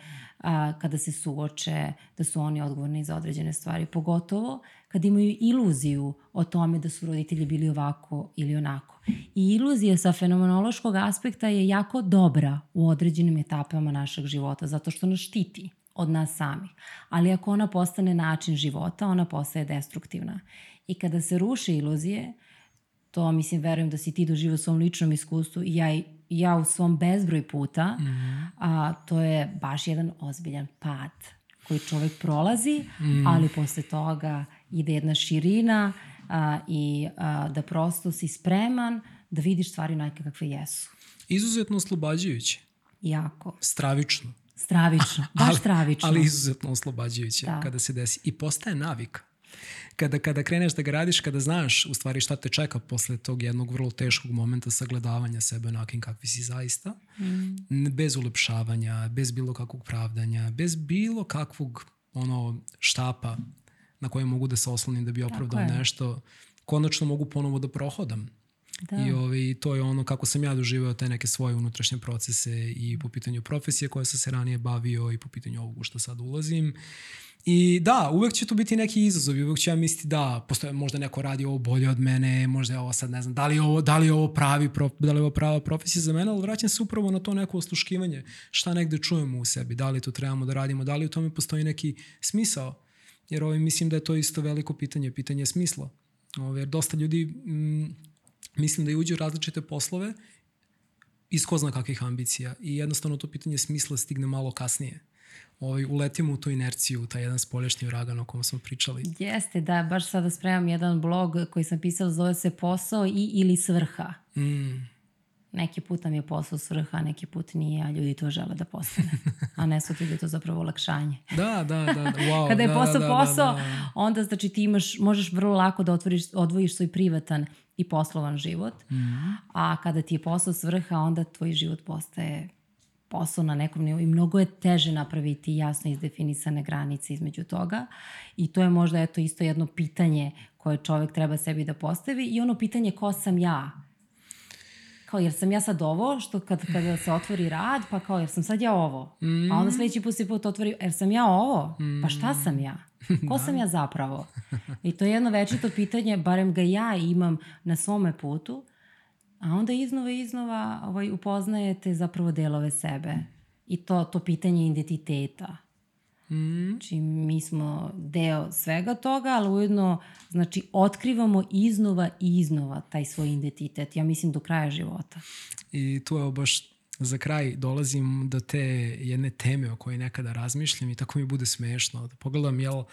a, kada se suoče da su oni odgovorni za određene stvari, pogotovo kad imaju iluziju o tome da su roditelji bili ovako ili onako. I iluzija sa fenomenološkog aspekta je jako dobra u određenim etapama našeg života, zato što nas štiti od nas samih. Ali ako ona postane način života, ona postaje destruktivna. I kada se ruše iluzije, to mislim, verujem da si ti doživio u svom ličnom iskustvu i ja, ja u svom bezbroj puta, mm -hmm. a, to je baš jedan ozbiljan pad koji čovek prolazi, mm. ali posle toga ide jedna širina a, i a, da prosto si spreman da vidiš stvari onake kakve jesu. Izuzetno oslobađajuće. Jako. Stravično. Stravično, baš ali, stravično. Ali izuzetno oslobađajuće da. kada se desi. I postaje navika. Kada, kada kreneš da ga radiš, kada znaš u stvari šta te čeka posle tog jednog vrlo teškog momenta sagledavanja sebe onakim kakvi si zaista, mm. bez ulepšavanja, bez bilo kakvog pravdanja, bez bilo kakvog ono štapa na koje mogu da se oslonim da bi opravdao nešto, konačno mogu ponovo da prohodam Da. I ovaj, to je ono kako sam ja doživeo te neke svoje unutrašnje procese i po pitanju profesije koje sam se ranije bavio i po pitanju ovog u što sad ulazim. I da, uvek će tu biti neki izazovi, uvek će ja misliti da postoje možda neko radi ovo bolje od mene, možda je ovo sad ne znam, da li je ovo, da li je ovo pravi, da li je ovo prava profesija za mene, ali vraćam se upravo na to neko osluškivanje, šta negde čujemo u sebi, da li to trebamo da radimo, da li u tome postoji neki smisao, jer ovaj, mislim da je to isto veliko pitanje, pitanje smisla. Ovaj, jer dosta ljudi mm, mislim da i uđe u različite poslove iz ko zna kakvih ambicija i jednostavno to pitanje smisla stigne malo kasnije. Ovaj, uletimo u tu inerciju, u taj jedan spoljašnji uragan o kom smo pričali. Jeste, da, baš sada spremam jedan blog koji sam pisala, zove se Posao i ili svrha. Mm. Neki put nam je posao svrha, neki put nije, a ljudi to žele da postane. A ne su ti da je to zapravo olakšanje. da, da, da, da. Wow, Kada je da, posao da, posao, da, da. onda znači ti imaš, možeš vrlo lako da otvoriš, odvojiš svoj privatan i poslovan život. Mm -hmm. A kada ti je posao svrha, onda tvoj život postaje posao na nekom nivou i mnogo je teže napraviti jasno izdefinisane granice između toga i to je možda eto isto jedno pitanje koje čovek treba sebi da postavi i ono pitanje ko sam ja kao jer sam ja sad ovo, što kad, kada se otvori rad, pa kao jer sam sad ja ovo. Mm. Pa onda sledeći put se put otvori, jer sam ja ovo? Pa šta sam ja? Ko da. sam ja zapravo? I to je jedno večito pitanje, barem ga ja imam na svome putu, a onda iznova i iznova ovaj, upoznajete zapravo delove sebe. I to, to pitanje identiteta. Mm. Znači, mi smo deo svega toga, ali ujedno, znači, otkrivamo iznova i iznova taj svoj identitet. Ja mislim do kraja života. I tu je baš za kraj dolazim do te jedne teme o kojoj nekada razmišljam i tako mi bude smešno. Da pogledam, jel,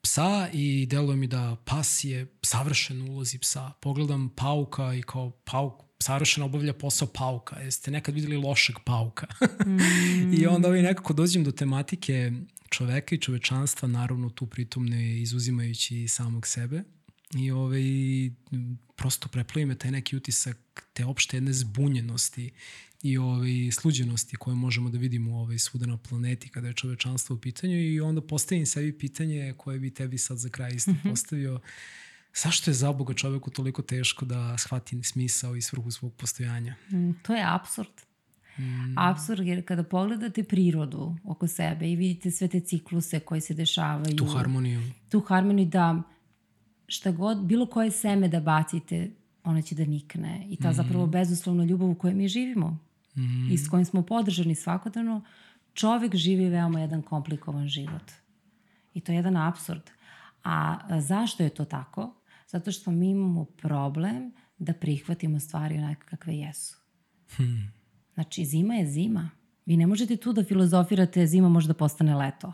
psa i deluje mi da pas je savršen ulozi psa. Pogledam pauka i kao pauk savršeno obavlja posao pauka. Jeste nekad videli lošeg pauka? mm. I onda ovaj nekako dođem do tematike čoveka i čovečanstva, naravno tu pritom ne izuzimajući samog sebe. I ovaj, prosto preplavi me taj neki utisak te opšte jedne zbunjenosti i ovaj, sluđenosti koje možemo da vidimo ovaj, svuda na planeti kada je čovečanstvo u pitanju i onda postavim sebi pitanje koje bi tebi sad za kraj isto mm -hmm. postavio zašto je za Boga čoveku toliko teško da shvati smisao i svrhu svog postojanja? Mm, to je absurd. Mm. Absurd jer kada pogledate prirodu oko sebe i vidite sve te cikluse koji se dešavaju. Tu harmoniju. Tu harmoniju da šta god, bilo koje seme da bacite, ona će da nikne. I ta mm. zapravo bezuslovna ljubav u kojoj mi živimo mm. i s kojim smo podržani svakodnevno, čovek živi veoma jedan komplikovan život. I to je jedan absurd. A zašto je to tako? Zato što mi imamo problem da prihvatimo stvari onako kakve jesu. Hmm. Znači, zima je zima. Vi ne možete tu da filozofirate zima može da postane leto.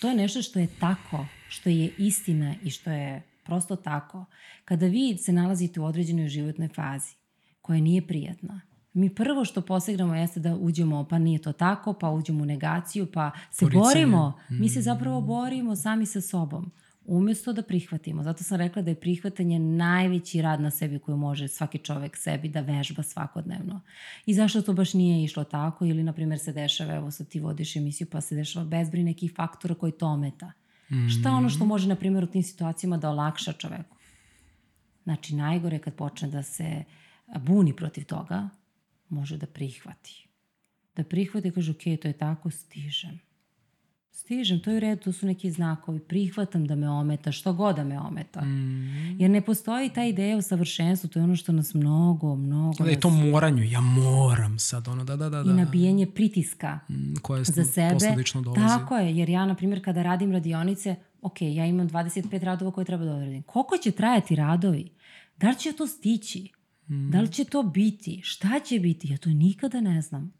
To je nešto što je tako, što je istina i što je prosto tako. Kada vi se nalazite u određenoj životnoj fazi koja nije prijatna, mi prvo što posegnemo jeste da uđemo, pa nije to tako, pa uđemo u negaciju, pa se Poricanje. borimo. Mi se zapravo borimo sami sa sobom Umesto da prihvatimo. Zato sam rekla da je prihvatanje najveći rad na sebi koji može svaki čovek sebi da vežba svakodnevno. I zašto to baš nije išlo tako ili, na primjer, se dešava, evo sad ti vodiš emisiju pa se dešava bezbri nekih faktora koji to ometa. Mm. Šta ono što može, na primjer, u tim situacijama da olakša čoveku? Znači, najgore kad počne da se buni protiv toga, može da prihvati. Da prihvati i kaže, ok, to je tako, stižem stižem, to je u redu, to su neki znakovi, prihvatam da me ometa, što god da me ometa. Mm. Jer ne postoji ta ideja o savršenstvu, to je ono što nas mnogo, mnogo... Da je to moranju, ja moram sad, ono, da, da, da. da. I nabijanje pritiska mm, koje za sebe. dolazi. Tako je, jer ja, na primjer, kada radim radionice, ok, ja imam 25 radova koje treba da odradim. Koliko će trajati radovi? Da li će to stići? Mm. Da li će to biti? Šta će biti? Ja to nikada ne znam.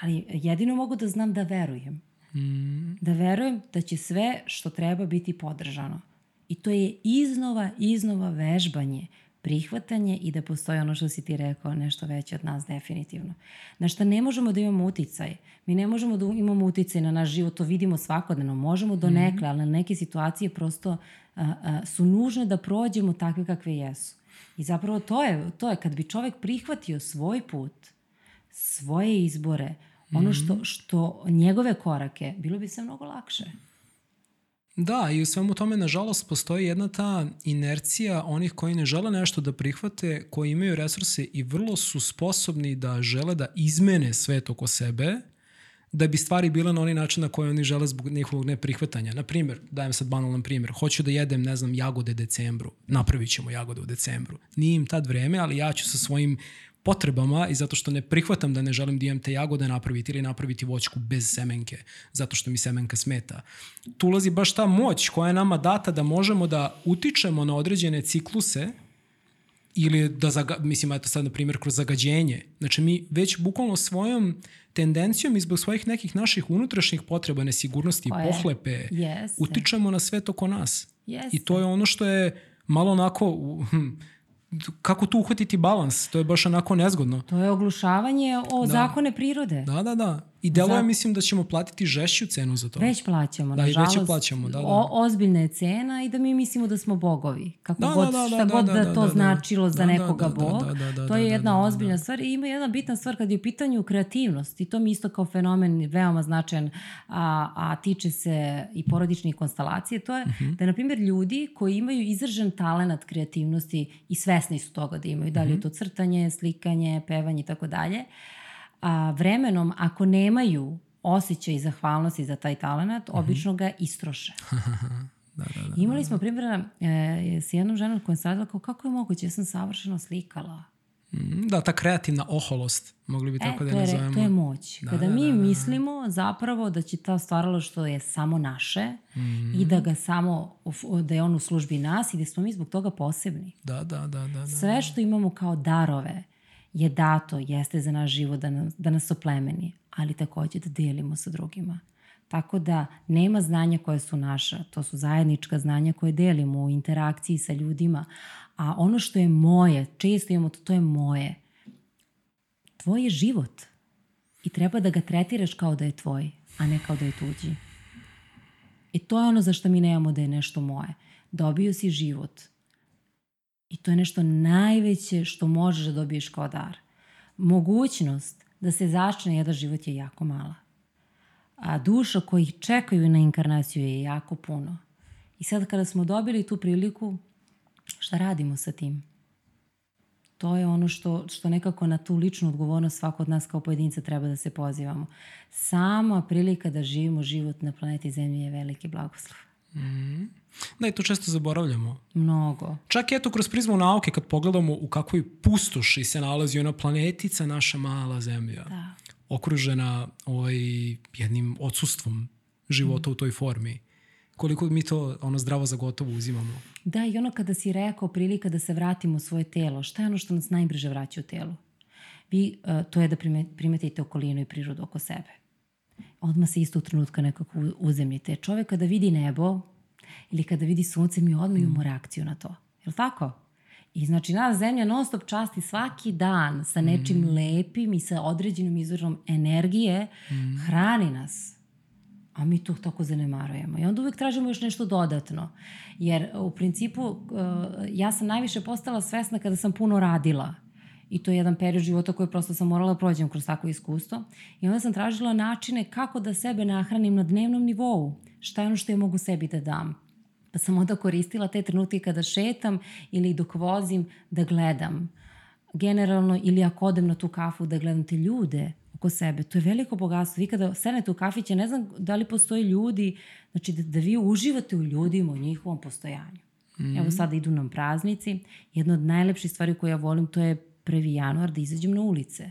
Ali jedino mogu da znam da verujem. Mm. Da verujem da će sve što treba biti podržano. I to je iznova, iznova vežbanje, prihvatanje i da postoji ono što si ti rekao, nešto veće od nas definitivno. Na što ne možemo da imamo uticaj. Mi ne možemo da imamo uticaj na naš život, to vidimo svakodnevno. Možemo do mhm. nekle, ali na neke situacije prosto a, a, su nužne da prođemo takve kakve jesu. I zapravo to je, to je kad bi čovek prihvatio svoj put, svoje izbore, ono što, mhm. što njegove korake, bilo bi se mnogo lakše. Da, i u svemu tome, nažalost, postoji jedna ta inercija onih koji ne žele nešto da prihvate, koji imaju resurse i vrlo su sposobni da žele da izmene svet oko sebe, da bi stvari bile na onaj način na koji oni žele zbog njihovog neprihvatanja. Na primjer, dajem sad banalan primjer, hoću da jedem, ne znam, jagode decembru, napravit ćemo jagode u decembru. Nije im tad vreme, ali ja ću sa svojim potrebama i zato što ne prihvatam da ne želim da imam te jagode napraviti ili napraviti voćku bez semenke, zato što mi semenka smeta. Tu ulazi baš ta moć koja je nama data da možemo da utičemo na određene cikluse ili da, zaga, mislim, eto sad na primjer kroz zagađenje. Znači mi već bukvalno svojom tendencijom i zbog svojih nekih naših unutrašnjih potreba, nesigurnosti, Koje? pohlepe, yes. utičemo na svet oko nas. Yes. I to je ono što je malo onako, hm, kako tu uhvatiti balans? To je baš onako nezgodno. To je oglušavanje o da. zakone prirode. Da, da, da. I delo je, mislim, da ćemo platiti žešću cenu za to. Već plaćamo, da, nažalost. Da, već plaćamo, da, da. O, ozbiljna je cena i da mi mislimo da smo bogovi. Kako da, da god, da, da, šta da, god da, da to da, značilo da, za nekoga da, bog. Da, da, da, to je jedna da, da, ozbiljna da. stvar. I ima jedna bitna stvar kad je u pitanju kreativnost. I to mi isto kao fenomen veoma značajan, a, a tiče se i porodičnih konstalacije. To je uh mhm. -huh. da, na primjer, ljudi koji imaju izražen talent kreativnosti i svesni su toga da imaju. Da li je mhm. to crtanje, slikanje, pevanje i tako dalje a, vremenom, ako nemaju osjećaj zahvalnosti za taj talent, mm -hmm. obično ga istroše. da, da, da, Imali da, smo da. primjera e, s jednom ženom koja sam kao kako je moguće, ja sam savršeno slikala. Mhm, da, ta kreativna oholost, mogli bi e, tako da je nazovemo. to je moć. Da, Kada da, mi da, da, mislimo zapravo da će ta stvaralo što je samo naše mm -hmm. i da ga samo, da je on u službi nas i da smo mi zbog toga posebni. Da, da, da. da, da Sve što imamo kao darove, je dato, jeste za naš život da nas, da nas oplemeni, ali takođe da delimo sa drugima. Tako da nema znanja koje su naša, to su zajednička znanja koje delimo u interakciji sa ljudima, a ono što je moje, često imamo to, to je moje. Tvoj je život i treba da ga tretiraš kao da je tvoj, a ne kao da je tuđi. I to je ono za što mi nemamo da je nešto moje. Dobio si život, I to je nešto najveće što možeš da dobiješ kao dar. Mogućnost da se začne jedan život je jako mala. A duša koji čekaju na inkarnaciju je jako puno. I sad kada smo dobili tu priliku, šta radimo sa tim? To je ono što, što nekako na tu ličnu odgovornost svako od nas kao pojedinca treba da se pozivamo. Sama prilika da živimo život na planeti Zemlji je veliki blagoslov. Mm. Da, i to često zaboravljamo. Mnogo. Čak i eto kroz prizmu nauke kad pogledamo u kakvoj pustoši se nalazi ona planetica, naša mala zemlja. Da. Okružena ovaj, jednim odsustvom života mm. u toj formi. Koliko mi to ono zdravo za gotovo uzimamo. Da, i ono kada si rekao prilika da se vratimo u svoje telo, šta je ono što nas najbrže vraća u telo? Vi, uh, to je da primetite okolinu i prirodu oko sebe odmah se istog trenutka nekako uzemljite. Čovek kada vidi nebo ili kada vidi sunce, mi odmah imamo mm. reakciju na to. Je li tako? I znači nas zemlja non stop časti svaki dan sa nečim mm. lepim i sa određenom izvorom energije mm. hrani nas. a mi to tako zanemarujemo. I onda uvek tražimo još nešto dodatno. Jer u principu uh, ja sam najviše postala svesna kada sam puno radila. I to je jedan period života koji prosto sam morala da prođem kroz takvo iskustvo. I onda sam tražila načine kako da sebe nahranim na dnevnom nivou. Šta je ono što ja mogu sebi da dam. Pa sam onda koristila te trenutke kada šetam ili dok vozim da gledam. Generalno ili ako odem na tu kafu da gledam te ljude oko sebe. To je veliko bogatstvo. Vi kada sednete u kafiće, ne znam da li postoji ljudi, znači da, da vi uživate u ljudima, u njihovom postojanju. Mm. Evo sada idu nam praznici. Jedna od najlepših stvari koje ja volim to je 1. januar da izađem na ulice.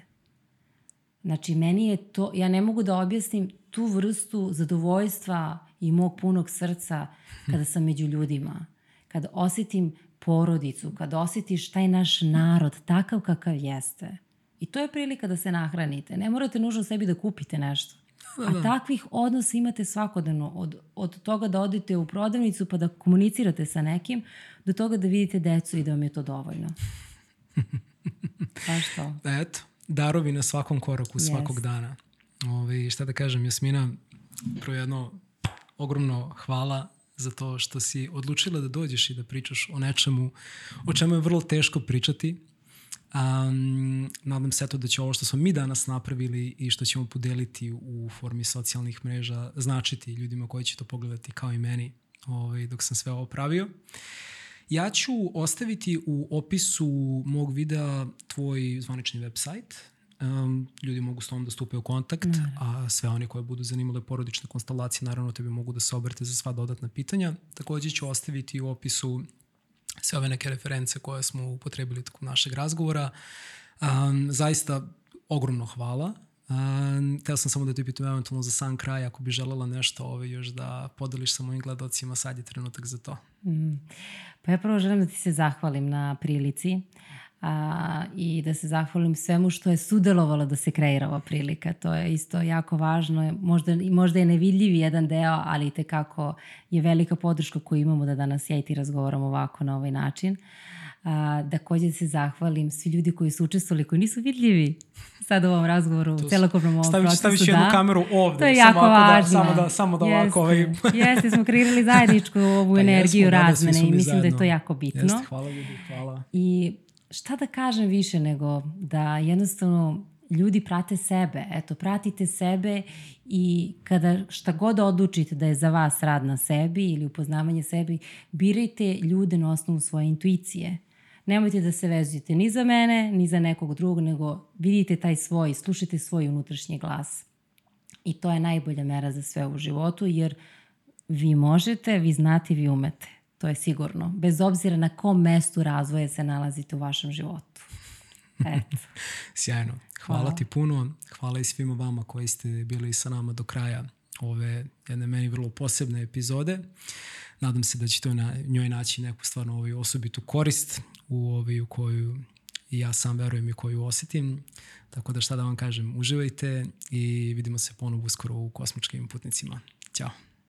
Znači, meni je to, ja ne mogu da objasnim tu vrstu zadovoljstva i mog punog srca kada sam među ljudima. Kada osetim porodicu, kada osetiš taj naš narod takav kakav jeste. I to je prilika da se nahranite. Ne morate nužno sebi da kupite nešto. Da, da. A takvih odnosa imate svakodnevno. Od, od toga da odete u prodavnicu pa da komunicirate sa nekim, do toga da vidite decu i da vam je to dovoljno. Pa što? Eto, darovi na svakom koraku, yes. svakog dana. Ove, šta da kažem, Jasmina, prvo jedno ogromno hvala za to što si odlučila da dođeš i da pričaš o nečemu o čemu je vrlo teško pričati. Um, nadam se eto da će ovo što smo mi danas napravili i što ćemo podeliti u formi socijalnih mreža značiti ljudima koji će to pogledati kao i meni ovaj, dok sam sve ovo pravio. Ja ću ostaviti u opisu mog videa tvoj zvanični website um, ljudi mogu s tom da stupe u kontakt, ne. a sve oni koje budu zanimale porodične konstelacije, naravno tebi mogu da se obrate za sva dodatna pitanja. Takođe ću ostaviti u opisu sve ove neke reference koje smo upotrebili tokom našeg razgovora. Um, zaista ogromno hvala. Um, sam samo da te pitam eventualno za sam kraj, ako bi želela nešto ove ovaj, još da podeliš sa mojim gledocima, sad je trenutak za to. Mm. Pa ja prvo želim da ti se zahvalim na prilici a, i da se zahvalim svemu što je sudelovalo da se kreira ova prilika. To je isto jako važno. Možda, možda je nevidljiv jedan deo, ali i tekako je velika podrška koju imamo da danas ja i ti razgovaramo ovako na ovaj način. A, takođe da se zahvalim svi ljudi koji su učestvovali, koji nisu vidljivi sad u ovom razgovoru, u celokopnom ovom staviš, procesu. Staviš jednu da. kameru ovde. To je jako samo važno. Da, samo da, samo da jeste, ovako... Ovaj... jeste, smo kreirali zajedničku ovu pa energiju jesmo, razmene i mislim zajedno. da je to jako bitno. Jeste, hvala ljudi, hvala. I šta da kažem više nego da jednostavno ljudi prate sebe. Eto, pratite sebe i kada šta god odlučite da je za vas rad na sebi ili upoznavanje sebi, birajte ljude na osnovu svoje intuicije. Nemojte da se vezujete ni za mene, ni za nekog drugog, nego vidite taj svoj, slušajte svoj unutrašnji glas. I to je najbolja mera za sve u životu, jer vi možete, vi znate, vi umete. To je sigurno. Bez obzira na kom mestu razvoja se nalazite u vašem životu. Eto. Sjajno. Hvala, Hvala ti puno. Hvala i svima vama koji ste bili sa nama do kraja ove jedne meni vrlo posebne epizode. Nadam se da ćete na njoj naći neku stvarno ovaj osobitu korist u, ovaj, u koju i ja sam verujem i koju osetim. Tako da šta da vam kažem, uživajte i vidimo se ponovo uskoro u kosmičkim putnicima. Ćao.